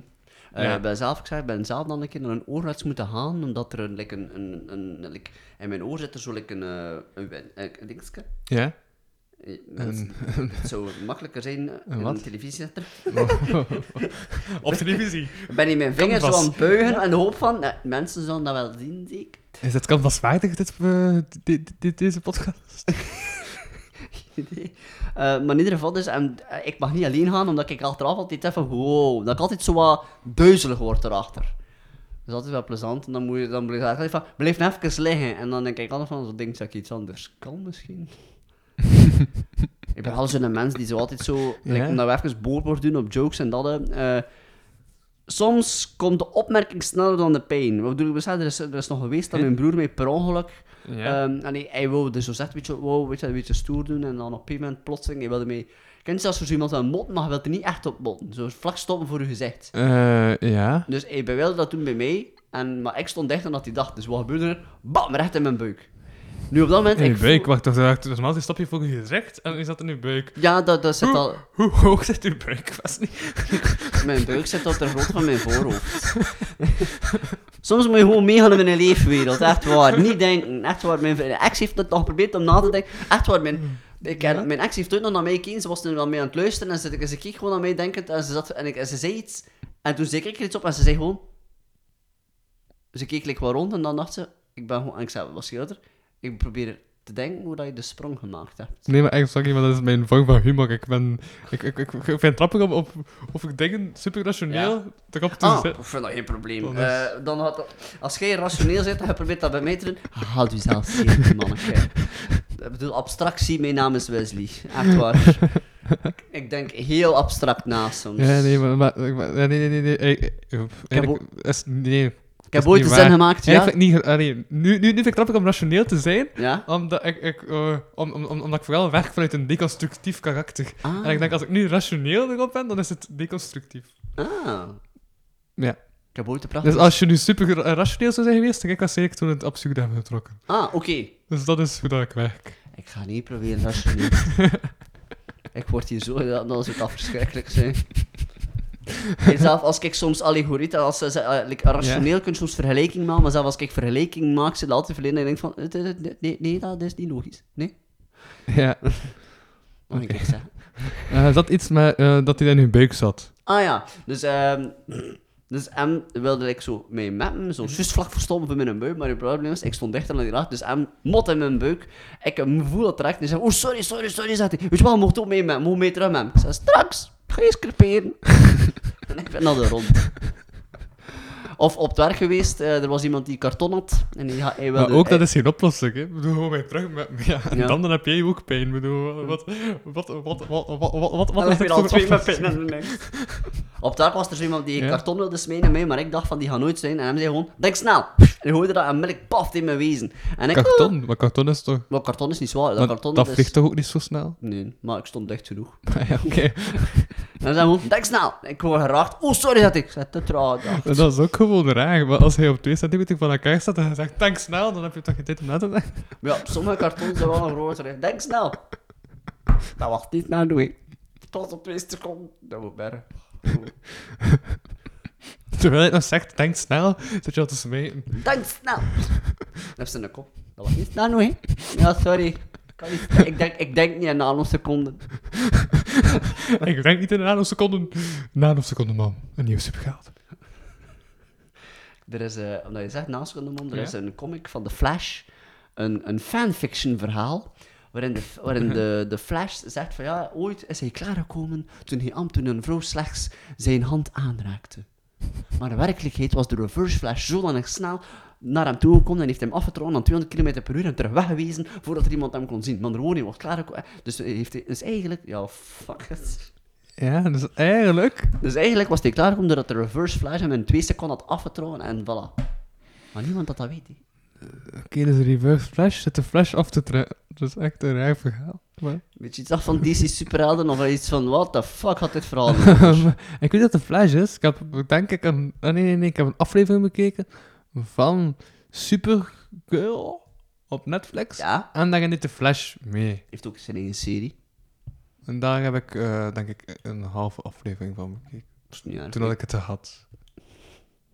Eh, Ja. Ik ben zelf, ik zeg, ik ben zelf dan een keer naar een oorarts moeten gaan, omdat er een, like, een, een, een, like, in mijn oor zit er zo like, een, eh, een, een, een dingetje. Ja? Eh, mensen- Het zou makkelijker zijn eh, Een in wat? een televisiezetter. Op televisie. Ik ben in mijn vingers aan het buigen en de hoop van, eh, mensen zullen dat wel zien, zie ik. Is het canvaswaardig, dit, dit, dit, deze podcast? idee. Eh, maar in ieder geval dus, en, ik mag niet alleen gaan, omdat ik achteraf altijd even, wow, dat ik altijd zo wat duizelig word erachter. Dat is altijd wel plezant, en dan moet je, dan blijf je altijd van, blijf even liggen. En dan denk ik altijd van, zo denk dat ik iets anders kan misschien. Ik ben wel zo'n mens die zo altijd zo, like, omdat we even boord doen op jokes en dat, eh, soms komt de opmerking sneller dan de pijn. Wat bedoel ik? Er is, er is nog geweest dat mijn broer mij per ongeluk Ja. Ehm, en hij, hij wilde zo zet, weet je, wow, weet je, een beetje stoer doen en dan op een gegeven moment plotseling, hij wilde mee... Ken je zelfs voor zo iemand een mot, maar hij wilde niet echt op motten. Zo vlak stoppen voor je gezicht. Eh, ja. Dus hij wilde dat doen bij mij, en, maar ik stond dicht en dat hij dacht, dus wat gebeurde er? Bam, recht in mijn buik. Nu op dat moment... In je ik buik, wacht, dat is dus normaal stap je voor je gezicht en is dat in je buik. Ja, dat, dat zit al... Hoe hoog zit je buik? Ik was niet. Mijn buik zit op de grootte van mijn voorhoofd. Soms moet je gewoon meegaan in mijn leefwereld, echt waar. Niet denken, echt waar. Mijn ex heeft het nog geprobeerd om na te denken. Echt waar, mijn, ik, mijn ex heeft ooit nog naar mij gekeken, ze was er wel mee aan het luisteren en ze, keek gewoon naar mij denkend en ze, zat, en, ik, en ze zei iets. En toen zei ik er iets op en ze zei gewoon... Ze keek like wat rond en dan dacht ze... Ik ben gewoon... En ik zei, wat scheelt er? Ik probeer te denken hoe dat je de sprong gemaakt hebt. Nee, maar echt, sorry, maar dat is mijn vorm van humor. Ik ben... Ik, ik, ik, ik vind het grappig om op, of ik dingen super rationeel erop te Ah, ik vind dat geen probleem. Is- dan had, als jij rationeel zit en je probeert dat bij mij te doen, houd u zelf zeker, manneke. Ik bedoel, abstractie, mijn naam is Wesley. Echt waar. ik, ik denk heel abstract na soms. Ja, nee, maar... maar, maar- nee, nee, nee, nee. eh, eh, Eigenlijk is... Nee. Ik heb ooit de zin gemaakt, ja? Eigenlijk niet... Allee, nu, nu, nu vind ik om rationeel te zijn. Ja? Omdat ik... ik eh, om, om, om- omdat ik vooral werk vanuit een deconstructief karakter. Ah. En ik denk, als ik nu rationeel erop ben, dan is het deconstructief. Ah. Ja. Ik heb ooit de prachtige... Dus als je nu super ra- rationeel zou zijn geweest, dan ik was zeker toen het absurde hebben getrokken. Ah, oké. Dus dat is hoe dat ik werk. Ik ga niet proberen rationeel. ik word hier zo gedaan, dan zou het verschrikkelijk zijn. En zelf als ik soms allegorieten, als ze, ze, eh, like, rationeel kun je soms vergelijking maken, maar zelfs als ik vergelijking maak, zit het altijd verleden en ik denk van, eh, eh, nee, nee, dat is niet logisch. Nee? Ja. Moet ik zeggen? Eh, dat iets met dat hij in uw buik zat. Ah ja, dus, ehm dus M wilde ik zo mee met hem, zo juist vlak verstoppen voor mijn buik, maar het probleem is, ik stond dichter dan die raad, dus M mot in mijn buik. Ik voel het direct en zei, oh sorry, sorry, sorry, zegt hij. Weet je wel, mocht ook mee met hem, mocht mee terug met hem. Ik zei, straks, ga je eens creperen. en ik ben naar de rond. Of op het werk geweest, eh, er was iemand die karton had. En die, hij wilde, Maar ook dat is geen oplossing, hè. Ik bedoel, gewoon weer terug met... Ja, en Ja. dan, dan heb jij ook pijn. Ik bedoel, wat... Wat... Wat... Wat... Wat... Wat... Wat... Wat... Dan Wat heb is je dit al twee met pijn in de nek. Op het werk was er zo iemand die Ja. karton wilde smijnen mij, maar ik dacht van die gaat nooit zijn. En hij zei gewoon, denk snel. En hij gooide dat en melk paft in mijn wezen. En ik, Karton? Maar karton is toch... Maar karton is niet zwaar. Dat, karton dat is... vliegt toch ook niet zo snel? Nee, maar ik stond dicht genoeg. ja, oké. En dan zei hij gewoon, denk snel. En ik word geraakt. Oh, sorry dat ik... Te traag. Dat is ook gewoon raar. Maar als hij op 2 centimeter van elkaar staat en hij zegt, tank snel, dan heb je toch geen tijd om na te denken. Ja, sommige kartons zijn wel een groter. Denk snel. Dat wacht niet naar doen. Tot op twee seconden. Dat moet bergen. Terwijl hij nog zegt, tank snel, zit je al te smijten. Denk snel. Dat heeft ze een kop. Dat was niet naar doen, hè. Ja, sorry. Kan niet- Ik denk, ik denk niet in nanoseconden. Ik denk niet in nanoseconden. Nanoseconden, man. Een nieuw supergeld. Er is, eh, omdat je zegt man, er is een comic van The Flash. Een, een fanfiction verhaal. Waarin, de, waarin de, de Flash zegt van ja, ooit is hij klaargekomen toen, hij, am- toen een vrouw slechts zijn hand aanraakte. Maar in werkelijkheid was de reverse flash zodanig snel naar hem toegekomen en heeft hem afgetrokken aan 200 km per uur en terug weggewezen voordat er iemand hem kon zien. Maar de woning was klaargekomen. Dus, heeft hij, dus eigenlijk, ja, fuck it. Ja, dus eigenlijk... Dus eigenlijk was hij klaargekomen doordat de reverse flash hem in twee seconden had afgetrokken en voilà. Maar niemand dat dat weet. hè. Oké, dus reverse flash zit de flash af te trekken. Dat is echt een raar verhaal. Maar... Weet je iets af van DC superhelden of iets van what the fuck had dit verhaal? ik weet dat de Flash is. Ik heb denk ik een... ah, nee, nee, nee. Ik heb een aflevering bekeken van Supergirl op Netflix. Ja. En daar neemt de Flash mee. Heeft ook zijn eigen serie. En daar heb ik, eh, denk ik, een halve aflevering van bekeken. Toen had ik het had.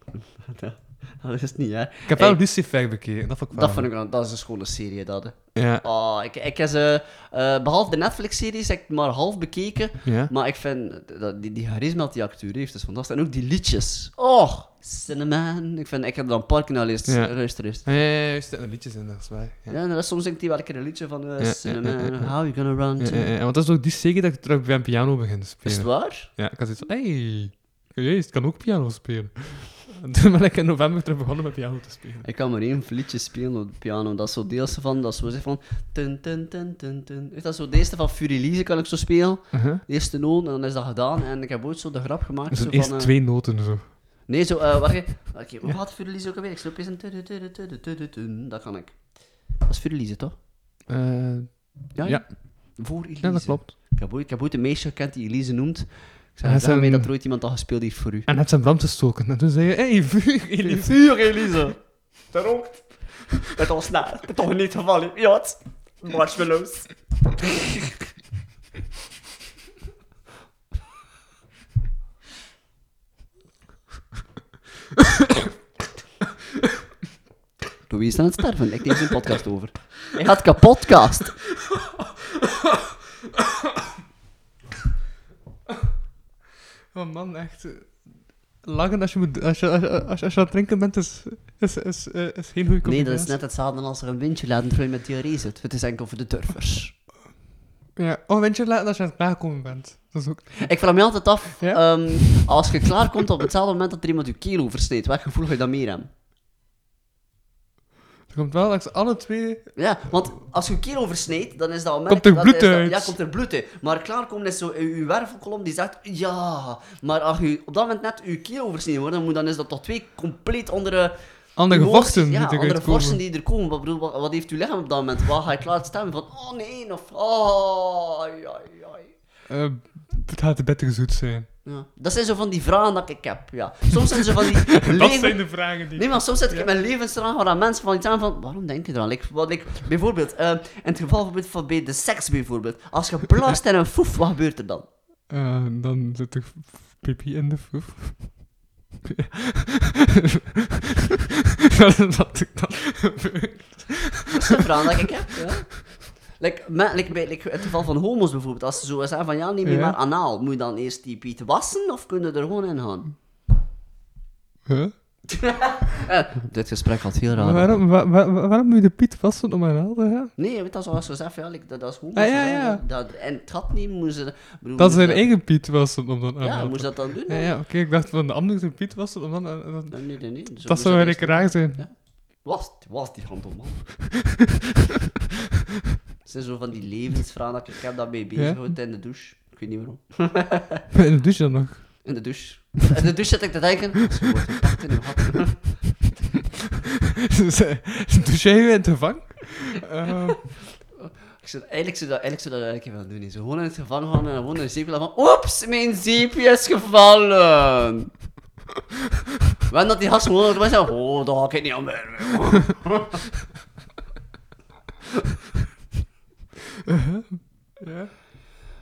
Dat is niet, hè. Ik heb wel Hey, Lucifer bekeken, dat vond ik wel. Dat vind ik wel... Dat is een schone serie, dat, hè. Ja. Oh, ik, ik heb ze... eh, behalve de Netflix-series heb ik maar half bekeken. Ja. Maar ik vind... Dat, die, die charisma dat die acteur heeft, is fantastisch. En ook die liedjes. Oh, Cinnamon. Ik, vind, ik heb er dan een paar keer naar luisterd. Ja. Er liedjes in, dat is waar. Ja. Ja, nou, soms zingt hij wel een keer een liedje van eh, Ja, ja, Cinnamon. ja, ja, ja. How you gonna run Ja, to... ja, ja, want dat is ook die serie dat ik terug bij een piano begin te Is spelen. het waar? Ja, ik had zoiets van, hey, jezus, ik kan ook piano spelen. En toen ben ik in november terug begonnen met piano te spelen. Ik kan maar één liedje spelen op de piano. Dat is zo deels van, dat is zo zeg van... Tun, tun, tun, tun, tun. Dat zo, de eerste van Furilize kan ik zo spelen. Uh-huh. De eerste noot, en dan is dat gedaan. En ik heb ooit zo de grap gemaakt. Dus zo eerst van, eh, twee noten zo. Nee, zo, eh wacht even. Oké, hoe gaat Furilize ook alweer? Ik sloop eens een... Dat kan ik. Dat is Furilize, toch? Eh, Ja, ja. Voor Elise. ja, dat klopt. Ik heb ooit, ik heb ooit een meisje gekend die Elise noemt. Zei, zijn- dat er ooit iemand al gespeeld heeft voor u. En het zijn brand gestoken. En toen zei je, hey, vuur, Elise. Vuur, Elise. Dat rookt. Met ons na. Dat is toch niet gevallen. Ja, het. Marshmallows. Louis is aan het sterven. Ik neem zijn podcast over. Hij gaat kapotcast. Oh man, echt. eh, Lachen als je, moet, als, je, als, je, als, je, als je aan het drinken bent, is, is, is, eh, is geen goede Nee, dat is net hetzelfde als er een windje laat terwijl je met diarree zit. Het is enkel voor de durvers. Ja, oh, windje laten als je aan het klaarkomen bent. Dat is ook... Ik vraag me altijd af, Ja? ehm, als je klaarkomt op hetzelfde moment dat er iemand je keel oversneedt, welk gevoel ga je dan meer hebben? Komt wel langs alle twee... Ja, want als je je keel oversneedt, dan is dat Komt er bloed dat- uit. Ja, komt er bloed uit. Maar klaarkomen is zo, je, je wervelkolom die zegt ja. Maar als je op dat moment net je keel oversneden wordt, dan, moet, dan is dat toch twee compleet andere... Andere die Ja, andere komen. vorsten die er komen. Wat, bedoel, wat, wat heeft uw lichaam op dat moment? Waar ga je klaar stemmen van, oh nee, of oh, ai, ai, ai. Eh, het gaat beter zoet zijn. Ja. Dat zijn zo van die vragen dat ik heb, ja. Soms zijn ze van die Dat leven- zijn de vragen die... Nee, maar soms zit ik in mijn levensvraag waar dan mensen van iets aan van, waarom denk je eraan? Like, wat, like, bijvoorbeeld, eh, in het geval van bij de seks bijvoorbeeld, als je blaast in een foef, wat gebeurt er dan? Eh, dan zit er pipi in de foef. dat is wat ik dan gebeurt. Dat is een vraag dat ik heb, ja. Like, like bij like, het geval van homo's bijvoorbeeld, als ze zo zeggen van, ja, neem je Ja. maar anaal, moet je dan eerst die piet wassen of kun je er gewoon in gaan? Huh? Eh, dit gesprek gaat heel raar. Waarom, wa- wa- wa- waarom moet je de piet vasten om een helder gaan? Nee, je weet dat zoals ze zeggen, ja, like, dat, dat is homo's. Ah, ja, hè, ja. Dat, en het gat nemen, moeten ze... bedoel, Dat is zijn eigen piet vasten om dan aan Ja, te moest dat dan doen? Ja, ja oké, ik dacht van de andere zijn piet vasten om dan... aan- Nee, nee, nee. nee. Zo dat moest zou eerst eigenlijk raar zijn. Ja. Was, was die hand om man. Het zijn zo van die levensvragen dat ik, heb daarmee bezig Ja? gehouden in de douche. Ik weet niet waarom. In de douche dan nog. In de douche. In de douche zit ik te denken. Ze wordt gepakt in uw gat. douche jij in te vang? Eh, Ik zou, eigenlijk zou dat eigenlijk zou dat eigenlijk even doen. Zo gewoon in het gevangen gaan en gewoon een zeepje van. Oeps, mijn zeepje is gevallen. Wanneer dat die gast gewoon was. Oh, daar ga ik niet aan. ja.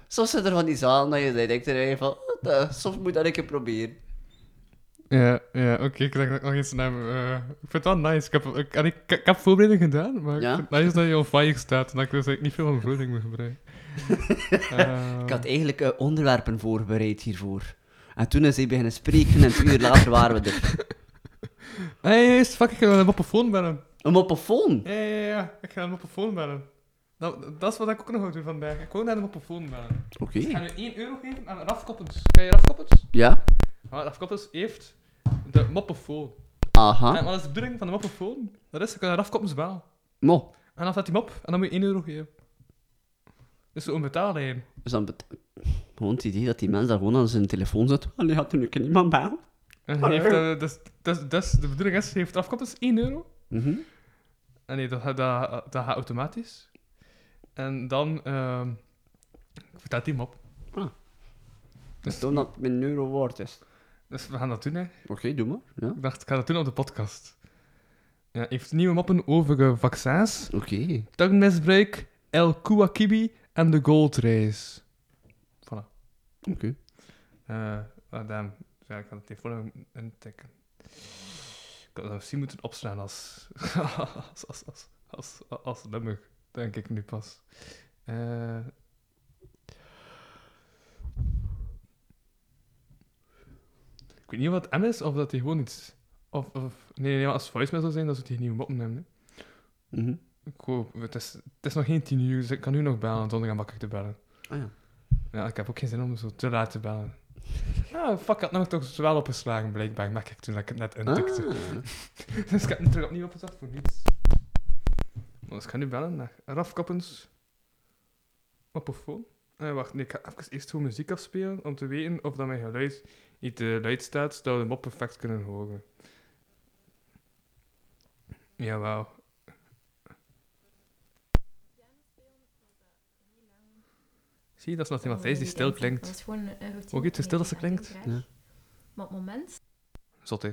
Soms zijn er van die zalen dat je denkt er van. "Oh, dat- Soms moet dat een keer proberen. Ja, ja oké, ik dat ik nog eens naar... eh, ik vind het wel nice. Ik heb, ik, ik, ik heb voorbereiding gedaan, maar Ja? ik vind het nice dat je op fire staat en dat ik dus eigenlijk niet veel van voorbereiding moet gebruiken. Eh, Ik had eigenlijk eh, onderwerpen voorbereid hiervoor. En toen is hij beginnen spreken en twee uur later waren we er. Hé, hey, fuck, ik ga een moppefoon bellen. Een moppefoon? Ja, ja, ja, ik ga een moppefoon bellen. Dat, dat is wat ik ook nog ga doen vandaag. Ik wil naar de moppefoon bellen. Oké. Ik ga nu 1 euro geven aan Raf Koppens. Ken je Raf Koppens? Ja? Ah, Raf Koppens heeft de moppefoon. Aha. En wat is de bedoeling van de moppefoon? Dat is, je kan Raf Koppens bellen. Mo. En dan staat hij op en dan moet je 1 euro geven. Dus zo'n betaallijn. Dus dan bet- gewoon het idee dat die mens daar gewoon aan zijn telefoon zit. Allee, had toen ik niemand bellen. En hij heeft, eh, dus, dus, dus de bedoeling is, hij heeft Raf Koppens 1 euro. Mhm. En nee, dat, dat, dat gaat automatisch. En dan ehm vertelt hij hem op. Ah. Dus toen dat mijn euro waard is. Dus we gaan dat doen, hè. Oké, doe maar. Ja. Ik dacht, ik ga dat doen op de podcast. Ja, heeft nieuwe mappen over vaccins, Oké. darmmisbruik, El Kouakibi en de Gold Race. Voilà. Oké. Eh, ah, damn. Ja, ik kan het telefoon intikken. Ik had dat misschien moeten opslaan als, als, als, als, als, als nummer, denk ik nu pas. Eh, ik weet niet wat M is, of dat hij gewoon iets... Of, of, nee, nee, als het voicemail zou zijn, dat ze die nieuwe moppen hebben. hè. Ik hoop, het is, het is nog geen tien uur, dus ik kan nu nog bellen zonder aan wakker te bellen. Ah ja. Ja, ik heb ook geen zin om zo te laat te bellen. Ah, fuck, ik had nog toch wel opgeslagen, blijkbaar, merk ik toen dat ik het net intikte. Ah. dus ik heb het terug opnieuw opgezet voor niets. Dus ik ga nu bellen naar Raf Koppens. Op een phone. Eh, wacht, nee, ik ga even eerst gewoon muziek afspelen om te weten of dat mijn geluid niet te luid staat, zodat we hem op perfect kunnen horen. Jawel. Zie je, dat is nog iemand Matthijs die stil klinkt. Dat is gewoon een routine. Ook iets te stil als ze klinkt? Ja. Maar op het moment... Zot, hè.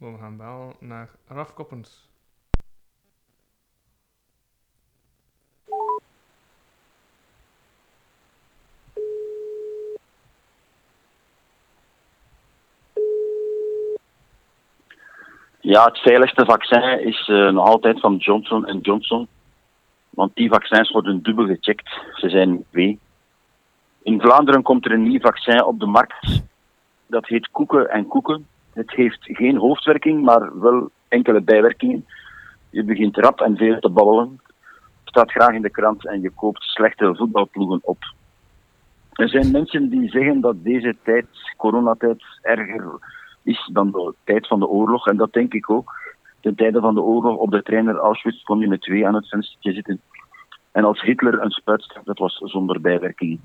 We gaan bellen naar Raf Koppens. Ja, het veiligste vaccin is eh, nog altijd van Johnson Johnson. Want die vaccins worden dubbel gecheckt. Ze zijn twee. In Vlaanderen komt er een nieuw vaccin op de markt. Dat heet Koeken en Koeken. Het heeft geen hoofdwerking, maar wel enkele bijwerkingen. Je begint rap en veel te babbelen. Staat graag in de krant en je koopt slechte voetbalploegen op. Er zijn mensen die zeggen dat deze tijd, coronatijd, erger is dan de tijd van de oorlog. En dat denk ik ook. Ten tijde van de oorlog op de trein Auschwitz kon je met twee aan het venstertje zitten. En als Hitler een spuit dat was zonder bijwerking.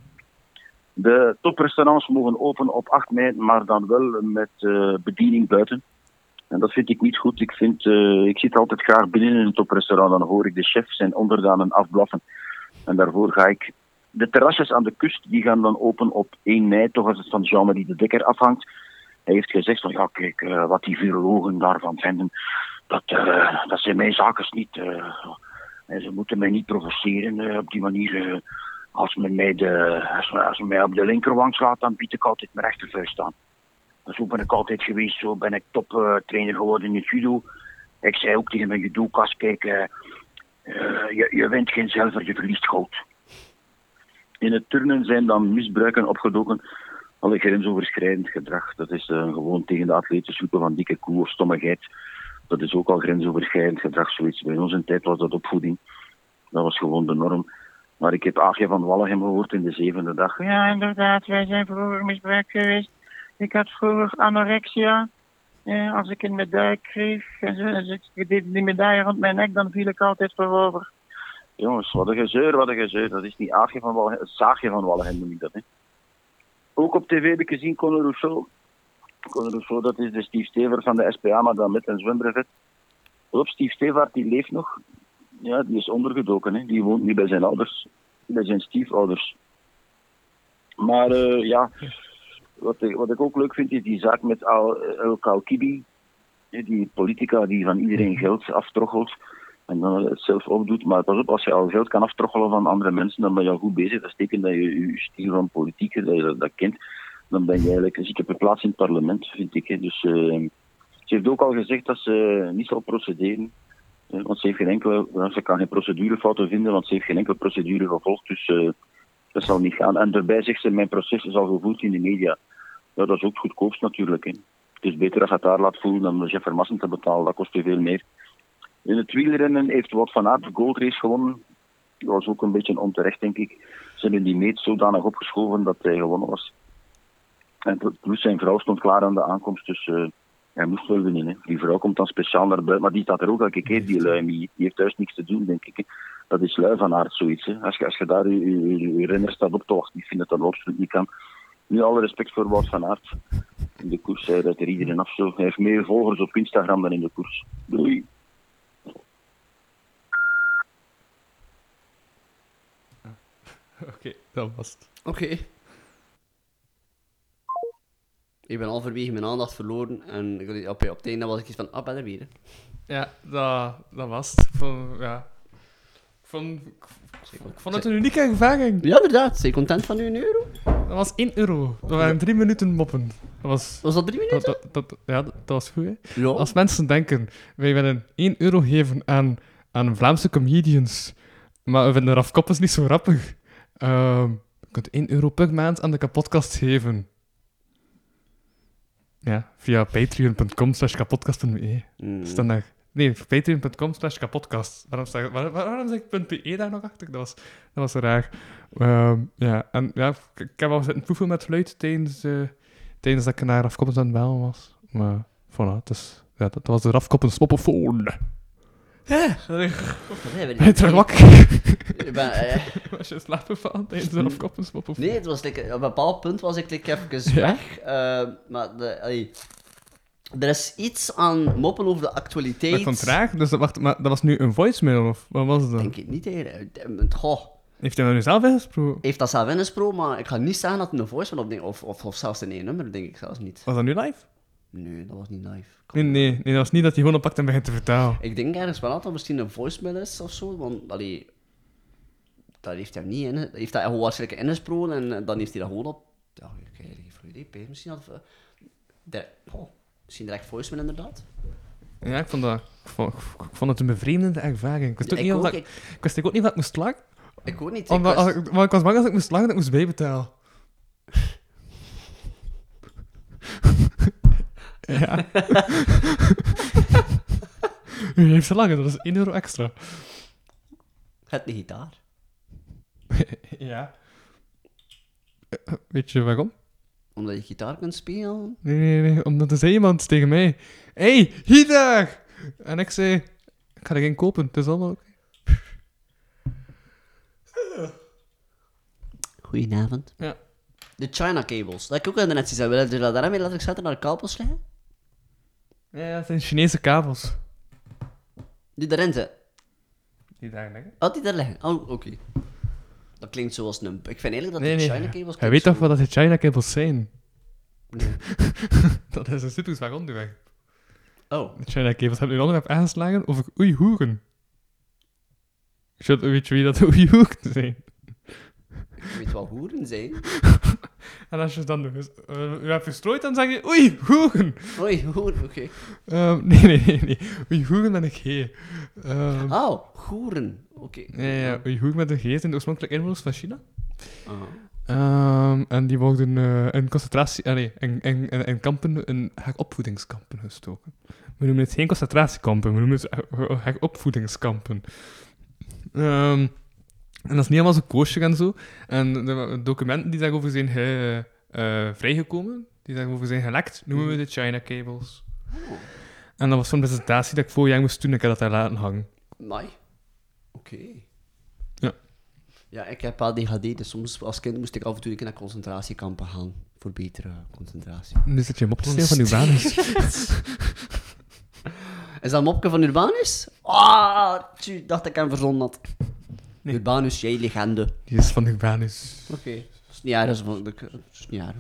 De toprestaurants mogen open op 8 mei, maar dan wel met eh, bediening buiten. En dat vind ik niet goed. Ik, vind, eh, ik zit altijd graag binnen in een toprestaurant. Dan hoor ik de chef zijn onderdanen afblaffen. En daarvoor ga ik. De terrasjes aan de kust die gaan dan open op 1 mei, toch als het van Jean-Marie de Dekker afhangt. Hij heeft gezegd van ja, kijk, eh, wat die virologen daarvan vinden, dat, dat zijn mijn zaken niet. en ze moeten mij niet provoceren op die manier. Eh. als, men mij de, als, men- mij op de linkerwang slaat, dan bied ik altijd mijn rechtervuist aan. Zo ben ik altijd geweest, zo ben ik toptrainer geworden in het judo. Ik zei ook tegen mijn judokas, kijk, eh, eh, je, je wint geen zilver, je verliest goud. In het turnen zijn dan misbruiken opgedoken. Alle grensoverschrijdend gedrag. Dat is eh, gewoon tegen de atleten zoeken van dikke koe of stommigheid. Dat is ook al grensoverschrijdend gedrag, zoiets. Bij onze tijd was dat opvoeding. Dat was gewoon de norm. Maar ik heb Aagje van Wallegem gehoord in de zevende dag. Ja, inderdaad. Wij zijn vroeger misbruikt geweest. Ik had vroeger anorexia. Eh, als ik een medaille kreeg en als ik die, die medaille rond mijn nek, dan viel ik altijd voorover. Jongens, wat een gezeur, wat een gezeur. Dat is niet Aagje van Wallegem, het Zaagje van Wallegem noem ik dat. Hè. Ook op tv heb ik gezien Conor Rousseau. Conor Rousseau, dat is de Steve Stever van de SPA, maar dan met een zwembrevet. Op Steve Stevaart, die leeft nog. Ja, die is ondergedoken. Hè. Die woont nu bij zijn ouders, bij zijn stiefouders. Maar eh, ja, wat ik, wat ik ook leuk vind, is die zaak met Al, El Kalkibi. Die politica die van iedereen geld aftroggelt en dan het zelf opdoet. Maar pas op, als je al geld kan aftroggelen van andere mensen, dan ben je al goed bezig. Dat betekent dat je je stijl van politiek, dat je dat, dat kent. Dan ben je eigenlijk een zieke plaats in het parlement, vind ik. Hè. Dus eh, ze heeft ook al gezegd dat ze niet zal procederen. Want ze heeft geen enkele, ze kan geen procedurefouten vinden, want ze heeft geen enkele procedure gevolgd. Dus eh, dat zal niet gaan. En daarbij zegt ze, mijn proces is al gevoerd in de media. Ja, dat is ook goedkoopst natuurlijk. Hè. Het is beter dat je het daar laat voelen dan de chef Vermassen te betalen. Dat kost je veel meer. In het wielrennen heeft Wout van Aert de goldrace gewonnen. Dat was ook een beetje onterecht, denk ik. Ze hebben die meet zodanig opgeschoven dat hij gewonnen was. En plus zijn vrouw stond klaar aan de aankomst, dus eh, hij moest wel winnen. Hè. Die vrouw komt dan speciaal naar buiten, maar die staat er ook elke keer, die lui. Die, die heeft thuis niks te doen, denk ik. Hè. Dat is lui van aard, zoiets. Hè. Als, je, als je daar je, je, je renner staat op te wachten, ik vind dat dat absoluut niet kan. Nu alle respect voor Wout van Aert. In de koers zei dat er iedereen af zo. Hij heeft meer volgers op Instagram dan in de koers. Doei. Oké, dat was het. Oké. Ik ben halverwege mijn aandacht verloren en ik- op, op het einde was ik iets van, ah, ben er weer. hè. Ja, dat, dat was het. Ik vond, ja. Ik vond, ik vond het een unieke ervaring. Ja, inderdaad. Zijn je content van uw euro? Dat was 1 euro. Dat waren drie minuten moppen. Dat was, was dat drie minuten? Dat, dat, dat- ja, dat, dat was goed, hè? Ja. Als mensen denken, wij willen 1 euro geven aan, aan Vlaamse comedians, maar we vinden Raf Koppens niet zo grappig. Ehm, je kunt 1 euro per maand aan de kapotkast geven. Ja, via patreon.com slash kapodcast.be. Mm. Staan daar... Nee, patreon.com slash kapodcast. Waarom, zeg, waar, waar- waarom zeg ik .be daar nog achter? Dat was, dat was raar. Ehm, ja, en ja, ik, ik heb al zitten proeven met fluit tijdens, tijdens dat ik naar Koppens aan het bellen was. Maar, voilà, dus, ja, dat was de Raf Koppens moppofoon. Ja, ben wakker? Ben, eh, Was je slaap gevallen tijdens de moppofoon? Nee, het was like, op een bepaald punt was ik like, even Ja? weg. eh, maar de, allee, er is iets aan moppen over de actualiteit. Maar ik vond het raar, dus dat, wacht, maar dat was nu een voicemail, of wat was het dan? Denk ik niet eigenlijk. Eh, Goh, Heeft hij dat nu zelf ingesproken? heeft dat zelf ingesproken, maar ik ga niet zeggen dat het een voice opneemt, of, of, of zelfs een één nummer, denk ik zelfs niet. Was dat nu live? Nee, dat was niet live. Nee, nee, nee, dat was niet dat hij gewoon oppakt en begint te vertalen. Ik denk ergens wel dat dat misschien een voicemail is of zo, want allee, dat heeft hij niet in. Dat heeft hij gewoon waarschijnlijk ingesproken en eh, dan heeft hij dat gewoon op. Ja, ik heb geen flauw idee. Misschien had. eh, direct- oh, misschien direct voicemail inderdaad. Ja, ik vond, dat, ik, vond, ik vond het een bevreemdende ervaring. Ik wist ook Ik niet of ook, dat, ik- ik wist ook niet ik moest lachen. Ik ook niet. Omdat, ik was- als ik, maar ik was bang als ik moest lachen dat ik moest bijbetalen. Ja. U heeft te lachen, dat is 1 euro extra. Het de gitaar. ja. Weet je waarom? Omdat je gitaar kunt spelen. Nee, nee, nee, omdat er zei iemand tegen mij: hey, gitaar! En ik zei: Ik ga er geen kopen, het is allemaal oké. Goedenavond. Ja. De China cables. Dat ik ook net zien. Willen jullie dat daarmee letterlijk zetten naar de kabels leggen? Ja, het zijn Chinese kabels. Die erin zitten. Die daar liggen. Oh, die daar liggen. Oh, oké. Dat klinkt zoals een... Ik vind eigenlijk dat Nee, de nee. China cables... Hij weet toch wat dat de China cables zijn? Nee. dat is een super zwaar onderwerp. Oh. De China cables hebben een onderwerp aangeslagen over Oeihoeren. Shit, Weet wie dat Oeihoeren zijn? Ik weet wat hoeren zijn. En als je dan dus, uh, hebt verstrooid, dan zeg je Oeihoeren. Oei, hoeren, oké. Ehm, nee, nee, nee, nee. Oeihoeren met een G. Ehm, Oh, goeren. Oké. Ja, ja, Oeihoeren met een G zijn de oorspronkelijke inwoners van China. Aha. Ehm, en die worden eh, in concentratie... ah, nee, in, in, in, in kampen, in heropvoedingskampen gestoken. We noemen het geen concentratiekampen, we noemen het her- heropvoedingskampen. Ehm, en dat is niet helemaal zo koosje en zo. En de documenten die daarover zijn ge- eh, vrijgekomen, die daarover zijn gelekt, noemen we de China Cables. En dat was zo'n presentatie dat ik vorig jaar moest doen, ik heb dat daar laten hangen. Mai. Oké. Ja. Ja, ik heb ADHD, dus soms als kind moest ik af en toe naar concentratiekampen gaan. Voor betere concentratie. Nu zit je hem op te stelen van uw banus. Is dat een mopje van Urbanus? Ah, tju, dacht ik hem verzonnen had. Urbanus, jij legende. Die is van uw banus. Oké. Dat is niet erg, dat is- dat is niet erg.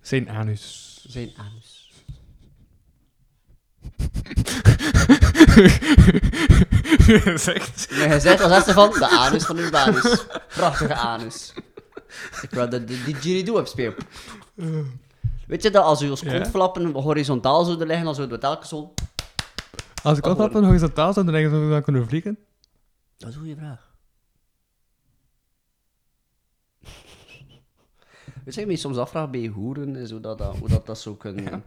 Zijn anus. Zijn anus. Zegt. Nee, hij zei het als eerste van de anus van Urbanus. Prachtige anus. Ik wil de, de didgeridoo heb spelen. Weet je dat als je Ja. kontflappen horizontaal zouden liggen, dan zouden we telkens zo... Als ik een horizontaal zou, dan denk ik dat we dan kunnen vliegen. Dat is een goede vraag. Weet je, me soms afvraag bij hoeren, is hoe dat, dat- hoe dat, dat zo kunnen...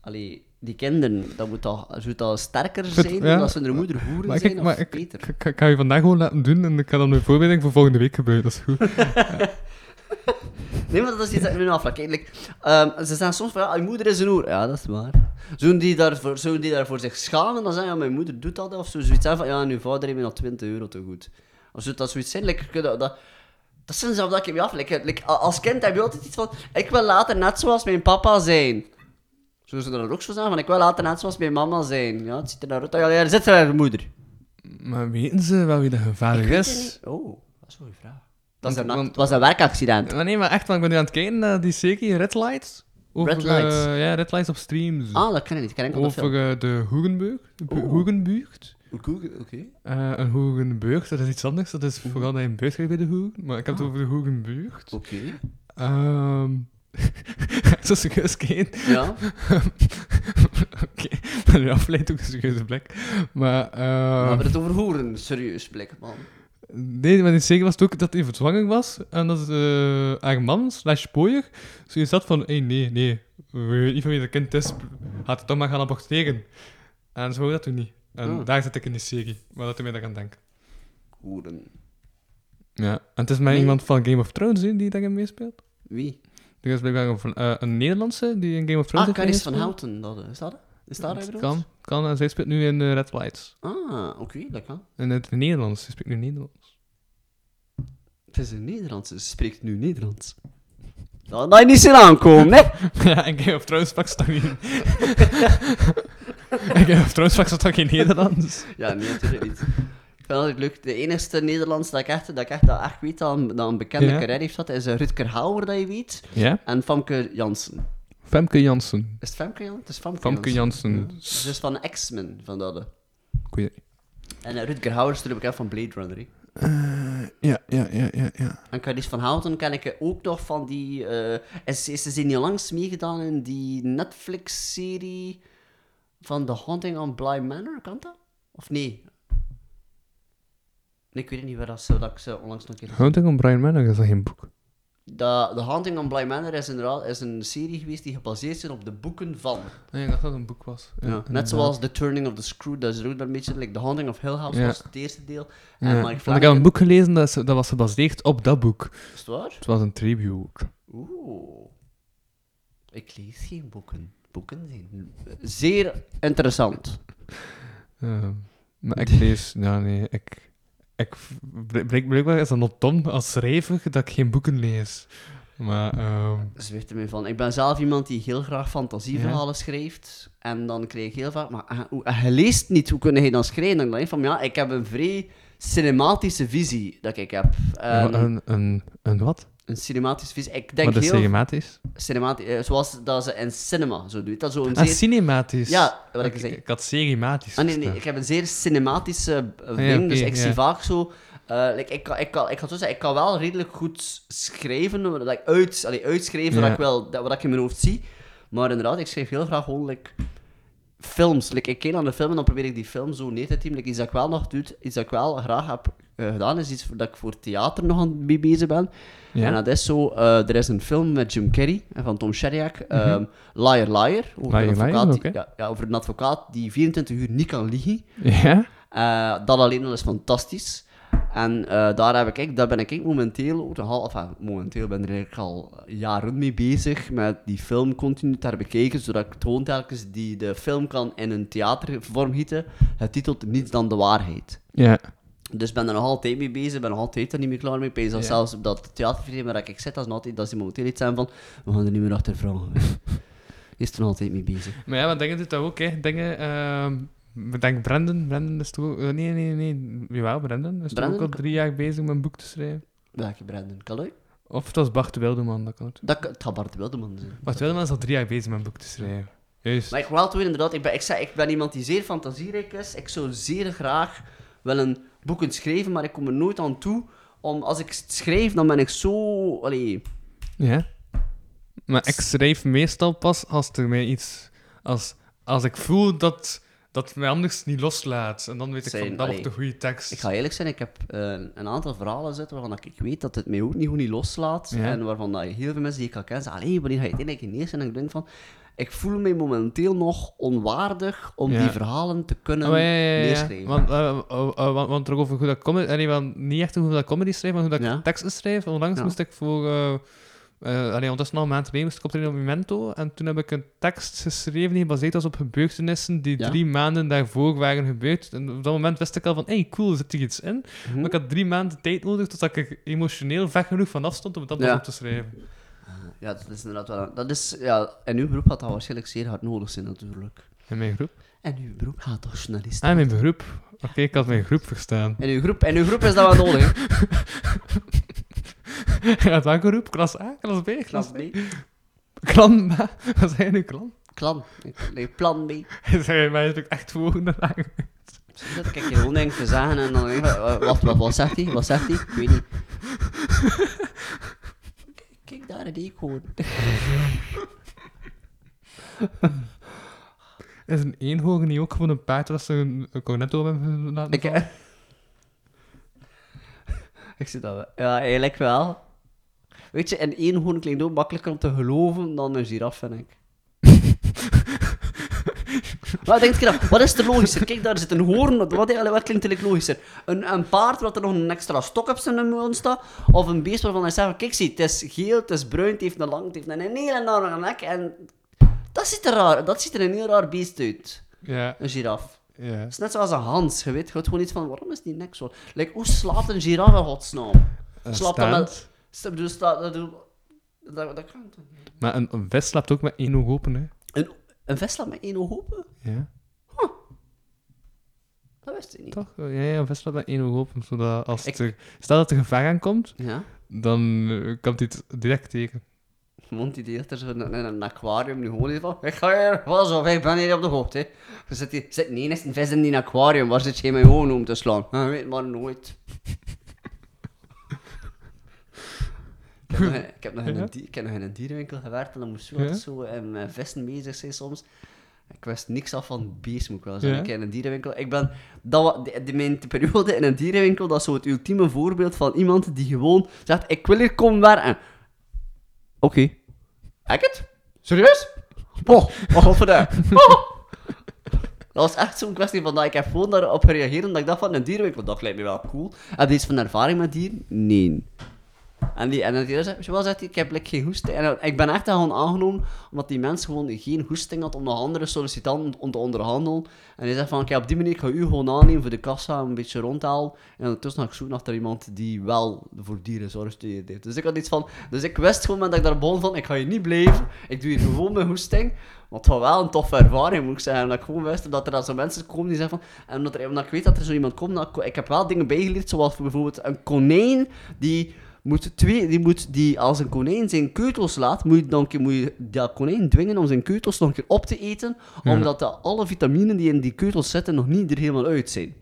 Allee, die kinderen, dat moet toch, zou dat sterker zijn, ja. omdat ze hun moeder hoeren Maar zijn, ik, of maar ik, beter? ik, ik, ga je vandaag gewoon laten doen en ik ga dan mijn voorbereiding voor volgende week gebeuren. Dat is goed. Nee, maar dat is iets dat ik me nu afvraag. Like, ehm, ze zeggen soms van, ja, je moeder is een hoer. Ja, dat is waar. Zouden die daarvoor, zouden die daarvoor zich schamen, dan zeggen ja, mijn moeder doet dat, of zo, zoiets zeggen van, ja, en uw vader heeft me nog 20 euro te goed. Of zou dat zoiets zijn? Like, dat, dat zijn zelf dat ik me af. Like, als kind heb je altijd iets van, ik wil later net zoals mijn papa zijn. Zo ze dat ook zo zeggen, van, ik wil later net zoals mijn mama zijn. Ja, het ziet er naar uit. Ja, ja, daar zit er een moeder. Maar weten ze wel wie de het is? Oh, dat is een goede vraag. Dat is een, want- het was een werkaccident. Maar nee, maar echt, want ik ben nu aan het kijken naar die serie Red Lights. Over, Red Lights. ja, Red Lights op streams. Ah, dat ken ik niet. Ik ken de Over film. de Hoegenburg. De Oké. Eh, een dat is iets anders. Dat is vooral dat je een krijgt bij de Hoegen. Maar ik heb het Ah. over de Hoegenbuurt. Oké. Ehm Zo serieus geen. Ja. Oké, maar nu afleidt ook een serieuze blik. Maar, We eh hebben het over hoeren, serieus, blik, man. nee, maar niet zeker was het ook dat hij verzwanger was. En dat eh haar man, slash pooier, zoiets had van, hey, nee, nee, we weten niet van wie dat kind is, gaat het toch maar gaan aborteren. En zo dat toen niet. En Ah. daar zit ik in die serie, waar dat doet mij aan denken. Hoeren. Ja, en het is maar Nee. iemand van Game of Thrones hè, die daarin meespeelt. Wie? Er is blijkbaar een, eh, een Nederlandse die in Game of Thrones Ah, heeft Caris van meegespeeld. Houten. Dat, is dat? Is dat hij Het bedoelt? kan, kan. En zij speelt nu in eh, Red Lights. Ah, oké, dat kan. In het Nederlands. Ze spreekt nu Nederlands. Het is een Nederlandse, ze spreekt nu Nederlands. Dat had je niet zien aankomen, hè? ja, en Game of Thrones sprak ze toch niet... of Thrones sprak ze toch geen Nederlands? Ja, nee, natuurlijk niet. Ik vind het leuk. De enige Nederlands dat ik echt, dat ik echt, dat echt weet dat een, dat een bekende Ja. carrière heeft gehad, is uh, Rutger Hauer, dat je weet. Ja? En Famke Jansen. Femke Jansen. Is het Famke Jansen? Het is Famke, Famke Jansen. Ja. Ze is van X-Men, van dat. Ik niet. En uh, Rutger Hauer is natuurlijk bekend van Blade Runner, hè. Eh, ja, ja, ja, ja, ja. En Carice van Houten ken ik ook nog van die... eh is, is ze niet langs meegedaan in die Netflix-serie van The Haunting on Bly Manor, kan dat? Of nee? Nee, ik weet niet waar dat zo dat ik ze onlangs nog een keer... Hunting on Brian Manor is dat geen boek? The, The Haunting on Bly Manor is inderdaad is een serie geweest die gebaseerd is op de boeken van. Nee, ik dacht dat het een boek was. Ja, net zoals The Turning of the Screw, dat is ook een beetje... Like The Haunting of Hill House Ja. was het eerste deel. Ja, En Mike ik heb een boek gelezen dat, is- dat was gebaseerd op dat boek. Is het waar? Het was een tribute. Oeh. Ik lees geen boeken. Boeken zijn zeer interessant. Eh, maar ik lees... Ja, nee, ik... ik blijk- blijk- blijkbaar is dat nog dom als schrijver dat ik geen boeken lees. Maar... ehm Zweeft er van. Ik ben zelf iemand die heel graag fantasieverhalen schrijft. En dan krijg ik heel vaak... Maar hoe- eh, je leest niet, hoe kun je dan schrijven? Dan denk ik van, ja, ik heb een vrij cinematische visie dat ik heb. En een, een, een wat? Een cinematische visie. Ik denk Wat is heel... cinematisch? Cinematisch, eh, zoals dat ze in cinema zo doet. Dat zo een Ah, zeer- cinematisch. Ja, wat ik, Ik- zei. ik had seriematisch Ah, nee, nee, ik heb een zeer cinematische eh, Ah, ding, dus ik ja. zie vaak zo... eh, like, ik, kan, ik, kan, ik ga zo zeggen, ik kan wel redelijk goed schrijven, dat ik uit, allee, uitschrijven wat, Ja. ik wel, dat, wat ik in mijn hoofd zie. Maar inderdaad, ik schrijf heel graag gewoon like, films. Like, ik kijk naar de film en dan probeer ik die film zo neer te teamen. Like, iets dat ik wel nog doe, iets dat ik wel graag heb gedaan, is iets dat ik voor theater nog aan mee bezig ben. Ja. En dat is zo, eh, er is een film met Jim Carrey en van Tom Shadyac, ehm, Liar Liar, over, Liar een Liar, advocaat die, ja, ja, over een advocaat die 24 uur niet kan liegen. Ja? Eh, dat alleen al is fantastisch. En eh, daar, heb ik, daar ben ik momenteel, nogal, enfin, momenteel ben ik er eigenlijk al jaren mee bezig met die film continu te herbekijken, zodat ik gewoon telkens die de film kan in een theatervorm gieten. Het titelt Niets dan de waarheid. Ja. Dus ik ben er nog altijd mee bezig, ben nog altijd er niet meer klaar mee. Ik Ja. zelfs op dat theaterverleden waar ik zit, dat is, nog altijd, dat is momenteel iets zijn van, we gaan er niet meer achter vragen. Is er nog altijd mee bezig. Maar ja, maar dingen doet dat ook, hè. Dingen... ehm Bedenk Brandon. Brandon is toch ook... eh, Nee, nee, nee. Jawel, Brandon is toch ook Brandon? al drie jaar bezig met een boek te schrijven. Welke Brandon? Kaloy? Of het was Bart de Wildeman, dat kan het. Dat, kan- het gaat Bart Wildeman zijn. Bart de Wildeman is al drie jaar bezig met een boek te schrijven. Juist. Maar ik wil wel inderdaad, ik ben, ik, zeg, ik ben iemand die zeer fantasierijk is. Ik zou zeer graag willen boeken schrijven, maar ik kom er nooit aan toe. Om, als ik schrijf, dan ben ik zo... Allee, Ja. Maar ik schrijf meestal pas als er mij iets... Als, als ik voel dat, dat het mij anders niet loslaat. En dan weet ik Zijn, van, dat allee, wordt de goede tekst. Ik ga eerlijk zijn, ik heb eh, een aantal verhalen zitten waarvan ik weet dat het mij ook niet goed niet loslaat. Ja. En waarvan dat je heel veel mensen die ik al ken zeggen, allee, wanneer ga je het eigenlijk ineens? En ik denk van, ik voel me momenteel nog onwaardig om Ja. die verhalen te kunnen Oh, ja, neerschrijven. Want, eh, eh, eh, want, want er over hoe dat comedy... want niet echt over hoe dat comedy schrijf, maar hoe dat teksten schrijf. Onlangs moest ik voor... eh allee, ondertussen al een maand geleden moest ik optreden op Memento. En toen heb ik een tekst geschreven die gebaseerd was op gebeurtenissen die Ja. drie maanden daarvoor waren gebeurd. En op dat moment wist ik al van, hey, cool, zit er iets in? Mhm. Maar ik had drie maanden tijd nodig totdat ik er emotioneel ver genoeg vanaf stond om het pas Ja. op te schrijven. Ja, dat is inderdaad wel... Dat is, ja, in uw beroep gaat dat waarschijnlijk zeer hard nodig zijn, natuurlijk. In mijn groep? En uw beroep gaat toch journalist Ah, mijn beroep. Oké, ik had mijn groep verstaan. In uw groep, in uw groep is dat wel nodig, Ja, welke groep? Klas A, klas B, klas B. Klan B? Wat zei je nu, klan? Klan. Nee, plan B. Zeg je mij het echt volgende lang? Dat kijk je gewoon denk te zeggen en dan denk je, wa- wat, wat, wat zegt hij? Wat zegt hij? Ik weet niet. Kijk, Kijk daar, die gewoon. Is een eenhoorn niet ook gewoon een paard dat ze een, cornetto hebben laten Ik? Ik zie dat wel. Ja, eigenlijk wel. Weet je, een eenhoorn klinkt ook makkelijker om te geloven dan een giraf, vind ik. Wat denk je dan? Wat is er logischer? Kijk, daar zit een hoorn. Wat, wat klinkt eigenlijk logischer? Een, een paard wat er nog een extra stok op zijn mond staat? Of een beest waarvan hij zegt: Kijk, zie, het is geel, het is bruin, het heeft een lang, het heeft een hele lange nek. En dat ziet er raar Dat ziet er een heel raar beest uit. Ja. Een giraf. Ja. Het is net zoals een hans. Je weet je gewoon iets van: waarom is die nek zo? Like, hoe slaapt een giraf in godsnaam? Slaapt dat met. Staat, dat, dat, dat, dat kan toch niet? Maar een, een vis slaapt ook met één oog open, hè? Een, een vis slaapt met één oog open? Ja. Dat wist ik niet. Toch? Ja, ja, een vis slaapt met één oog open. Zodat als er, stel dat er gevaar aankomt, Ja. dan eh, kan hij het direct tegen. Want die er zo in, een aquarium nu gewoon van. Ik ga hier, was of ik ben hier op de hoogte. hè. Zit hier, zit niet eens een vis in die aquarium, waar zit je mij gewoon om te slaan? Je weet maar nooit. Ik heb nog, ik heb nog in een, ik heb nog in een dierenwinkel gewerkt en dan moest je Ja? altijd zo eh, met vissen bezig zijn soms. Ik wist niks af van beest, moet ik wel zeggen. Ja? Ik in een dierenwinkel. Ik ben, dat, de, de, mijn periode in een dierenwinkel, dat is zo het ultieme voorbeeld van iemand die gewoon zegt, ik wil hier komen werken. Oké. Ik het? Serieus? Oh, wat god voor dat? Oh. Dat was echt zo'n kwestie van dat ik heb gewoon daarop gereageerd omdat ik dacht van een dierenwinkel, dat lijkt me wel cool. Heb je iets van ervaring met dieren? Nee. En die, en die zei, ik heb like, geen hoesting. En ik ben echt gewoon aangenomen, omdat die mens gewoon geen hoesting had om nog andere sollicitanten om te onderhandelen. En hij zegt van, oké, op die manier ga ik u gewoon aannemen voor de kassa, een beetje rondhalen. En ondertussen ga ik zoeken naar iemand die wel voor dierenzorg heeft. Dus ik had iets van, dus ik wist gewoon dat ik daar begon van, ik ga hier niet blijven. Ik doe hier gewoon mijn hoesting. Maar het was wel een toffe ervaring, moet ik zeggen. Dat ik gewoon wist dat er dan zo mensen komen die zeggen van... En omdat, er, omdat ik weet dat er zo iemand komt, dat ik, ik heb wel dingen bijgeleerd, zoals bijvoorbeeld een konijn die moet twee, die moet die, als een konijn zijn keutels laat, moet je, dan, moet je dat konijn dwingen om zijn keutels nog een keer op te eten, Ja. omdat de, alle vitaminen die in die keutels zitten nog niet er helemaal uit zijn.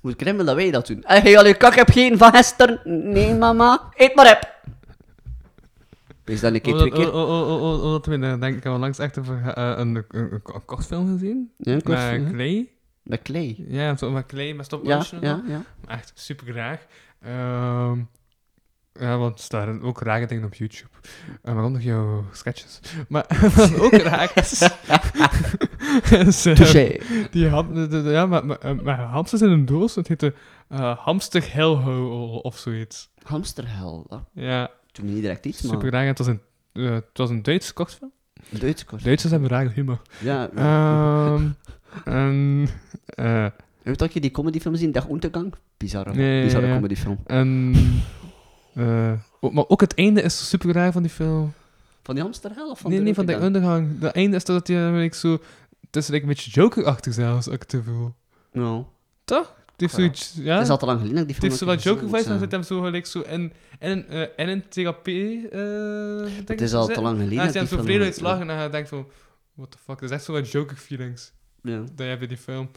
Hoe krim dat wij dat doen? Hé, hey, al je kak heb geen van gisteren. Nee, mama, eet maar op. Wees dan een keer twee Omdat, keer. oh, oh, oh, oh, oh, dat denk ik al langs echt eh, een, een, kortfilm gezien. Ja, Met. Clay. Met Clay? Ja, met Clay, met stop Ja, ja. Echt super graag. Ehm, ja, want er staan ook rare dingen op YouTube. Uh, waarom nog jouw sketches? Maar ook raar eh, Touché. die ham, de- de- de- ja, maar, maar, eh, maar hamsters in een doos. Het heette eh hamster hellho of zoiets. Hamsterhel. Ja. me niet direct iets, maar... Super raar. Het was een, eh, het was een Duits kortfilm. Een Duits kortfilm. Duitsers hebben rare humor. Ja, ja. Ehm, en... eh, Weet dat je die comedyfilm zien? Dag Untergang? Bizarre, Nee, bizarre ja. comedyfilm. En, eh, maar ook het einde is super raar van die film. Van die hamsterhel of van nee, de nee, van de ondergang. Het einde is dat je ik zo... Het is like, een beetje Joker-achtig zelfs, als ik te voel. Nou. Toch? Het Ja. zoiets... Ja? Het is al te lang geleden dat ik die Het heeft zo film wat Joker-vibes, dan zit hem zo gelijk zo in, in, een, eh, in een therapie... eh ding is al te lang geleden En als je hem die zo film vredig is, uitslagen en je denkt van... What the fuck? Dat is echt zo wat Joker-feelings. Ja. Dat je die film.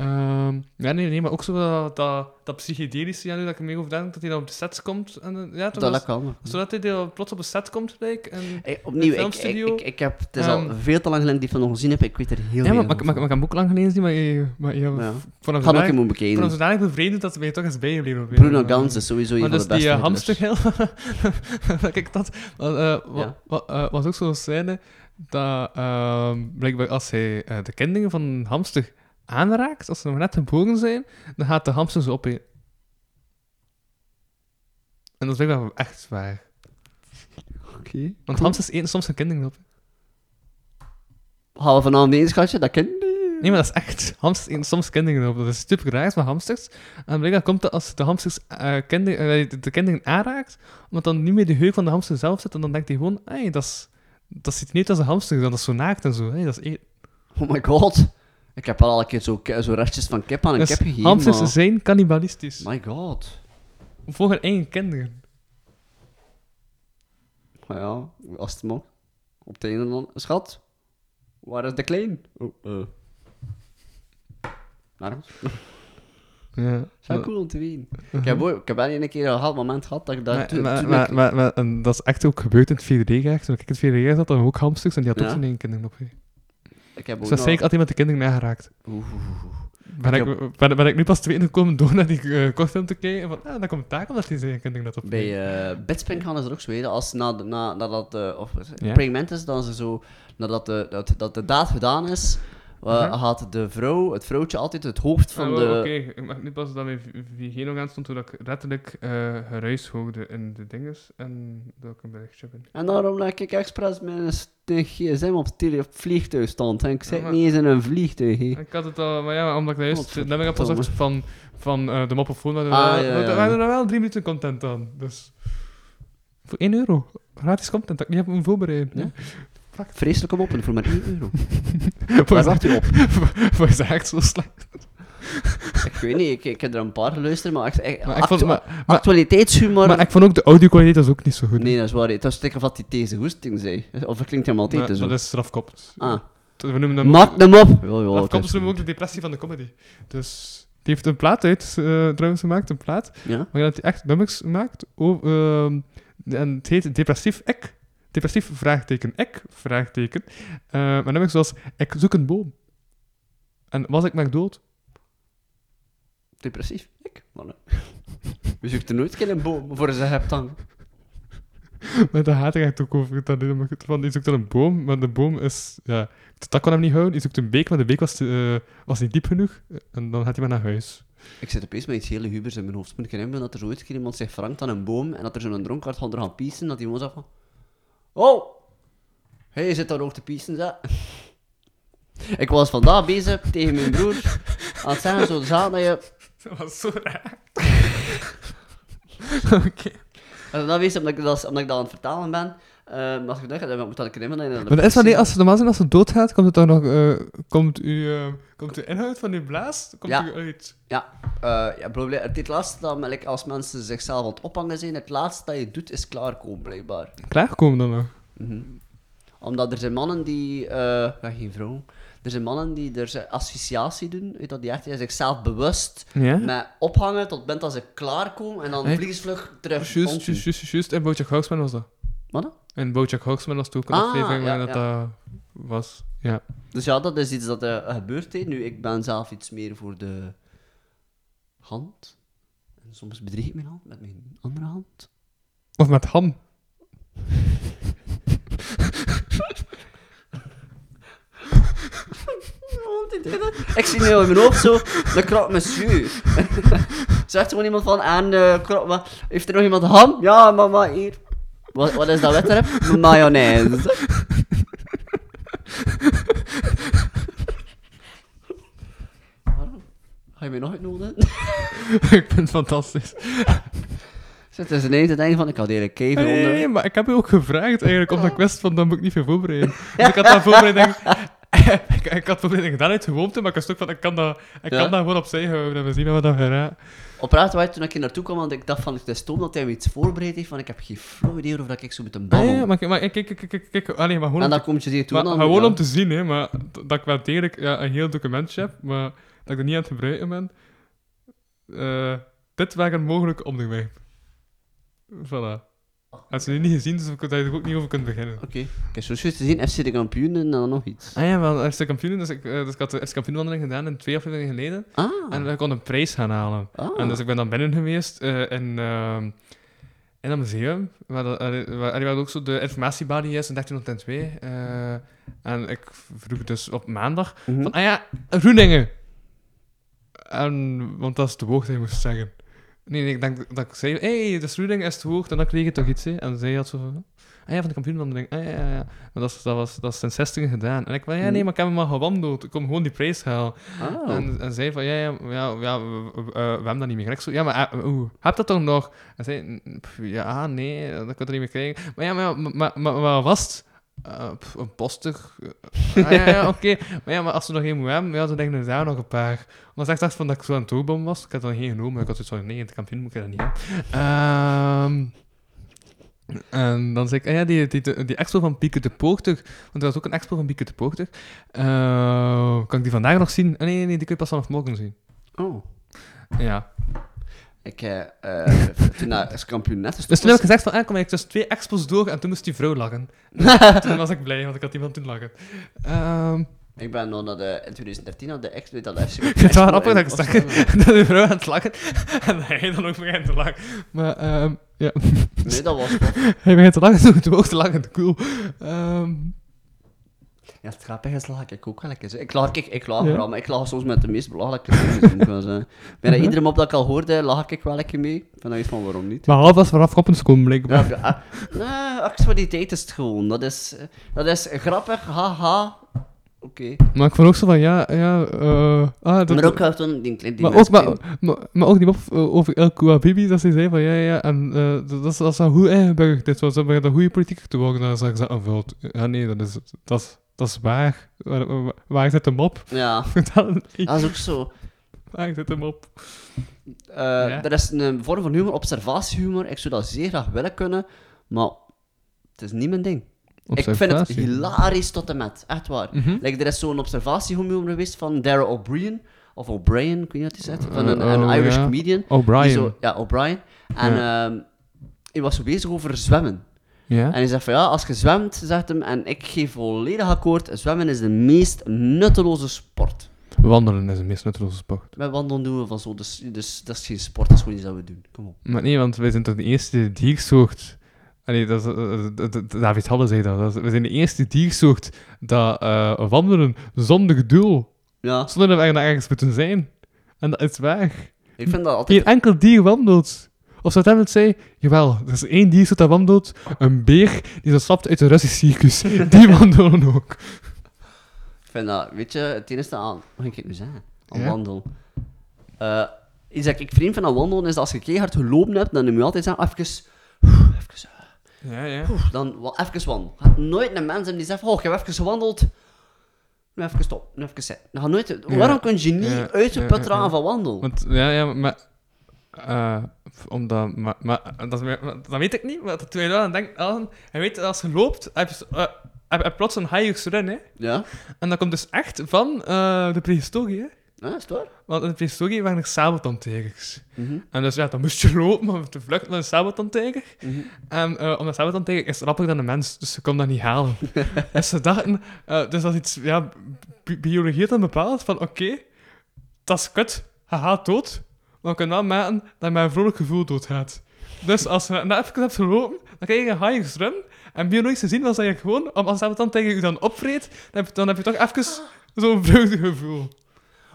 Ehm, ja, nee, nee, maar ook zo dat, dat, dat psychedelische, ja, nu dat ik er meer over denk, dat hij dan op de set komt. En, eh, ja, Dat was- kan. Zodat hij dan plots op de set komt, like, en Hey, opnieuw, ik, ik, ik, ik heb, het is al Ehm, veel te lang geleden dat ik die film nog gezien heb. Ik weet er heel ja, maar, maar, van. ik heb hem ook lang geleden zien, maar je, maar je Ja. vond hem Ga nog zodanig- een keer moeten bekijken. hem zodanig bevreemd dat ze mij toch eens bijgebleven. Bruno Gans is sowieso een van dus de die uh, hamsterheel, dat ik dat, uh, Ja. eh, was ook zo'n scène dat ehm, blijkbaar als hij eh, de kinderen van hamster aanraakt, als ze nog net geboren zijn, dan gaat de hamster ze opeten. En dat is blijkbaar echt waar. Oké. Want hamsters eten soms hun kinderen op. We vanavond eens, schatje? Dat ken Nee, maar dat is echt. Hamsters eten soms kinderen op. Dat is super raar met hamsters. En blijkbaar komt dat als de hamsters eh, de- de kinderen aanraakt, omdat dan niet meer de heuk van de hamster zelf zit, en dan denkt hij gewoon, hey, dat, is, dat ziet niet uit als een hamster, dat is zo naakt en zo. Hey, dat is eten. Oh my god. Ik heb al een keer zo, zo restjes van kip aan een Dus kip gegeven. hamsters maar- zijn cannibalistisch. My god. Voor hun eigen kinderen. Maar ja, als het mag. Op het einde dan, schat, waar is de klein? Oh, eh. Nergens. Ja. Zou cool om te weten. Ik heb, ook, ik heb wel een keer een bepaald moment gehad dat ik daar Maar, maar, dat is echt ook gebeurd in het 4D echt. Toen ik in het 4D zat, hadden we ook hamsters en die had ook zijn eigen kinderen op. ik heb ook Dus dat nog- zei ik altijd met de kinderen nageraakt. Oeh. Ben ik, heb- ben, ben ik nu pas te weten gekomen door naar die eh, kortfilm te kijken. Van, ah, dat komt taak omdat hij zijn kinderen net op. Bij Bitspring gaan ze er ook zo weten. Als na, na, nadat de, of. Praying Mantis, dan ze zo, nadat de, dat, dat de daad gedaan is, eh, Aha. gaat de vrouw, het vrouwtje altijd het hoofd van Ah, de... Oké, ik mag niet pas dat mijn VG nog aan stond toen ik letterlijk eh geruis hoorde in de dinges en dat ik een berichtje ben. En daarom laat ik expres met een, st- een gsm op op vliegtuig stand. En ik zit Ja, maar- niet eens in een vliegtuig. hè. Ik had het al, maar ja, omdat ik juist net heb gezegd van, van eh, de moppefoon, dat we Ah, daar- ja, we hadden er wel drie minuten content aan. Dus voor 1 euro. Gratis content dat ik niet heb moeten voorbereiden. Ja. Vreselijk om op, voor maar 1 euro. Voor Waar wacht u op? Voor is echt zo slecht. Ik weet niet, ik, ik heb er een paar geluisterd, maar, echt, echt, Maar ik vond- maar- maar- actualiteitshumor... Maar ik vond ook de audio-kwaliteit was ook niet zo goed. Nee, dat is waar. Het was zeker wat hij tegen zijn hoesting zei. Of dat klinkt helemaal altijd zo. dat is strafkopt. Ah. We noemen hem Maak hem op! Strafkopt noemen we ook de depressie van de comedy. Dus die heeft een plaat uit, trouwens gemaakt, een plaat. Ja. Waarin dat hij echt nummers maakt. ehm, en het heet Depressief Ek. Depressief vraagteken ek vraagteken. Eh maar nummers zoals Ik zoek een boom. En was ik maar dood? Depressief? Ik? Mannen. We zoeken nooit geen een boom voor ze hebt hangen. Maar daar gaat hij echt ook over. Dat. Van, die zoekt dan een boom, maar de boom is... Ja, de tak kon hem niet houden. Die zoekt een beek, maar de beek was, eh, was niet diep genoeg. En dan gaat hij maar naar huis. Ik zit opeens met iets hele hubers in mijn hoofd. Moet ik herinneren dat er zo ooit iemand zich frankt aan een boom en dat er zo'n dronkaard gaat er gaan piezen, dat hij gewoon zegt van... Oh! Hé, je zit daar ook te piezen, hè? Ik was vandaag bezig tegen mijn broer aan het zeggen, zo zaak dat je... Dat was zo raar. Oké. En dan weet je, omdat ik dat, omdat ik dat aan het vertalen ben, uh, als ik dacht, dan moet dat. Maar dat is wanneer, als, normaal zijn als ze doodgaat, komt het dan nog... eh, komt, u, eh, komt de inhoud van uw blaas komt Ja. u uit? Ja, eh ja probleem, het, het laatste dat like, als mensen zichzelf aan het ophangen zijn, het laatste dat je doet is klaarkomen, blijkbaar. Klaargekomen dan nog? Mhm. Omdat er zijn mannen die, ja, geen vrouw, er zijn mannen die er zijn asphyxiatie doen, weet dat, die echt zichzelf bewust Ja? met ophangen tot moment dat ze klaarkomen en dan Hey. vliegensvlug terug Juist, juist, juist, juist. In Bojack Horseman was dat. Wat dan? In Bojack Horseman was het ook een Ah, aflevering ja, dat, ja. dat was. Ja. Dus ja, dat is iets dat eh, gebeurt. Nu, ik ben zelf iets meer voor de hand. En soms bedrieg ik mijn hand met mijn andere hand. Of met ham. Ik zie nu in mijn hoofd zo, de krop monsieur. Zegt gewoon iemand van, en eh, krop, maar, heeft er nog iemand ham? Ja, mama, hier. Wat, wat is dat wetrep? Mayonaise. Waarom? Ga je mij nog uitnodigen? ik vind het fantastisch. Zit er ineens te denken van, ik had hele kever Nee, onder. nee, maar ik heb u ook gevraagd eigenlijk, omdat ik wist van, dan moet ik niet veel voorbereiden. Dus ik had dat voorbereiding... ik, ik had voorbereiding gedaan uit gewoonte, maar ik wist ook van, ik kan dat, ik Ja? kan dat gewoon opzij houden en we zien wat dat geraakt. Oprecht, waar toen ik hier naartoe kwam, want ik dacht van, het is dat hij iets voorbereid heeft, van ik heb geen flauw idee over dat ik zo met een babbel. ja, maar, kijk- kijk, kijk, kijk, allee, maar gewoon... En dan komt je hier toe Gewoon om te zien, hè, maar dat ik wel degelijk ja, een heel documentje heb, maar dat ik er niet aan het gebruiken ben. Eh, dit waren een mogelijke omweg. Voilà. Als je die niet gezien, dus ik daar er ook niet over kunt beginnen. Oké. Ik heb zo juist te zien, FC de kampioenen en dan nog iets. Ah ja, wel, als de kampioen, dus ik, eh, dus ik had de FC kampioenwandeling gedaan in twee afleveringen geleden. Ah. En ik kon een prijs gaan halen. Ah. En dus ik ben dan binnen geweest eh, in, ehm, in een museum, waar, dat, waar, waar ook zo de informatiebalie is in 1302. eh, en ik vroeg dus op maandag Mhm. van, ah ja, Roeningen. En, want dat is te hoog dat je moest zeggen. Nee, nee, ik denk dat ik zei, hé, hey, dus Roeningen is te hoog, dan kreeg je toch iets, hè? En zij had zo van, ah ja, van de kampioenwandeling, ah ja, ja, ja. Maar dat, is, dat, was, dat is ten 60 gedaan. En ik van, ja, nee, maar ik heb hem maar gewandeld, ik kom gewoon die prijs halen. Oh. En, en zij van, ja, ja, ja, ja we, we- eh, we hebben dat niet meer. En ik zo, ja, maar oeh, heb dat toch nog? En zij, "N- pff, ja, nee, dat kan je er niet meer krijgen. Maar ja, maar, maar, maar, maar wat was het? Eh, pff, een postig. Eh, ah, ja, ja, oké. Maar ja, maar als we nog geen moet hebben, ja, dan denk ik daar nog een paar. Omdat ik dacht van dat ik zo aan het toebom was. Ik had dan geen genomen, maar ik had zoiets van, nee, in het kampioen moet ik dat niet hebben. Ehm, En dan zei ik, ah ja, die, die, die, die expo van Pieke de Poorter, want er was ook een expo van Pieke de Poorter. Eh, kan ik die vandaag nog zien? Ah, nee, nee, nee, die kun je pas vanaf morgen zien. Oh. Ja. Ik, eh, eh, toen als kampioen net Dus toen heb ik gezegd van, ah, kom ik tussen twee expos door en toen moest die vrouw lachen. toen was ik blij, want ik had iemand toen lachen. Ehm Ik ben nog naar de, in 2013 naar de expo, dat FC. het is wel grappig dat ik zeg dat de vrouw aan het lachen en dat hij dan ook begint te lachen. Maar, ehm ja. Nee, dat was tof. hij begint te lachen, toen het ook te lachen, cool. Ja, het grappige is, lach ik ook wel lekker. Ik lach, ik, ik lach Ja. wel, maar ik lach soms met de meest belachelijke dingen. wel zeggen. Bijna iedere mop dat ik al hoorde, lach ik wel lekker mee. Ik dat iets van waarom niet. maar half was vanaf komen, blijkbaar. Ja, ja, nee, actualiteit is het gewoon. Dat is, eh, dat is grappig, haha. Oké. Maar ik vond ook zo van, ja, ja, eh ah, dat, Maar ook wel toen die, maar, ook, maar, maar, maar ook die mop eh, over El Kouabibi, dat ze zei van, ja, ja, en eh, dat, dat is, dat is een eigenburg, dit was, dat een goede politiek te worden, ik dat aanvult. Ja, nee, dat is, dat is, dat is waar. Waar, waar, waar zit hem op? Ja. Dat is ook zo. Waar zit hem op? Eh, Er is een vorm van humor, observatiehumor. Ik zou dat zeer graag willen kunnen, maar het is niet mijn ding. Ik vind het hilarisch tot en met, echt waar. Mhm. like, er is zo'n observatiehumor geweest van Dara O'Brien, of O'Brien, ik weet niet wat hij zegt, van een, een oh, Irish comedian. O'Brien. Ja, O'Brien. En ehm, hij was zo bezig over zwemmen. Ja. En hij zegt van ja, als je zwemt, zegt hem, en ik geef volledig akkoord, zwemmen is de meest nutteloze sport. Wandelen is een meest nutteloze sport. Met wandelen doen we van zo, dus, dus dat is geen sport, dat is gewoon iets dat we doen. Kom op. Maar nee, want wij zijn toch de eerste diersoort... Allee, dat is, dat- dat- David Halle zei dat. dat is- we zijn de eerste diersoort dat eh, wandelen zonder doel. Ja. Zonder dat we er ergens moeten zijn. En dat is waar. Ik vind dat altijd... Geen enkel dier wandelt. Of zou het zei, jawel, er is één diersoort dat wandelt. Een beer die zo stapt uit een Russisch circus. Die wandelen ook. Ik vind dat, weet je, het enige aan... Wat ga ik nu zeggen? Aan Ja? wandelen. Eh, iets dat ik vreemd vind aan wandelen is dat als je keihard gelopen hebt, dan moet je altijd zeggen, even... even Ja, ja. Oeh, dan wel even wandelen. Gaat nooit een mens hebben die zegt, oh, ik heb even gewandeld. Nu even stop, nu even zitten. Dan gaat nooit... Ja. Waarom kun je niet Ja, uit je ja, put ja, raken ja. van wandelen? Want, ja, ja, maar... eh, omdat... Maar, maar, dat, dat weet ik niet, maar toen je aan denkt, je weet, dat als je loopt, heb je, eh, heb plots een high run, hè. Ja. En dat komt dus echt van eh, de prehistorie, hè. Ja, is het waar? Want in de prehistorie waren er sabeltandtijgers. Mhm. En dus ja, dan moest je lopen om te vluchten met een sabeltandtijger. Mhm. En eh omdat sabeltandtijger is rapper dan een mens, dus ze kon dat niet halen. dus ze dachten, dus dat is iets, ja, bi- biologie dan bepaald van, oké, dat is kut, gaat dood, maar we kunnen wel maken dat een vrolijk gevoel doodgaat. Dus als je net even hebt gelopen, dan krijg je een high run. En biologisch gezien was dat je gewoon, als sabeltandtijger je dan opvreet, dan heb je, dan heb je toch even zo'n vreugde gevoel.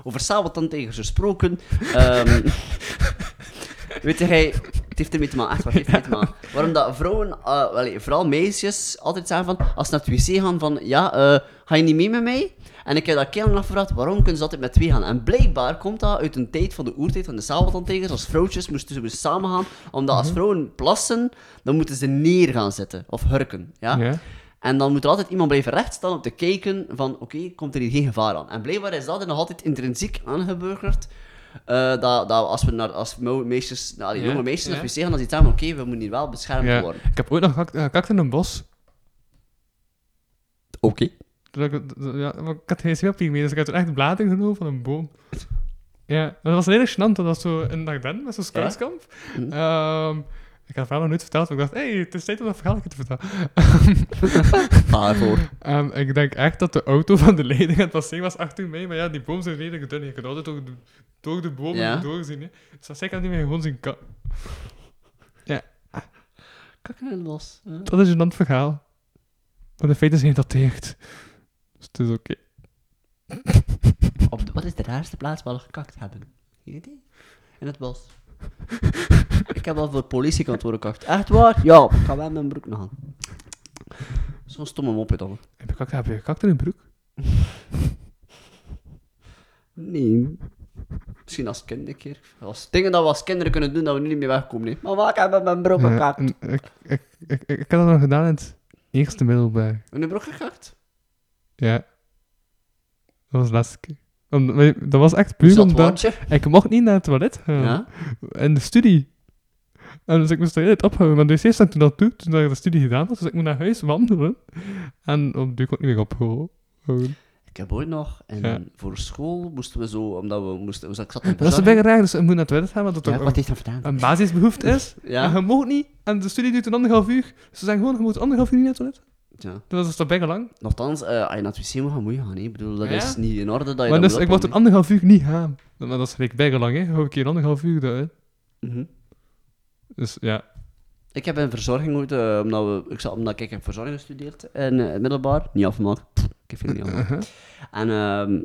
Over sabeltandtijgers gesproken. ehm weet jij, het heeft ermee te maken, echt waar, het heeft ermee te maken. Waarom dat vrouwen, wel, vooral meisjes, altijd zeggen van, als ze naar het wc gaan, van, ja, eh, ga je niet mee met mij? En ik heb dat keer lang afgevraagd, waarom kunnen ze altijd met twee gaan? En blijkbaar komt dat uit een tijd van de oertijd van de sabeltandtijgers. Als vrouwtjes moesten ze dus samen gaan, omdat als vrouwen plassen, dan moeten ze neer gaan zitten, of hurken, ja? Ja. En dan moet er altijd iemand blijven rechtstaan om te kijken van, oké, komt er hier geen gevaar aan? En blijkbaar is dat er nog altijd intrinsiek aangeburgerd. Eh, dat, dat als we naar, als meisjes, nou, die jonge meisjes naar wc gaan, dan zitten ze oké, we moeten hier wel beschermd Ja, worden. ik heb ooit nog gekakt, eh, in een bos. Oké. Ja, maar ik had geen zweppier mee, dus ik had toen echt bladeren genomen van een boom. Ja, dat was erg gênant, dat was zo in Ardennen, met zo'n scoutskamp. Mhm. Ehm, ik had het verhaal nog nooit verteld, maar ik dacht, hé, hey, het is tijd om dat verhaal te vertellen. Waarvoor? Ehm, ik denk echt dat de auto van de leiding aan het passeren was achter mij, maar ja, die boom zijn redelijk dun. Je kunt altijd door de, door de bomen Ja. doorzien. Hè. Dus dat zeker niet meer gewoon zien kan. Ja, Kakken in het bos. ja. dat is een gênant verhaal. Maar de feiten zijn gedateerd. Dus het is oké. Op de- wat is de raarste plaats waar we gekakt hebben? Geen idee. In het bos. Ik heb al voor het politiekantoor gekakt. Echt waar? Ja, ik ga wel mijn broek nog aan. Zo'n stomme mopje dan. Heb je gekakt, heb je gekakt in een broek? Nee. Misschien als kind een keer. Als dingen dat we als kinderen kunnen doen, dat we nu niet meer wegkomen. Nee. Maar waar ik heb met mijn broek gekakt? ik, ik, ik, ik, ik heb dat nog gedaan in het eerste middelbaar. In de broek gekakt? Ja. Dat was de laatste keer. Om- dat was echt puur omdat... Ik mocht niet naar het toilet gaan. Ja? In de studie. En dus ik moest het ophouden. Maar de zijn toen al toe, toen ik de studie gedaan had. Dus ik moet naar huis wandelen. En op die kon ik niet meer ophouden. Ik heb ooit nog, en Ja. voor school moesten we zo, omdat we moesten, dus ik zat Dat is een beetje raar, dus je moet naar het toilet gaan, want dat Ja, toch wat een- dat een basisbehoefte is. Ja. En je mag niet, en de studie duurt een anderhalf uur. Dus ze zeggen gewoon, je moet anderhalf uur niet naar het toilet. Ja. Dat is toch bijna lang. Nochtans, eh, als je naar het wc moet gaan, moet je gaan. hè. Ik bedoel, dat Ja? is niet in orde dat je Maar dat dus, ik mocht een anderhalf uur niet gaan. Maar dat is gelijk bijna lang, hè. Hou ik hier anderhalf uur eruit. Mhm. Dus ja. Ik heb in verzorging ooit, eh, omdat, we, ik, zat, omdat ik heb verzorging gestudeerd in het middelbaar. Niet afgemaakt. Pff, Ik heb veel niet afgemaakt. en ehm,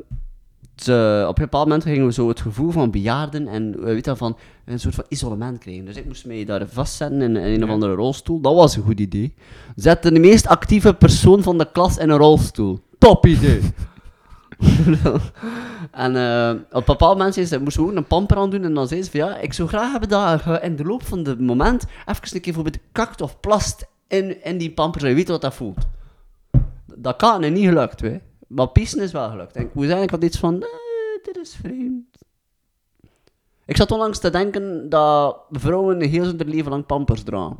ze- op een bepaald moment gingen we zo het gevoel van bejaarden en eh, weet je, van een soort van isolement krijgen. Dus ik moest mij daar vastzetten in, in een of andere rolstoel. Dat was een goed idee. Zette de meest actieve persoon van de klas in een rolstoel. Top idee! en eh, op een bepaald moment zei ze, moesten we ook een pamper aan doen. En dan zei ze van ja, ik zou graag hebben dat je in de loop van het moment even een keer bijvoorbeeld kakt of plast in, in die pamper, je weet wat dat voelt. Dat kan en niet gelukt, hè. Maar pissen is wel gelukt. En ik moest eigenlijk had iets van, dit is vreemd. Ik zat onlangs te denken dat vrouwen heel hun leven lang pampers dragen.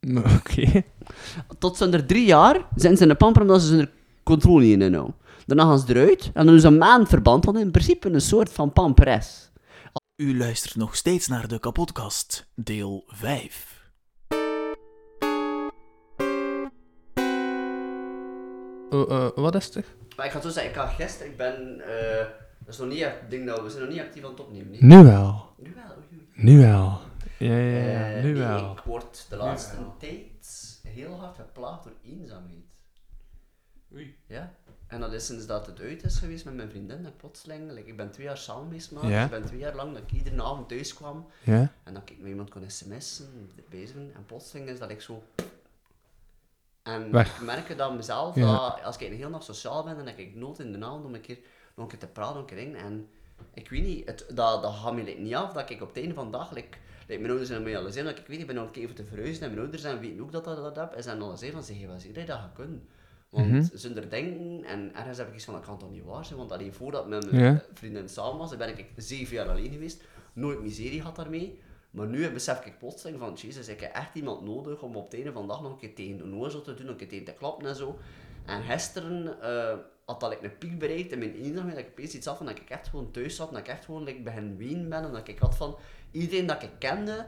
Oké. Tot ze er drie jaar zijn ze in de pamper omdat ze er controle niet in hebben. Daarna gaan ze eruit en dan doen ze een maandverband, wat in principe een soort van pamperes. U luistert nog steeds naar de kapotkast, deel 5. Eh, wat is het? Maar ik ga zo zeggen, ik ga gisteren, ik ben, eh, dat is nog niet echt ding dat we zijn nog niet actief aan het opnemen. nee. Nu wel. Nu wel. Nu wel. Ja, ja, ja, nu wel. Ik word de laatste tijd heel hard geplaagd door eenzaamheid. Oei. Ja. En dat is sinds dat het uit is geweest met mijn vriendin, dat ik plotseling, like, ik ben twee jaar samen geweest, maar Ja. ik ben twee jaar lang dat ik iedere avond thuis kwam Ja. en dat ik met iemand kon sms'en, bezig ben, en plotseling is dat ik zo... En Weg. ik merk dat mezelf, Ja. dat als ik een heel nacht sociaal ben, dan heb ik nood in de avond om een keer, nog een keer te praten, nog een keer dingen. En ik weet niet, het, dat, dat gaat me niet af, dat ik op het einde van de dag, like, like, mijn ouders zijn mij al zijn, dat ik weet, ik ben al een keer even te verhuizen en mijn ouders zijn, weten ook dat ik dat heb, en zijn al zei van, zeg, wat zie je dat gaan kunnen? Want Mhm. zonder denken, en ergens heb ik iets van, dat kan toch niet waar zijn, want alleen voordat ik met Ja. mijn vriendin samen was, dan ben ik zeven jaar alleen geweest, nooit miserie had daarmee. Maar nu besef ik plotseling van, jezus, ik heb echt iemand nodig om op het einde van de dag nog een keer tegen de nozel te doen, nog een keer tegen te klappen en zo. En gisteren eh, had dat ik een piek bereikt in mijn eenzaamheid, dat ik opeens iets had van dat ik echt gewoon thuis zat, en dat ik echt gewoon like, begin ween ben, en dat ik had van, iedereen dat ik kende,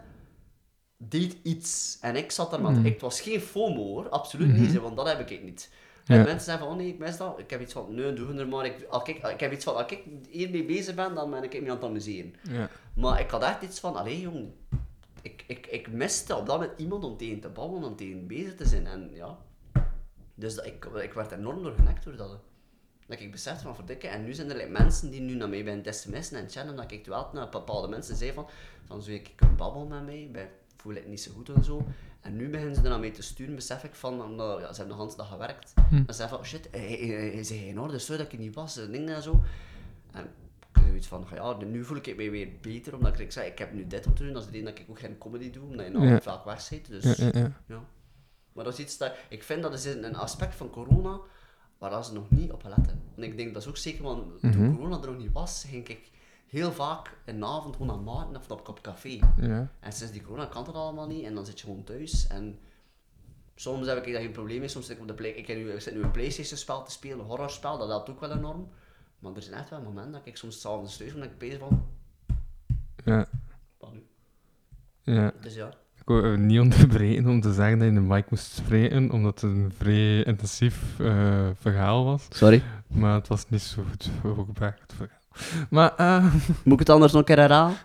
deed iets. En ik zat er, want Mhm. ik, het was geen FOMO hoor, absoluut Mhm. niet, want dat heb ik niet. Ja. En mensen zeggen van, oh nee, ik mis dat. Ik heb iets van, nee, doe er maar. Ik, als ik, ik heb iets van, als ik hiermee bezig ben, dan ben ik me aan het amuseren. Ja. Maar ik had echt iets van, allee jong, ik, ik, ik miste op dat moment iemand om tegen te babbelen, om tegen bezig te zijn. En ja, dus dat, ik, ik werd enorm door genekt door dat. Dat ik besefte van verdikken. En nu zijn er like, mensen die nu naar mij bij het sms'en en chatten, dat ik wel naar bepaalde mensen zei van, van zou ik kunnen babbelen met mij? Bij, voel ik niet zo goed en zo. En nu beginnen ze er naar mij te sturen, besef ik van, omdat ja, ze hebben de hele dag gewerkt. Hm. En ze zeggen van, oh shit, hij, hij, zei in orde, sorry dat ik niet was, en dingen en zo. En ik heb iets van, ja, nu voel ik mij weer beter, omdat ik zeg, ik heb nu dit om te doen, dat is de reden dat ik ook geen comedy doe, omdat je nou Ja. vaak weg zit. Dus, Ja, ja, ja. Maar dat is iets dat, ik vind dat is een aspect van corona waar ze nog niet op letten. En ik denk dat is ook zeker, want toen Mhm. corona er nog niet was, ging ik heel vaak een avond gewoon aan maten of op, op café. Ja. En sinds die corona kan dat allemaal niet en dan zit je gewoon thuis. En soms heb ik daar geen probleem mee. Soms zit ik op de play ik, heb nu, ik zit nu een Playstation spel te spelen, een horrorspel, dat helpt ook wel enorm. Maar er zijn echt wel momenten dat ik soms s'avonds thuis ben en ik bezig van. Ja. Wat nu? Ja. Dus ja. Ik wou eh, niet onderbreken om te zeggen dat je in de mic moest spreken, omdat het een vrij intensief eh, verhaal was. Sorry. Maar het was niet zo goed voorbereid, het verhaal. Maar, eh Moet ik het anders nog een keer herhalen?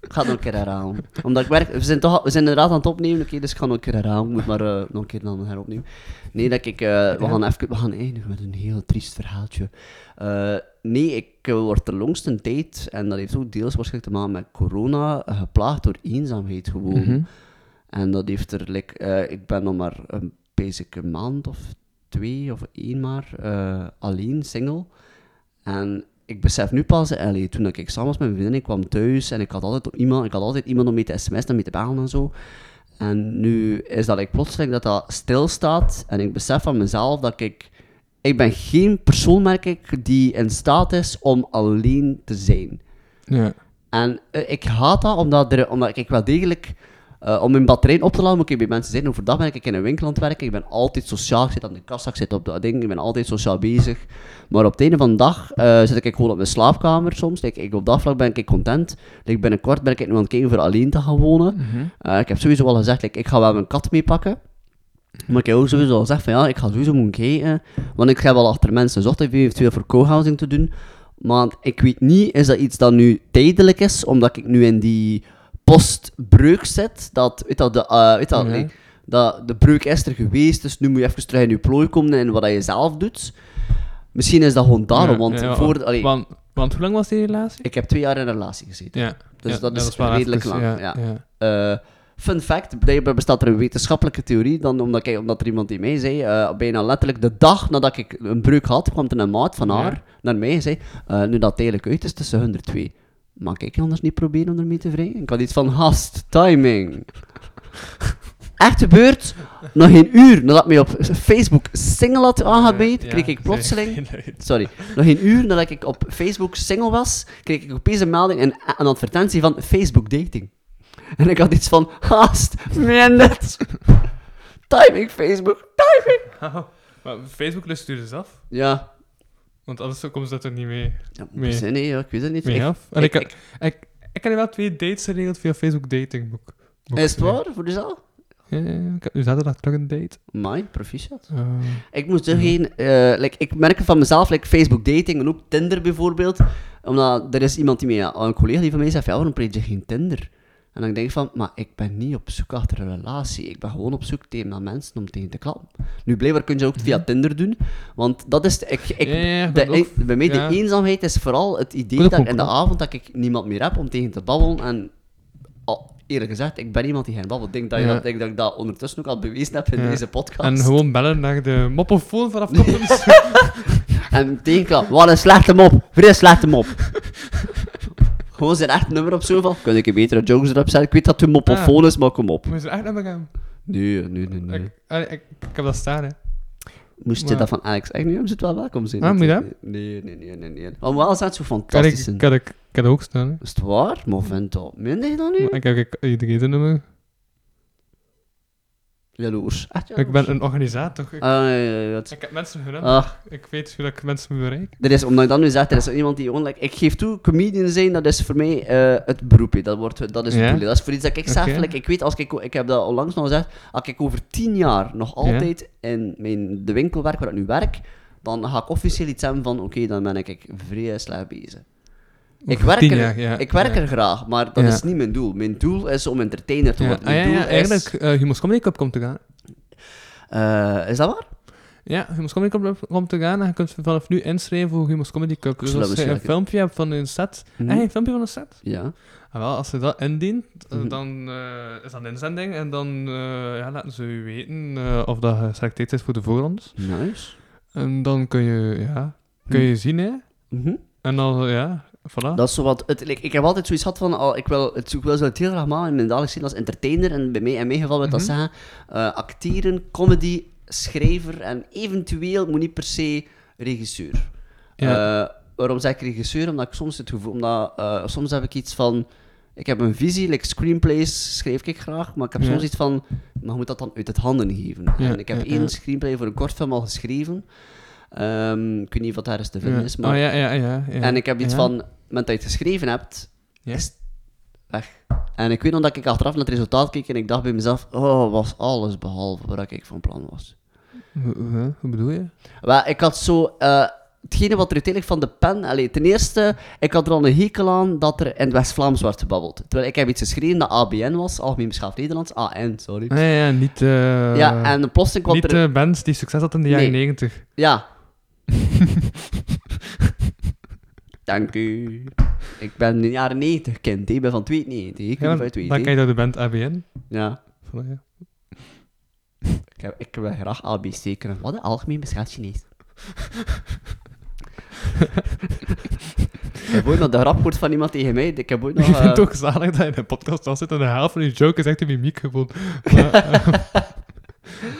Ik ga het nog een keer herhalen. Omdat ik werk, we zijn, toch, we zijn inderdaad aan het opnemen, oké, dus ik ga nog een keer herhalen. Ik moet maar eh, nog een keer dan heropnemen. Nee, dat ik, eh, we, gaan even, we gaan eindigen met een heel triest verhaaltje. Eh, nee, ik word de langste tijd, en dat heeft ook deels waarschijnlijk te maken met corona, geplaagd door eenzaamheid gewoon. Mhm. En dat heeft er, like, ik ben nog maar een basic een maand of twee of één maar alleen, single. En ik besef nu pas, allee, toen ik samen was met mijn vriendin, ik kwam thuis en ik had altijd, op iemand, ik had altijd iemand om mee te sms'en en mee te bellen en zo. En nu is dat ik plotseling dat dat stilstaat en ik besef van mezelf dat ik... Ik ben geen persoon, merk ik, die in staat is om alleen te zijn. Ja. En eh, ik haat dat omdat, er, omdat ik wel degelijk Eh, om mijn batterij op te laden moet ik bij mensen zijn. Overdag ben ik in een winkel aan het werken. Ik ben altijd sociaal. Ik zit aan de kassa, ik zit op dat ding. Ik ben altijd sociaal bezig. Maar op het einde van de dag eh, zit ik gewoon op mijn slaapkamer soms. Ik, ik, op dat vlak ben ik content. Like, binnenkort ben ik nu aan het kijken voor alleen te gaan wonen. Mhm. Eh, ik heb sowieso al gezegd, like, ik ga wel mijn kat meepakken. Maar ik heb ook sowieso al gezegd van ja, ik ga sowieso moeten kijken. Want ik ga wel achter mensen zocht even eventueel voor co-housing te doen. Maar ik weet niet, is dat iets dat nu tijdelijk is, omdat ik nu in die postbreuk zit. Dat, weet dat, de, eh, weet dat, dat de breuk is er geweest, dus nu moet je even terug in je plooi komen en wat je zelf doet. Misschien is dat gewoon daarom, Ja, want ja, voor... allee, want, want hoe lang was die relatie? ik heb twee jaar in een relatie gezeten. Ja. Dus Ja, dat dat is, redelijk lang. ja. Eh, fun fact, blijkbaar bestaat er een wetenschappelijke theorie, dan, omdat, ik, omdat er iemand die mij zei, eh, bijna letterlijk de dag nadat ik een breuk had, kwam er een maat van haar naar mij en zei, nu dat het eigenlijk uit is tussen hun twee, mag ik anders niet proberen om ermee te wringen? Ik had iets van, hast, timing. Echt gebeurd, nog geen uur nadat ik mij op Facebook single had aangebeet, ja, kreeg ik plotseling... Sorry. Nog geen uur nadat ik op Facebook single was, kreeg ik opeens een melding, een, een advertentie van Facebook dating. En ik had iets van, haast, mindert. Timing, Facebook, timing. maar Facebook lust u dus af? Ja. Want anders komt ze dat er niet mee. Ja, mee, dus, nee, ja, ik weet het niet. mee Ik- af. En ik- ik, ik, ik, ik heb nu wel twee dates geregeld via Facebook dating. Ik Is het waar, voor jezelf? Ja, ja, ja. Ik heb nu zaterdag terug een date. Mijn, proficiat. Ik moest er geen... eh, like, ik merk van mezelf, like Facebook dating en ook Tinder bijvoorbeeld. Omdat er is iemand die mij, een collega die van mij zegt, ja, waarom preet je geen Tinder? En dan denk ik van, maar ik ben niet op zoek achter een relatie. Ik ben gewoon op zoek tegen naar mensen om tegen te klappen. Nu, blijkbaar kun je ook via Tinder doen. Want dat is... Ik, ik, Mhm. Ja, ja, de, bij mij, Ja. de eenzaamheid is vooral het idee dat ik in de avond dat ik niemand meer heb om tegen te babbelen. En eerlijk gezegd, ik ben iemand die geen babbelt. Ik denk dat, je dat, ik denk dat ik dat ondertussen ook al bewezen heb in deze podcast. En gewoon bellen naar de moppofoon vanaf Toppens. En tegenklap, wat een slechte mop. Vrij slechte mop. Gewoon zijn echt nummer op zoveel. Kun ik een betere jokes erop zetten? Ik weet dat het een moppofoon is, maar kom op. Moet je er echt naar gaan? Nee, nee, nee, nee. Ik, eh, ik, ik heb dat staan, hè. Moest je dat van Alex echt niet hebben, zou het wel welkom zijn. Ah, moet dat? Nee, nee, nee, nee. nee. Maar wel zijn zo Kan ik, fantastisch. kan, ik, kan ik ook staan, hè. Is het waar? Maar vent dat. Minder dan nu? Maar Ik heb ik, iedereen nummer. Jaloers. Echt Ik ben een organisator. Ik, Ah, ja, ja, ja, het- ik heb mensen genoemd. Ach. Ik weet hoe dat ik mensen moet bereiken. Er is, omdat ik dat nu zeg, er is iemand die gewoon... Like, ik geef toe, comedian zijn, dat is voor mij eh, het beroep. hè. Dat, wordt, dat is het doel. Dat is voor iets dat ik zeg. Like, ik weet, als ik, ik heb dat onlangs nog gezegd, als ik over tien jaar nog altijd in mijn, de winkel werk waar ik nu werk, dan ga ik officieel iets hebben van, oké, dan ben ik vrij slecht bezig. Ik werk, er, jaar, ja, ik werk ja. er graag, maar dat Ja. is niet mijn doel. Mijn doel is om entertainer te worden. ah, Mijn ja, doel is... eigenlijk, Humo's Comedy Club komt te gaan. Eh, is dat waar? Ja, Humo's Comedy Club komt te gaan en je kunt vanaf nu inschrijven voor Humo's Comedy Club. Dus als je een filmpje hebt van een set... Mhm. Je een filmpje van een set? Ja. Ah, wel, als je dat indient, eh, Mhm. dan is dat een inzending en dan ja, laten ze u weten of dat geselecteerd is voor de voorrondes. Nice. En dan kun je, ja, kun je zien, hè. Mhm. En dan, ja, voilà. Dat is zo wat, het, like, ik heb altijd zoiets gehad van, al, ik wil het, ik wil zo het heel graag maken in mijn dagelijks leven als entertainer. En bij mij, in mijn geval wil dat Mhm. zeggen, eh, acteren, comedy, schrijver en eventueel, moet niet per se regisseur. Ja. Eh, waarom zeg ik regisseur? Omdat ik soms het gevoel, omdat eh, soms heb ik iets van, ik heb een visie, like screenplays schrijf ik graag, maar ik heb Ja. soms iets van, maar moet dat dan uit het handen geven. Ja, en ik heb één screenplay voor een kortfilm al geschreven. Ehm, ik weet niet wat daar is te vinden is, maar... Oh, ja, ja, ja, ja. En ik heb iets van, moment dat je het geschreven hebt, Ja. is het weg. En ik weet nog dat ik achteraf naar het resultaat keek en ik dacht bij mezelf, oh, was alles behalve waar ik van plan was. Hoe, bedoel je? Wel, ik had zo... eh, hetgene wat er uiteindelijk van de pen... Allee, ten eerste, ik had er al een hekel aan dat er in het West-Vlaams werd gebabbeld. Terwijl ik heb iets geschreven dat ABN was, Algemeen Beschaafd Nederlands. AN, sorry. Ah, ja, niet... eh ja, en plotseling kwam Niet er... eh, bands die succes hadden in de jaren Nee. 90. Ja. Dank u. Ik ben in de jaren 90 kind, ik ben van 92. Ik Ja, ben dan van dan ken je door de band ABN. Ja. Ja. Ik heb, ik wil graag ABC kunnen. Wat een algemeen beschaafd Chinees. ik heb ooit nog de grap gehoord van iemand tegen mij. Ik heb ooit nog... Ik vind eh, het toch zalig dat je in een podcast al zit en de helft van je joke is echt in je microfoon. Maar, eh,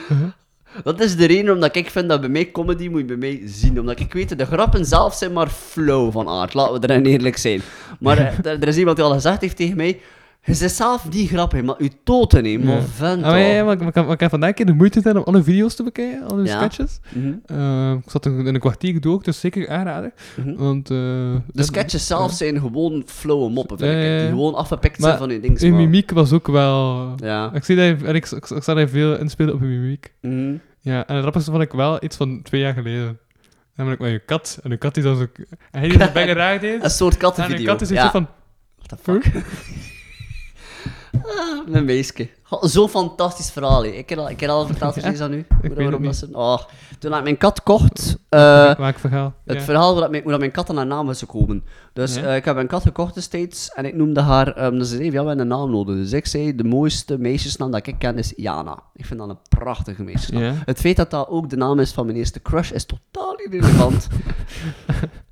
Dat is de reden omdat ik vind dat bij mij comedy moet je bij mij zien. Omdat ik weet, de grappen zelf zijn maar flow van aard. Laten we erin eerlijk zijn. Maar eh, er, er is iemand die al gezegd heeft tegen mij... Je zit zelf niet grappig, maar je toten, maar Ja. vent. Ah, maar ja, maar, ik- maar, ik heb- maar ik heb vandaag keer de moeite gedaan om alle video's te bekijken, alle Ja. sketches. Mhm. Eh, ik zat in, een kwartier door, dus zeker aanraden. Mhm. Want, eh, De dat- sketches zelf zijn gewoon flauwe moppen, vind ik. Die gewoon afgepikt zijn van je. Uw maar- mimiek was ook wel... Ja. Ik zie dat je, en ik, ik, ik zag je veel inspelen op je mimiek. Mhm. Ja, en het grappigste vond ik wel iets van twee jaar geleden. Namelijk met je kat. En je kat die dan zo... En hij die bijna raar deed. Een soort En kattenvideo. je kat is zo van... What the fuck? Ah, mijn meisje. Zo'n fantastisch verhaal. Ik heb al, ik heb al verteld, precies aan u. Ik dat- het waarom dat niet. ze- Oh, toen ik mijn kat kocht... eh, Welk verhaal? Het Ja. verhaal hoe, dat mijn, hoe dat mijn kat aan haar naam is gekomen. Dus Ja? eh, ik heb een kat gekocht destijds en ik noemde haar... dus ze zei, ja, we hebben een naam nodig. Dus ik zei, de mooiste meisjesnaam dat ik ken is Jana. Ik vind dat een prachtige meisjesnaam. Ja. Het feit dat dat ook de naam is van mijn eerste crush is totaal irrelevant.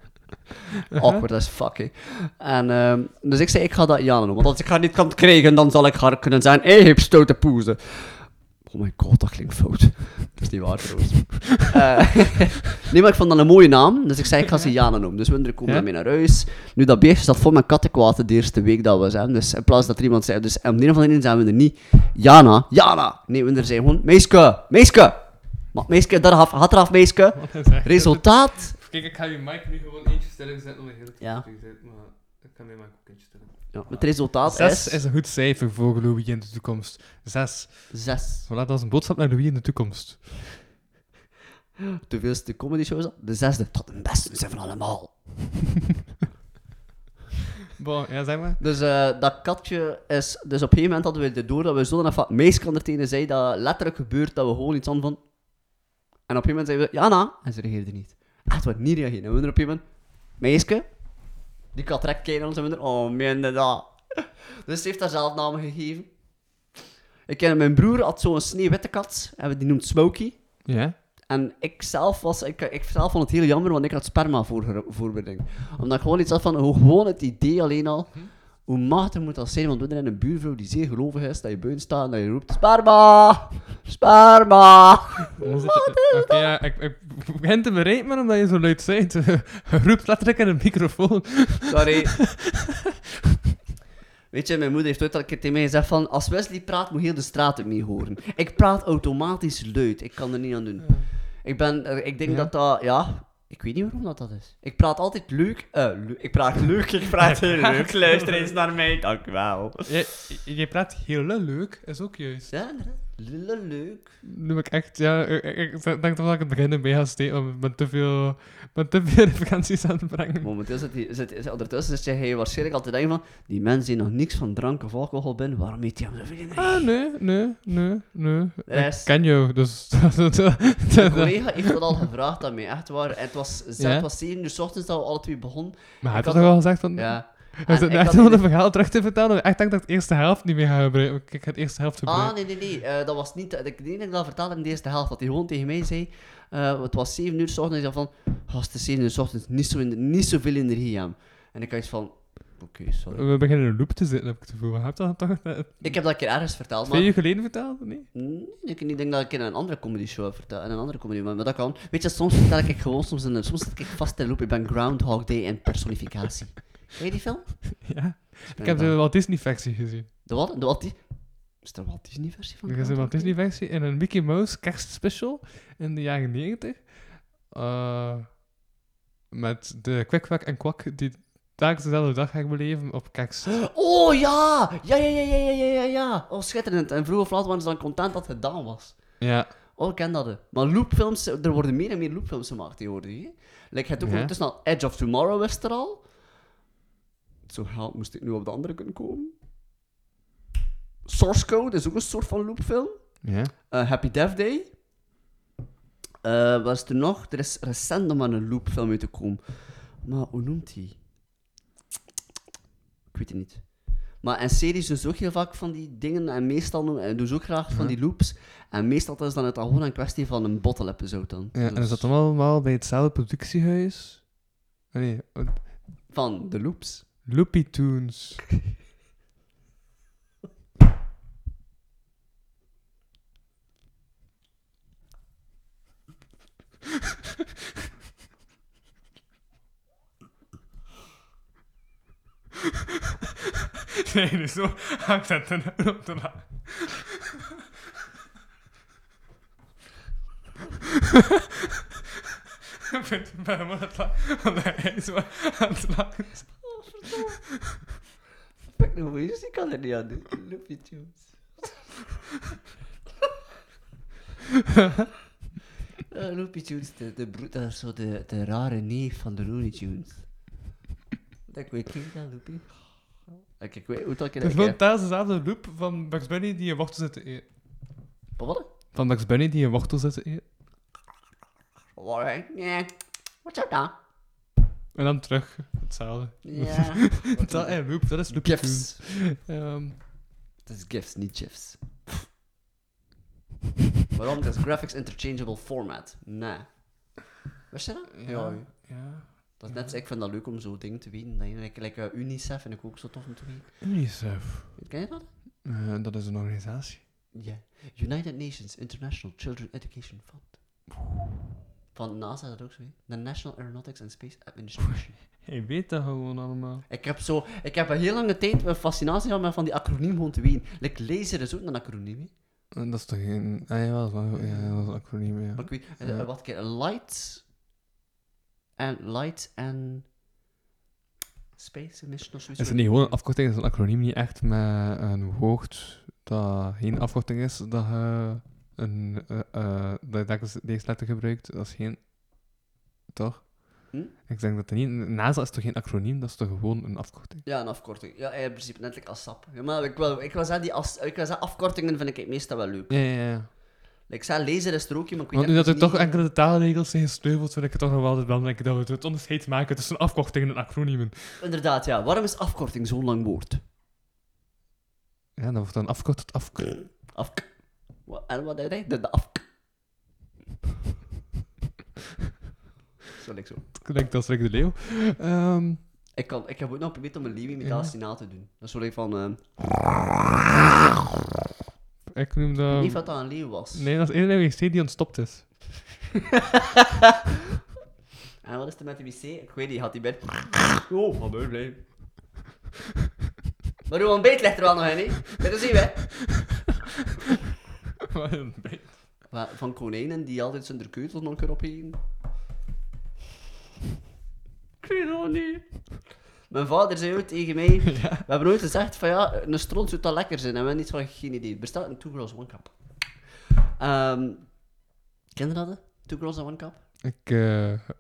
Awkward as fuck, hè. En, ehm, dus ik zei, ik ga dat Jana noemen. Want als ik haar niet kan krijgen, dan zal ik haar kunnen zijn. Hé, hey, stoute poezen. Oh my god, dat klinkt fout. Dat is niet waar, trouwens. Eh, nee, maar ik vond dat een mooie naam. Dus ik zei, ik ga ze Jana noemen. Dus we komen Ja? mee naar huis. Nu, dat beestje zat vol met kattenkwaad de eerste week dat we zijn. Dus in plaats dat er iemand zei... Dus om de een of andere reden zijn we er niet... Jana, Jana. Nee, we er zijn gewoon... Meeske, Meeske. Maar Meeske, daar had eraf, Meeske. Resultaat... Kijk, ik ga je mic nu gewoon eentje stellen zetten om de hele tijd Ja. te zetten, maar ik ga mijn mic ook eentje stellen. Ja, het resultaat Zes is... is een goed cijfer voor Louis in de toekomst. Zes. Zes. Voilà, dat is een boodschap naar Louis in de toekomst. De veelste comedy show is dat? De zesde. Tot de beste zijn van allemaal. Bon, ja, zeg maar. Dus eh, dat katje is... Dus op een gegeven moment hadden we de door dat we zo naar van... Meisje er tegen zei dat letterlijk gebeurt dat we gewoon iets aan van... En op een gegeven moment zeiden we... Jana. En ze reageerde niet. Echt wat niet reageren. En we er op moment... Meisje. Die kat trekt kijken naar. Oh, minder dat. Dus ze heeft haar zelf naam gegeven. Ik ken mijn broer had zo'n sneeuwwitte kat. En die noemt Smokey. Ja? En ik zelf, was, ik, ik zelf vond het heel jammer, want ik had sperma voor, voorbereid. Omdat ik gewoon iets had van, gewoon het idee alleen al, hoe machtig moet dat zijn, want we hebben een buurvrouw die zeer gelovig is, dat je buiten staat en dat je roept, sperma! Sperma! Dan zit je- Oké, ja, ik, ik begin te bereiken, maar omdat je zo luid zei. Je roept letterlijk in een microfoon. Sorry. Weet je, mijn moeder heeft ooit al een keer tegen mij gezegd van, als Wesley praat, moet heel de straat het mee horen. Ik praat automatisch luid, ik kan er niet aan doen. Ik ben, eh, ik denk Ja? dat dat, ja, ik weet niet waarom dat, dat is. Ik praat altijd leuk, eh, leuk- ik praat leuk, ik praat heel leuk. Luister eens naar mij, dank u wel. Je, je praat heel leuk, is ook juist. Ja, inderdaad. Lille leuk. Nu ik echt, ja, ik, denk toch dat ik het begin mee ga steken, ben te veel, ben te veel referenties aan het brengen. Momenteel zit hij, zit, zit- ondertussen zit jij waarschijnlijk altijd denken van, die mensen die nog niks van drank of alcohol binnen, waarom eet hij hem zoveel in? Ah, nee, nee, nee, nee. Rest. Ik ken jou, dus... Mijn collega heeft dat al gevraagd aan mij, echt waar. En het was, Ja? was 7 uur 's ochtends dat we alle twee begonnen. Maar hij had toch al al- gezegd van... Ja. Hij En zit ik echt had om een verhaal terug te vertellen. Ik echt denk dat ik de eerste helft niet meer ga gebruiken. Ik ga de eerste helft gebruiken. Ah, nee, nee, nee. eh, dat was niet... Ik denk dat ik dat vertelde in de eerste helft. Dat hij gewoon tegen mij zei... eh, het was 7 uur s ochtends. En ik zei van... Gast, het is 7 uur s ochtends. Niet, zo in, niet zoveel energie aan. En ik had iets van... Oké, sorry. We beginnen in een loop te zitten, heb ik het gevoel. Heb je dat toch eh, Ik heb dat een keer ergens verteld, maar... twee uur geleden verteld? Nee? Nee, ik niet denk dat ik in een andere comedy show heb verteld. In een andere comedy, maar, dat kan. Weet je, soms vertel ik gewoon soms in. Soms zit ik vast in een loop. Ik ben Groundhog Day in personificatie. Ken je die film? Ja. Ik heb de Walt Disney versie gezien. De wat? De Walt Disney... Is er een Walt Disney versie van? Er is een Walt Disney versie in een Mickey Mouse kerstspecial in de jaren 90. Eh, met de Kwik-Kwak en Kwak die telkens dezelfde dag gaan beleven op kerst. Oh ja! Ja, ja, ja, ja, ja, ja, ja. Oh, schitterend. En vroeg of laat waren ze dan content dat het gedaan was. Ja. Oh, ik ken dat. hè. Maar loopfilms, er worden meer en meer loopfilms gemaakt tegenwoordig. Hè? Like, het ook Ja. ondertussen al Edge of Tomorrow is er al. Zo help moest ik nu op de andere kunnen komen. Source Code is ook een soort van loopfilm. Eh, Happy Death Day. Wat is er nog? Er is recent nog maar een loopfilm uit te komen. Maar hoe noemt hij? Ik weet het niet. Maar in series doen ze ook heel vaak van die dingen. En meestal doen, en doen ze ook graag van die loops. En meestal is dan het dan gewoon een kwestie van een bottle episode dan. ja en is dat allemaal bij hetzelfde productiehuis? Ah, Nee, Van de loops. Loopy Tunes. Nee, dus zo te lachen. Ik vind het het omdat hij zo aan het is. Fuck no, ik kan er niet aan doen. Loopy Tunes. Uh, Loopy Tunes, de, de, broer- dat is zo de, de rare neef van de Looney Tunes. Dat ik weet niet, dat Loopy. Ik, ik weet hoe dat ik Het is gewoon thuis dezelfde loop van Bugs Bunny die een wortel zit te eten. Wat? Van Bugs Bunny die een wortel zit te eten. Alright, nee. What's up dan? En dan terug, hetzelfde. Ja. dat, eh, loop, dat is Gifs. Tunes. Ehm, Het is GIFs, niet GIFs. Waarom? Het is Graphics Interchangeable Format. Nee. Wist je dat? Ja, ja. Dat is net, ik vind dat leuk om zo'n dingen te weten. Dat je, like, like, eh, UNICEF vind ik ook zo tof om te weten. UNICEF. Ken je dat? Eh, dat is een organisatie. Ja. United Nations International Children Education Fund. Van NASA is dat ook zo, hè? De National Aeronautics and Space Administration. Je weet dat gewoon allemaal. Ik heb, zo, ik heb een heel lange tijd een fascinatie gehad met van die acroniem gewoon te weten. Like, laser is ook een acroniem, hè? En dat is toch geen... Ah, ja, dat is wel ja, dat is een acroniem, ja. Maar ik weet, eh, Ja. wat ik light en light en space mission of zoiets. Is het niet gewoon een afkorting? Is een acroniem niet echt met een woord dat geen afkorting is, dat je een, eh, eh, dat je telkens deze letter gebruikt? Dat is geen... Toch? Hm? Ik denk dat het niet... NASA is toch geen acroniem? Dat is toch gewoon een afkorting? Ja, een afkorting. Ja, in principe net like ASAP. Ja, maar ik wil, ik wil zeggen, die as, ik wil zeggen, afkortingen vind ik meestal wel leuk. Ja, ja, ja. Ik zei laser is er ook, ik weet Want nu dat er toch enkele taalregels zijn gesleuveld, vind ik het toch nog wel altijd belangrijk dat we het onderscheid maken tussen afkortingen en acroniemen. Inderdaad, ja. Waarom is afkorting zo'n lang woord? Ja, dan wordt dan afgekort tot afk. Afk. Wat- En wat hij de, de afk. Zo, like zo. Klinkt als Rick de Leeuw. Ehm, Ik, kan, ik heb ook nog geprobeerd om een leeuwimitatie na te doen. Dat is van... ehm, ik noem dat... Niet wat dat een leeuw was. Nee, dat is één wc die ontstopt is. En wat is er met de wc? Ik weet niet, had hij bed. Oh, van mij blij. Maar uw ontbijt ligt er wel nog in, hè? Dat zien we. Wat een Van konijnen die altijd zonder keutel nog kunnen opeten. Ik weet het niet. Mijn vader zei ooit tegen mij... We hebben ooit gezegd van ja, een stront zou dat lekker zijn. En we hebben niet van geen idee. Er bestaat een Two Girls One Cup. Ehm ken je dat? hè? Two Girls and One Cup? Ik,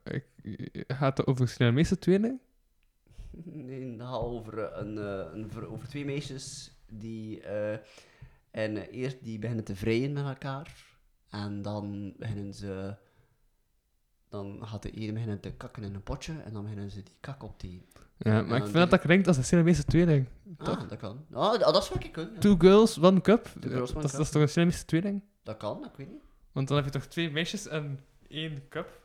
ik, gaat het over Siamese tweeling? Nee, dat gaat over, eh, een, eh, een, ver- over twee meisjes die... eh, en eh, eerst die beginnen te vrijen met elkaar. En dan beginnen ze... Dan gaat de ene beginnen te kakken in een potje. En dan beginnen ze die kak op eten. Ja, maar ik vind dat dat klinkt als een Siamese tweeling. Toch? Ah, dat kan. Ah, dat dat zou ik kunnen. ja. Two girls, one cup? Two girls, one dat, is- cup. dat is toch een Siamese tweeling? Dat kan, ik weet niet. Want dan heb je toch twee meisjes en één cup?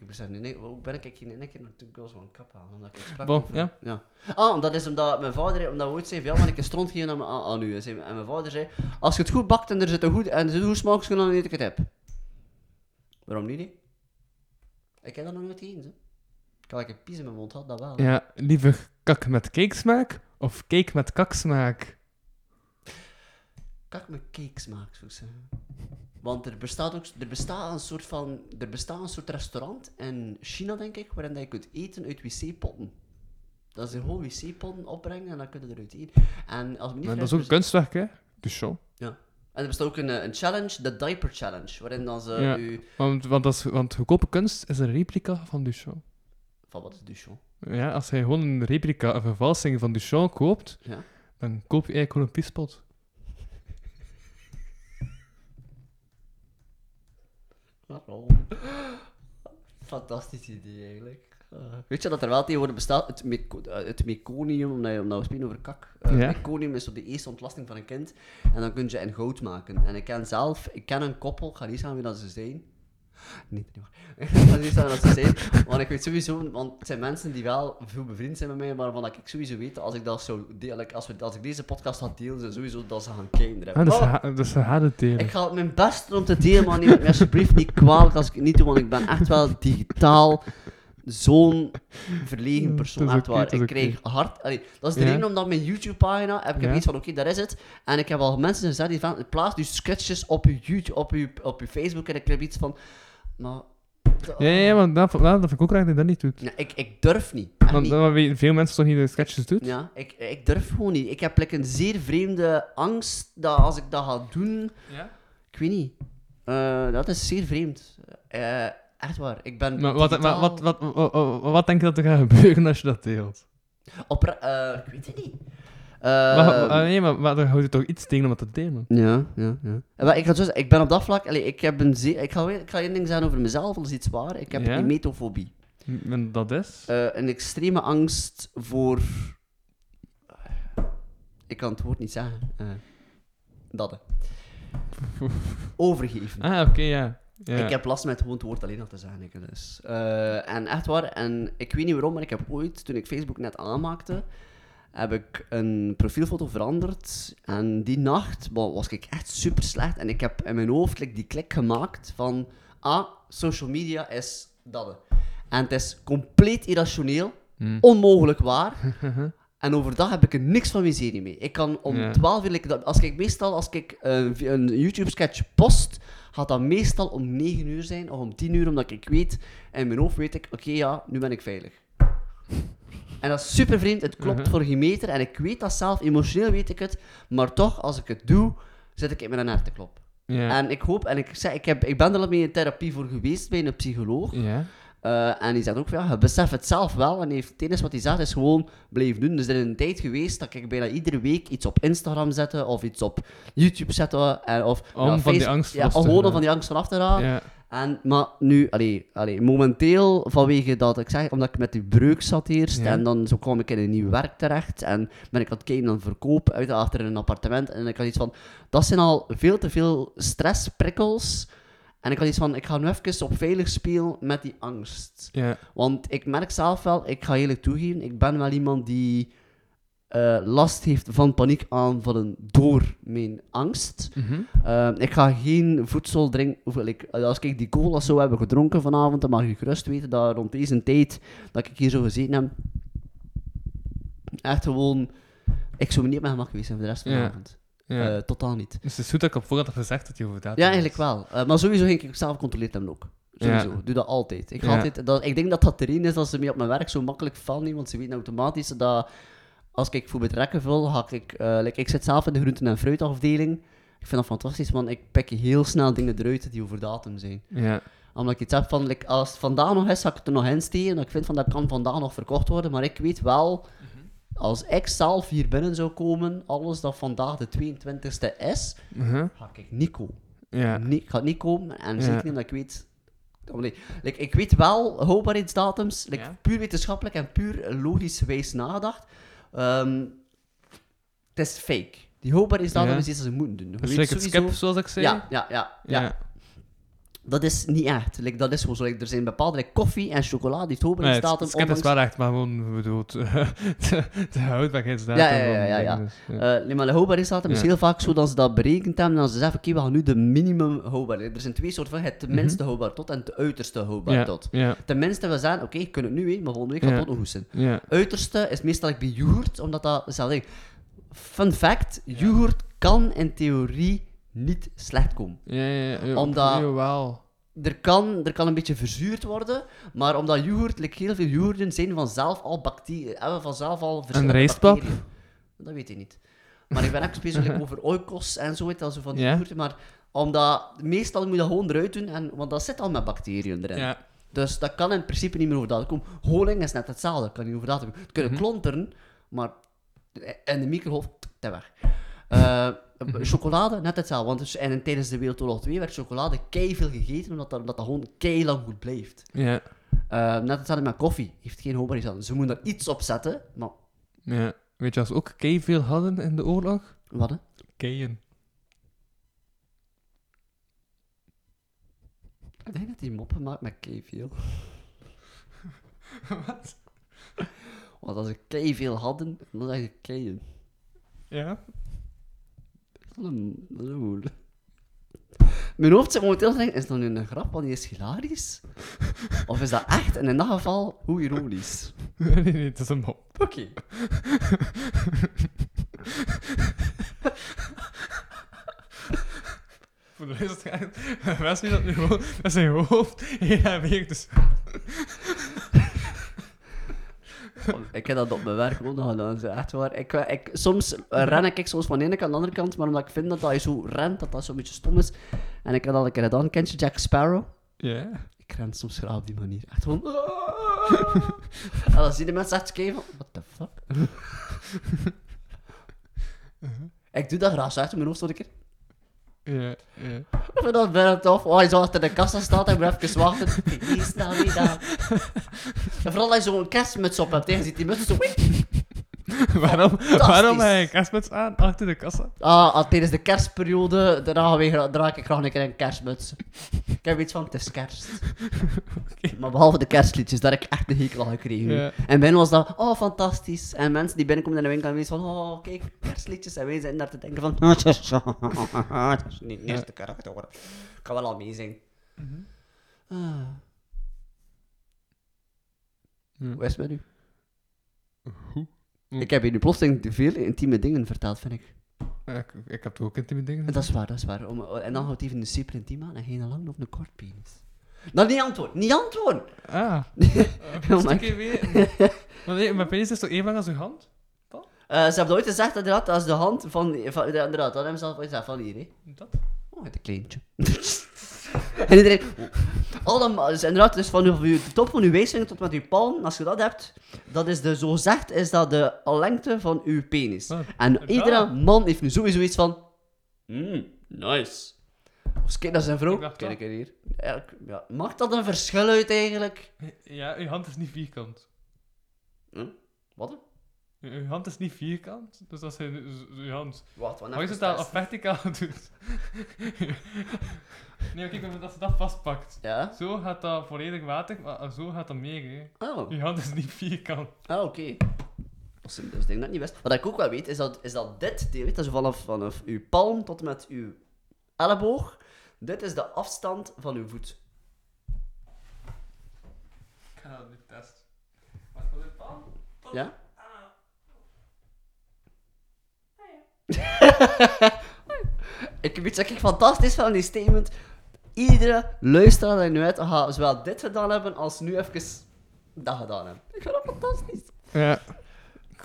Ik besef nu, nee, hoe ben ik geen ene keer naar Two Girls One Cup aan? Omdat ik sprak Bon, over- ja. ja. Ah, dat is omdat mijn vader, omdat we ooit zei, van, ja, maar ik een stront geven aan, aan, aan u. En zei- En mijn vader zei, als je het goed bakt en er zit een goed, en er zit een goed smaakje, dan eet ik het heb. Waarom niet? Ik heb dat nog nooit eens, hè. Ik had een pies in mijn mond, had dat wel. Ja, liever kak met cakesmaak of cake met kaksmaak? Kak met cake smaak, zou ik zeggen. Want er bestaat ook er bestaat een soort van er bestaat een soort restaurant in China denk ik waarin dat je kunt eten uit wc-potten. Dat is gewoon wc-potten opbrengen en dan kun je eruit eten. En als niet Maar dat is ook bes- kunstwerk, hè? Dus zo. Ja. En er bestaat ook een, eh, een challenge, de diaper challenge, waarin dan ze ja. u want, want, dat is, want goedkope kunst is een replica van Duchamp. van wat is Duchamp? Ja, als hij gewoon een replica, een vervalsing van Duchamp koopt, Ja. dan koop je eigenlijk gewoon een piespot. Waarom? Fantastisch idee eigenlijk. Uh, weet je dat er wel tegenwoordig bestaat? Het, meco- eh, het meconium, omdat, je, omdat we spreken over kak. Uh, Ja. Meconium is op de eerste ontlasting van een kind. En dan kun je in goud maken. En ik ken zelf, ik ken een koppel, ik ga niet zeggen wie dat ze zijn. Nee, niet zeggen dat ze zijn. Want ik weet sowieso, want het zijn mensen die wel veel bevriend zijn met mij, maar waarvan ik sowieso weet dat als ik dat zo deel, als, we, als ik deze podcast ga delen, ze sowieso dat ze gaan kijken. Ah, dat is, Oh! ha- dat is een harde delen. Ik ga mijn best doen om te delen, maar neem het alsjeblieft niet kwalijk als ik het niet doe, want ik ben echt wel digitaal zo'n verlegen persoon. Dat is Echt waar. dat is Ik krijg hard... Allee, dat is de Ja. reden omdat mijn YouTube-pagina... Heb ik Ja. iets van, oké, daar is het. En ik heb al mensen gezegd die van... Plaats nu sketches op je YouTube, op je, op je Facebook. En ik heb iets van... Maar... Ja, ja, ja, maar dat, dat, dat vind ik ook raar dat je dat niet doet. Ja, ik, ik durf niet. Echt Want niet. dat weten veel mensen toch niet de sketches doet? Ja, ik, ik durf gewoon niet. Ik heb like, een zeer vreemde angst dat als ik dat ga doen... Ja? Ik weet niet. Eh, dat is zeer vreemd. Eh, echt waar. Ik ben Maar wat, digitaal- wat, wat, wat, wat, wat, wat denk je dat er gaat gebeuren als je dat deelt? Op, eh, ik weet het niet. Maar, Eh, maar- nee, maar, maar daar houdt je toch iets tegen om dat te delen? Ja, ja, ja. Eh, maar ik, ga zo zeggen, ik ben op dat vlak... Allee, ik, heb een zeer, ik, ga, weer- ik ga één ding zeggen over mezelf, dat is iets waar. Ik heb Ja? emetofobie. En dat is? Eh, een extreme angst voor... Ik kan het woord niet zeggen. Eh, dat, hè. Overgeven. Ah, oké, ja. ja. Ik heb last met gewoon het woord alleen al te zeggen. Ik, dus. Eh, en echt waar, en ik weet niet waarom, maar ik heb ooit, toen ik Facebook net aanmaakte, heb ik een profielfoto veranderd. En die nacht wa- was ik echt super slecht. En ik heb in mijn hoofd like, die klik gemaakt van, ah, social media is dat. En het is compleet irrationeel, Hmm. onmogelijk waar. En overdag heb ik er niks van miserie mee. Ik kan om Ja. 12 uur, like, als ik meestal als ik een, vi- een YouTube-sketch post, gaat dat meestal om 9 uur zijn of om 10 uur, omdat ik weet, in mijn hoofd weet ik, oké ja, nu ben ik veilig. En dat is super vreemd, het klopt Mhm. voor geen meter en ik weet dat zelf, emotioneel weet ik het, maar toch, als ik het doe, zit ik in mijn hart te kloppen. Ja. En ik hoop, en ik, zeg, ik, heb, ik ben er al mee in therapie voor geweest bij een psycholoog. Ja. Eh, en die zegt ook van, ja, je beseft het zelf wel. En heeft, het enige wat hij zegt is gewoon blijven doen. Dus er is een tijd geweest dat ik bijna iedere week iets op Instagram zette of iets op YouTube zette. En, of, Om van die Face- Ja, om van die angst vanaf te raken. En, maar nu, allee, allee, momenteel, vanwege dat ik zeg, omdat ik met die breuk zat eerst, Ja. en dan zo kwam ik in een nieuw werk terecht, en ben ik aan het kijken naar verkoop uit achter een appartement, en ik had iets van, dat zijn al veel te veel stressprikkels, en ik had iets van, ik ga nu even op veilig spelen met die angst. Ja. Want ik merk zelf wel, ik ga eerlijk toegeven, ik ben wel iemand die eh, last heeft van paniekaanvallen door mijn angst. Mhm. Eh, ik ga geen voedsel drinken. Of, like, als ik die cola zou hebben gedronken vanavond, dan mag je gerust weten dat rond deze tijd dat ik hier zo gezeten heb, echt gewoon, ik zou me niet mijn gemak geweest zijn voor de rest van de Ja. avond. Ja. Eh, totaal niet. Dus het is goed dat ik op voorhand heb gezegd dat je over dat Ja, eigenlijk wel. Eh, maar sowieso ging ik zelf controleerd hebben ook. Sowieso. Ja. Doe dat altijd. Ik, ga Ja. altijd dat, ik denk dat dat erin is dat ze mij op mijn werk zo makkelijk vallen, want ze weten automatisch dat als ik bijvoorbeeld rekken vul, ga ik... like, ik zit zelf in de groenten- en fruitafdeling. Ik vind dat fantastisch, want ik pik heel snel dingen eruit die over datum zijn. Ja. Omdat ik iets heb van, like, als het vandaag nog is, ga ik het er nog in steken. Ik vind van, dat kan vandaag nog verkocht worden. Maar ik weet wel, als ik zelf hier binnen zou komen, alles dat vandaag de 22e is, Mhm. ga ik niet komen. Ja. Nee, ik ga niet komen. En Ja. zeker niet omdat ik weet... Like, ik weet wel houdbaarheidsdatums, like, Ja. puur wetenschappelijk en puur logisch wijs nagedacht. Ehm, het is fake. Die Ja. is iets dat ze moeten doen. Je Dus het sowieso- skip, zoals ik zei? Ja, ja, ja. ja. Ja. Dat is niet echt. Like, dat is gewoon zo. Like, er zijn bepaalde like, koffie en chocolade die heeft Nee, het houdbaarheidsdatum. skip is wel echt, maar gewoon bedoeld. de, de houdbaarheidsdatum. Ja, ja, ja. ja, van ja. dus, ja. Eh, nee, maar de houdbaarheidsdatum is Ja. heel vaak zo dat ze dat berekend hebben. En dan ze zeggen, oké, we gaan nu de minimum houdbaar. Er zijn twee soorten van, het minste houdbaar tot en het uiterste houdbaar Mhm. Ja, tot. ja. Tenminste, we zeggen, oké, ik kan het nu, hè, maar volgende week gaat Ja. het nog goed zijn. Ja. Uiterste is meestal bij yoghurt, omdat dat... Fun fact, yoghurt kan in theorie niet slecht komen. Ja, ja, ja. Omdat- Jawel. Er kan, er kan een beetje verzuurd worden, maar omdat yoghurt, like heel veel yoghurten zijn vanzelf al bacteriën, hebben vanzelf al verschillende rijstpap? bacteriën. Dat weet ik niet. Maar ik ben echt specifiek over oikos en zo, weet je wel, zo van die yoghurten, maar omdat, meestal moet je dat gewoon eruit doen, en, want dat zit al met bacteriën erin. Ja. Dus dat kan in principe niet meer over datum komen. Honing is net hetzelfde, dat kan niet over datum komen. Het kunnen Mhm. klonteren, maar in de microgolf, te weg. Eh, Chocolade, net hetzelfde. Want dus, en tijdens de Wereldoorlog 2 werd chocolade kei veel gegeten, omdat dat, omdat dat gewoon kei lang goed blijft. Ja. Eh, net hetzelfde met koffie. Heeft geen houdbaarheidsdatum. Ze moeten daar iets op zetten, maar... ja. Weet je, als we ook kei veel hadden in de oorlog? Wat, hè? Keien. Ik denk dat die moppen maakt met kei veel. Wat? Want als ik kei veel hadden, dan zeg ik keien. Ja? Dat een- dat is een. Mijn hoofd zit momenteel te denken, is dat nu een grap, want die is hilarisch? Of is dat echt, en in dat geval, hoe ironisch? Nee, nee, nee, het is een mop. Oké. Voor de rest gaat Wesley dat nu gewoon met zijn hoofd heen en weer dus... Ik heb dat op mijn werk ook nog gedaan, zo, echt waar. Ik, ik, soms ren ik soms van de ene kant aan de andere kant, maar omdat ik vind dat dat je zo rent, dat dat zo'n beetje stom is. En ik heb dat al een keer gedaan. Kent je Jack Sparrow? Ja. Ik ren soms graag op die manier. Echt gewoon... en dan zien de mensen echt kijken van... What the fuck? Ik doe dat graag, zo in mijn hoofd een keer. Ja, ja. Ik vind dat bijna tof. Oh, je zo achter de kassa staat en moet even wachten. Die is nou niet aan. En vooral als je zo'n kerstmuts op hebt, tegen ziet die muts zo... waarom, waarom heb je kerstmuts aan achter de kassa? Ah, ah, tijdens de kerstperiode draag, ik graag een keer een kerstmuts. Ik heb iets van, het is kerst. Maar behalve de kerstliedjes, daar heb ik echt een hekel aan gekregen. Ja. En binnen was dat, oh, fantastisch. En mensen die binnenkomen in de winkel en wezen van, oh, kijk, kerstliedjes. En wij zitten daar te denken van, oh, dat is niet de eerste karakter hoor. Ik kan wel al meezingen. Ah. Hoe is het met u? Hoe? Ik heb hier nu plotseling veel intieme dingen verteld, vind ik. Ik, ik heb toch ook intieme dingen En dat is waar, dat is waar. Om, en dan houdt even een super intiem aan en geen lang of een kort penis. Nou, niet antwoorden, niet antwoorden! Ah. Oh my even weten. Want nee, mijn penis is toch even lang als uw hand? Eh, ze hebben ooit gezegd dat inderdaad, als de hand van, van inderdaad, dat hebben ze al ooit gezegd, van hier, hè. Dat? Oh, het een kleintje. en iedereen, allemaal, dus inderdaad, dus van uw, de top van uw wijsvinger tot met uw palm, als je dat hebt, dat is de, zo gezegd, is dat de lengte van uw penis. en iedere man heeft nu sowieso iets van, mm, nice. Of kijk naar zijn vrouw, kijk een hier. Ja, ik- ja, maakt dat een verschil uit eigenlijk? Ja, uw hand is niet vierkant. Hm? Wat? Uw uw hand is niet vierkant, dus dat is uw, uw hand. Wat, je even het dan op verticaal doet? nee, kijk, maar als je dat vastpakt. Ja? Zo gaat dat volledig water, maar zo gaat dat meer. Hè. Oh. Uw hand is niet vierkant. Ah, oké. Dat is een ding dat niet wist. Wat ik ook wel weet, is dat, is dat dit deel, je, zo vanaf, vanaf uw palm tot met uw elleboog, dit is de afstand van uw voet. Ik ga dat nu testen. Wat voor een pan? Ja? ik weet wat ik fantastisch van die statement. Iedere luisteraar die nu uit gaat zowel dit gedaan hebben als nu even dat gedaan hebben. Ik vind dat fantastisch. Ja.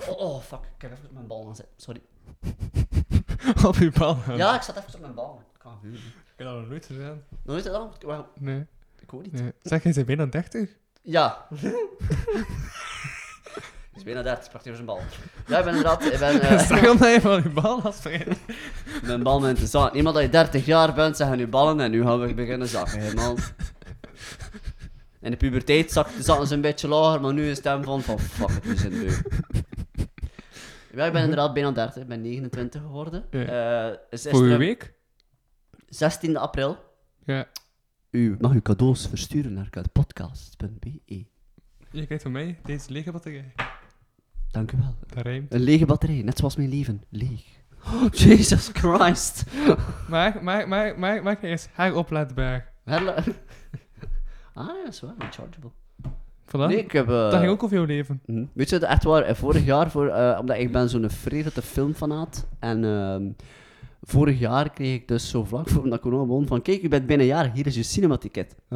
Oh, oh, fuck. Ik heb even op mijn bal aan zitten. Sorry. op uw bal. Ja, ik zat even op mijn bal. Ik kan vuren. Ik heb dat nog nooit gedaan. Nooit gedaan? Waarom? Nee. Ik hoor niet. Nee. Zeg, jij bent bijna 30? Ja. is bijna 30, pakt hij over zijn bal. Ja, ik ben inderdaad... Ik ben, eh, Zeg omdat je van je bal had vergeten. Mijn bal met interessant. Niemand dat je 30 jaar bent, zeggen nu ballen en nu gaan we beginnen zakken, man. In de puberteit zaten ze een beetje lager, maar nu is het hem van, van fuck it, we zijn beu. Ja, ik ben inderdaad bijna 30, ik ben 29 geworden. Ja. Eh, is Voor uw gisteren- week? 16 april. Ja. U mag uw cadeaus versturen naar podcast.be. Je krijgt van mij deze lege batterij. Dank u wel. Dat rijmt. Een lege batterij, net zoals mijn leven. Leeg. Oh, Jesus Christ. Maar, maar, maar, maar, maar heroplaadbaar. Herla- ah, dat is waar. Rechargeable. Voilà. Nee, ik heb... eh, Dat ging ook over jouw leven. Mhm. Weet je, echt waar, eh, vorig jaar, voor, eh, omdat ik ben zo'n vreemde filmfanaat, en ehm, vorig jaar kreeg ik dus zo vlak voor dat corona begon van, kijk, je bent bijna jaar, hier is je cinematicket.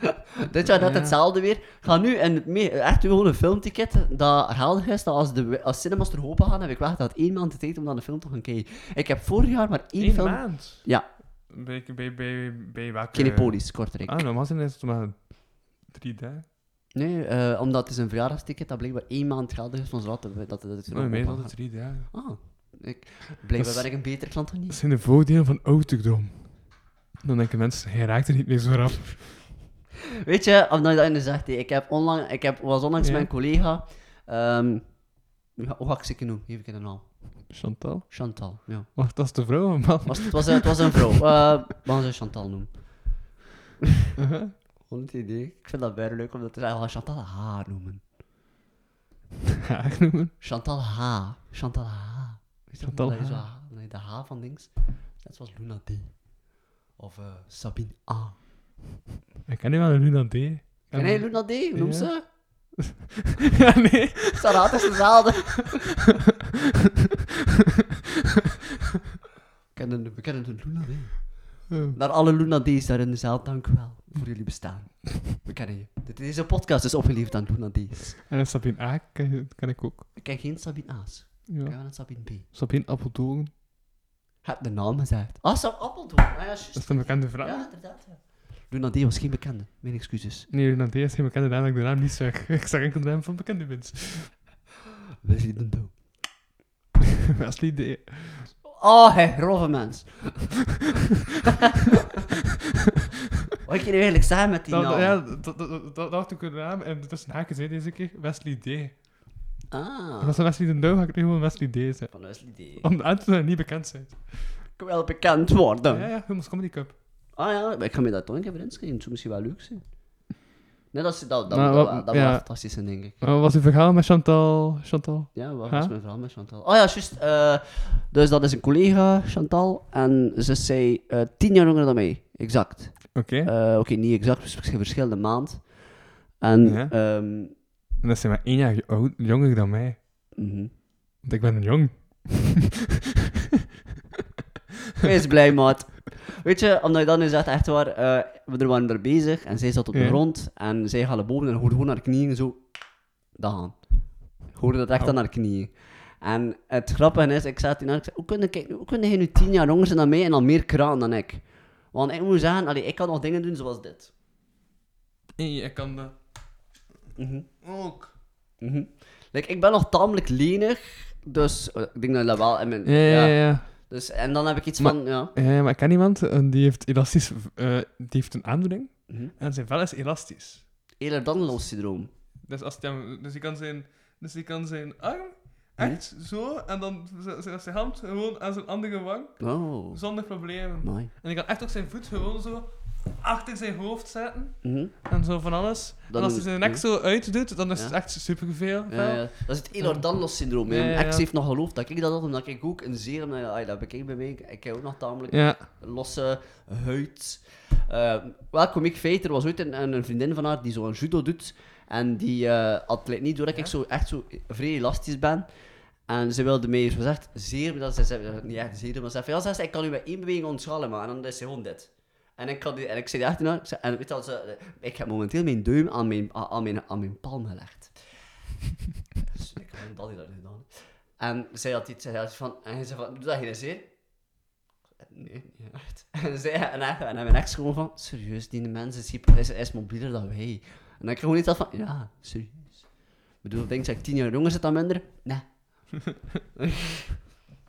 Dit jaar net Ja. hetzelfde weer. Ga nu en het me- echt gewoon een filmticket dat geldig is, dat als, de, als cinemas er open gaan, heb ik wacht dat één maand de tijd om naar de film te gaan kijken. Ik heb vorig jaar maar één Eén film... maand? Ja, Bij, bij, bij, bij welke... Kinepolis, Kortrijk. Ah, normaal zijn het maar drie dagen. Nee, eh, omdat het is een verjaardagsticket dat blijkbaar één maand geldig is van zodat dat, dat, dat het er Oh, meestal is drie dagen. Ah, ik, blijkbaar Dat is- ben ik een betere klant dan Dat niet. zijn de voordelen van ouderdom. Dan denken mensen, hij raakt er niet meer zo rap. Weet je, omdat je dat nu zegt, ik, heb onlang, ik heb, was onlangs Ja. mijn collega, ehm hoe ga- ik ze noemen? Geef ik een naam. Chantal? Chantal, ja. Wacht, dat is de vrouw of man? Was, het, was, het was een vrouw. Uh, gaan ze Chantal noemen. Uh-huh. Idee. Ik vind dat bijna leuk om dat te zeggen. Chantal H noemen. Haar noemen? Chantal H. Chantal H. Weet Chantal dat H. H- dat je de H van links. Net zoals Luna D. Of eh, Sabine A. Ik ken nu wel een Luna D. Ken jij Luna D? Hoe Ja. ze? ja, nee. Sarah, het is dezelfde. we kennen, we kennen een Luna D. Ja. Naar alle Luna D's daar in de zaal, dank u wel voor jullie bestaan. We kennen je. Dit- Deze podcast is opgeliefd aan Luna D's. En een Sabine A ken, ken ik ook. Ik ken geen Sabine A's. Ik Ja. ken wel een Sabine B. Sabine Appeldoorn. Heb de naam gezegd. Ah, Sam Appeldoorn. Ah, ja. Dat is een bekende vrouw. Ja, inderdaad. Ja. Luna D was geen bekende. Mijn excuses. Nee, Luna D is geen bekende naam dat ik de naam niet zeg. Ik zeg enkel de naam van bekende mensen. Wesley de Doe. Wesley D. Oh, hé, grove mens. Wat ik je nu eigenlijk zeggen met die Dat, naam? ja, dat, dat, dat, dat dacht ik een naam en tussen haakjes zei deze keer Wesley D. Ah. Als een Wesley de Douw ga ik nu gewoon Wesley D zeggen. Van Wesley D. Omdat anderen niet bekend zijn. Ik wil wel bekend worden. Ja, ja, Hummels Comedy Cup. Ah ja, ik ga me dat toch een keer voor inschrijven. Het zou misschien wel leuk zijn. Nee, dat is dat, dat, Maar dat, wat- dat, dat ja. was fantastisch zijn, denk ik. Maar Wat was uw verhaal met Chantal? Chantal? Ja, wat Huh? was mijn verhaal met Chantal? Oh ja, juist. eh, dus dat is een collega, Chantal. En ze is zij eh, tien jaar jonger dan mij. Exact. Oké. Eh, Oké, niet exact, dus verschillende maand. En, Ja. ehm, En dat zijn maar één jaar jonger dan mij. mhm. Want ik ben een jong. Wees blij, maat. Weet je, omdat je dan nu zegt, echt waar, eh, we er waren er bezig en zij zat op de Ja. grond en zij gaat naar boven en hoorde gewoon haar knieën zo, dat gaan. Hoorde dat echt Oh. aan haar knieën. En het grappige is, ik tegen haar, ik zei, hoe kun je, hoe kun je nu tien jaar jonger zijn dan mij en al meer kraan dan ik? Want ik moet zeggen, allee, ik kan nog dingen doen zoals dit. Hey, ik kan dat Mhm. ook. Mhm. Like, ik ben nog tamelijk lenig, dus eh, ik denk dat dat wel in mijn... Ja, ja, ja. Dus, en dan heb ik iets Maar- van, ja... Maar ik ken iemand en die heeft elastisch... eh, die heeft een aandoening. Mhm. En zijn vel is elastisch. Ehlers-Danlos-syndroom. Dus, als hem- dus, die kan zijn, dus die kan zijn arm echt zo en dan z- z- zijn hand gewoon aan zijn andere wang. Oh. Zonder problemen. Mooi. En die kan echt ook zijn voet gewoon zo achter zijn hoofd zetten. Mhm. En zo van alles. Dan- en als hij zijn nek ja. zo uitdoet, dan is Ja. het echt superveel. Ja, ja. Dat is het Ehlers-Danlos-syndroom. Ja, Mijn ja, ex ja. heeft nog geloofd dat ik dat had, omdat ik ook een zeer... Uh, dat bekijk bij mij. Ik heb ook nog tamelijk Ja. losse huid. Uh, wel, komiek feit, er was ooit een, een vriendin van haar die zo'n judo doet. En die eh had like, niet door dat ik zo echt zo vrij elastisch ben. En ze wilde mij, zo gezegd, zeer... Dat ze niet echt zeer, maar ze zei, ja, ze ik kan u bij één beweging ontschallen, maar en dan is ze gewoon dit. En ik, had die, en ik zei zei, en weet je ze, ik heb momenteel mijn duim aan mijn, aan, mijn, aan mijn palm gelegd. dus ik heb dat niet gedaan. En zij had iets, iets van, en hij zei van, doe dat geen zeer? Nee, niet echt. En, zij, en, hij, en mijn ex gewoon van, serieus, die mens is, is, mobieler dan wij. En ik gewoon iets had van, ja, serieus. Ik bedoel, denk dat ik tien jaar jonger zit dan minder? Nee.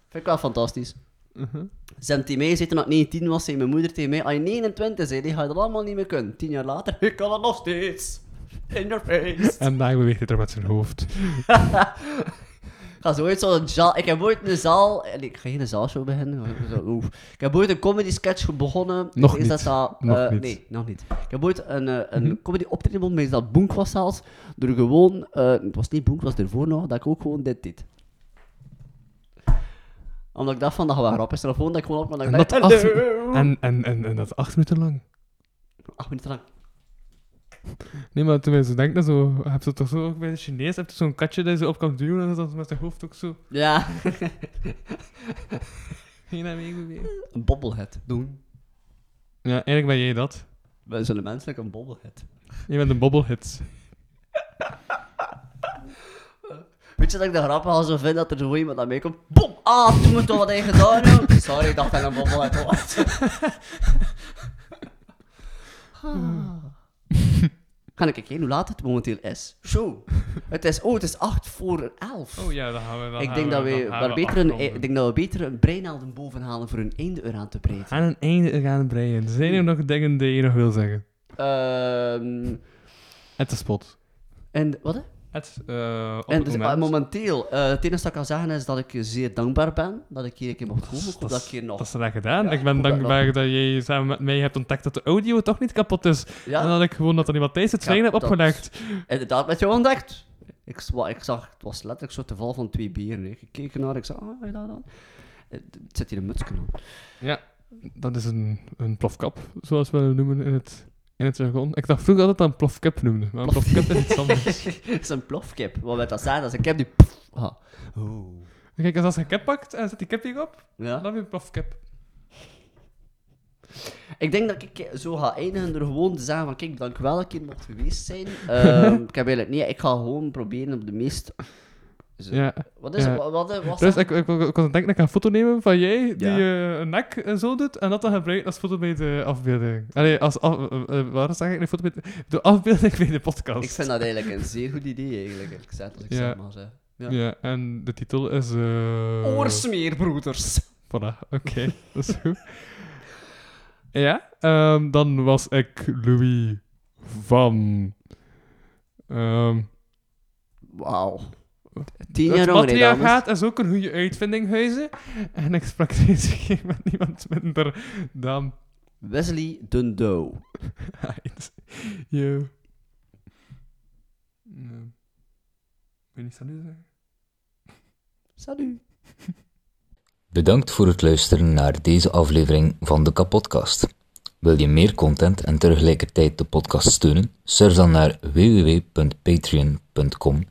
Vind ik wel fantastisch. Mhm. Zijn tegen mij, zei toen ik 19 was, zei mijn moeder tegen mij, als je 29 bent, die ga je dat allemaal niet meer kunnen. Tien jaar later, ik kan het nog steeds. In your face. En daar beweegt hij er met zijn hoofd. Ik ga zo ooit zo'n zaal... Ik heb ooit een zaal... Ik ga geen zaalshow beginnen. Zo. Ik heb ooit een comedy sketch begonnen. Nog Is dat niet. dat, Nog eh, niet. Nee, nog niet. Ik heb ooit een, eh, een Mhm. comedy optreden begonnen, maar is dat Boenk was zelfs. Door gewoon... eh, het was niet Boenk, het was ervoor nog, dat ik ook gewoon dit deed. Omdat ik dacht van, dat gaat wel grappig zijn. Of gewoon dat ik gewoon op... Dat ik En dacht, dat, acht, en, en, en, en dat acht minuten lang. Acht minuten lang. Nee, maar toen denkt, dat zo, heb je toch zo ook bij de Chinees, heb je zo'n katje dat je zo op kan duwen en dan met zijn hoofd ook zo. Ja. Heen en weer bewegen. Een bobblehead doen. Ja, eigenlijk ben jij dat. Wij zijn menselijk een bobblehead. Je bent een bobblehead. Weet je dat ik de grap al zo vind dat er zo iemand aan mij komt? Bom! Ah, toen moet toch wat hij gedaan hebben? Sorry, ik dacht dat een bobblehead was. Ga ik kijken hoe laat het momenteel is? Zo. Het is, oh, het is 8 voor 11. Oh ja, dan gaan we dan ik denk, we- dat we, gaan maar we beter een, ik denk dat we beter een breinaalden boven halen voor een einde eraan te breiden. Aan een einde gaan breien. Zijn er nog dingen die je nog wil zeggen? Ehm Het is spot. en wat? hè? Het, eh, op En het dus, moment. ah, momenteel, eh, het enige dat ik kan zeggen is dat ik zeer dankbaar ben dat ik hier een keer mocht komen. Dat ik hier nog... Dat is slecht gedaan. Ja, ik ben dat dankbaar nog- dat jij samen met mij hebt ontdekt dat de audio toch niet kapot is. Ja. En dat ik gewoon dat er iemand tijdens het Ja, heb dat- opgelegd. Inderdaad, met jou ontdekt. Ik, ik zag, het was letterlijk zo te val van twee bieren. Ik keek ernaar, ik zei, ah, dat dan? Het zit hier een mutsje aan. Ja, dat is een, een plofkap, zoals we het noemen in het, in het jargon. Ik dacht vroeger dat het een plofkap noemde, maar een plofkap is iets anders. Het is een plofkip. Wat wil dat zeggen? Dat is een kip die... pff. Oh. Kijk, als je een kip pakt en zet die kip hierop, Ja. dan heb je een plofkap. Ik denk dat ik zo ga eindigen door gewoon te zeggen van kijk, dank wel dat ik hier mocht geweest zijn. Ehm, ik heb eigenlijk niet, ik ga gewoon proberen op de meest... Zo- Ja. Wat is ja. Wat, wat, wat Dus zeg- ik, ik, ik, ik was aan het denken dat ik een foto nemen van jij, die Ja. eh, een nek eh, zo doet, en dat dan gebruikt als foto bij de afbeelding. Allee, als af, eh, eh, waar zeg ik een foto bij de, de afbeelding bij de podcast. Ik vind dat eigenlijk een zeer goed idee, eigenlijk, eerlijk gezegd, als ik Ja. zeg maar zeg. Ja. Ja. en de titel is... eh Oorsmeerbroeders. Voilà, oké, dat is goed. Ja, ehm, dan was ik Louis van... ehm Wauw. Tien het jaar dames. patriarchaat is ook een goede uitvinding, huizen. En ik sprak deze keer met niemand minder dan... Wesley. Heinz. Yo. Nee. Wil je niet salut zeggen? Salut. Bedankt voor het luisteren naar deze aflevering van de Kapodcast. Wil je meer content en tegelijkertijd de podcast steunen? Surf dan naar www.patreon.com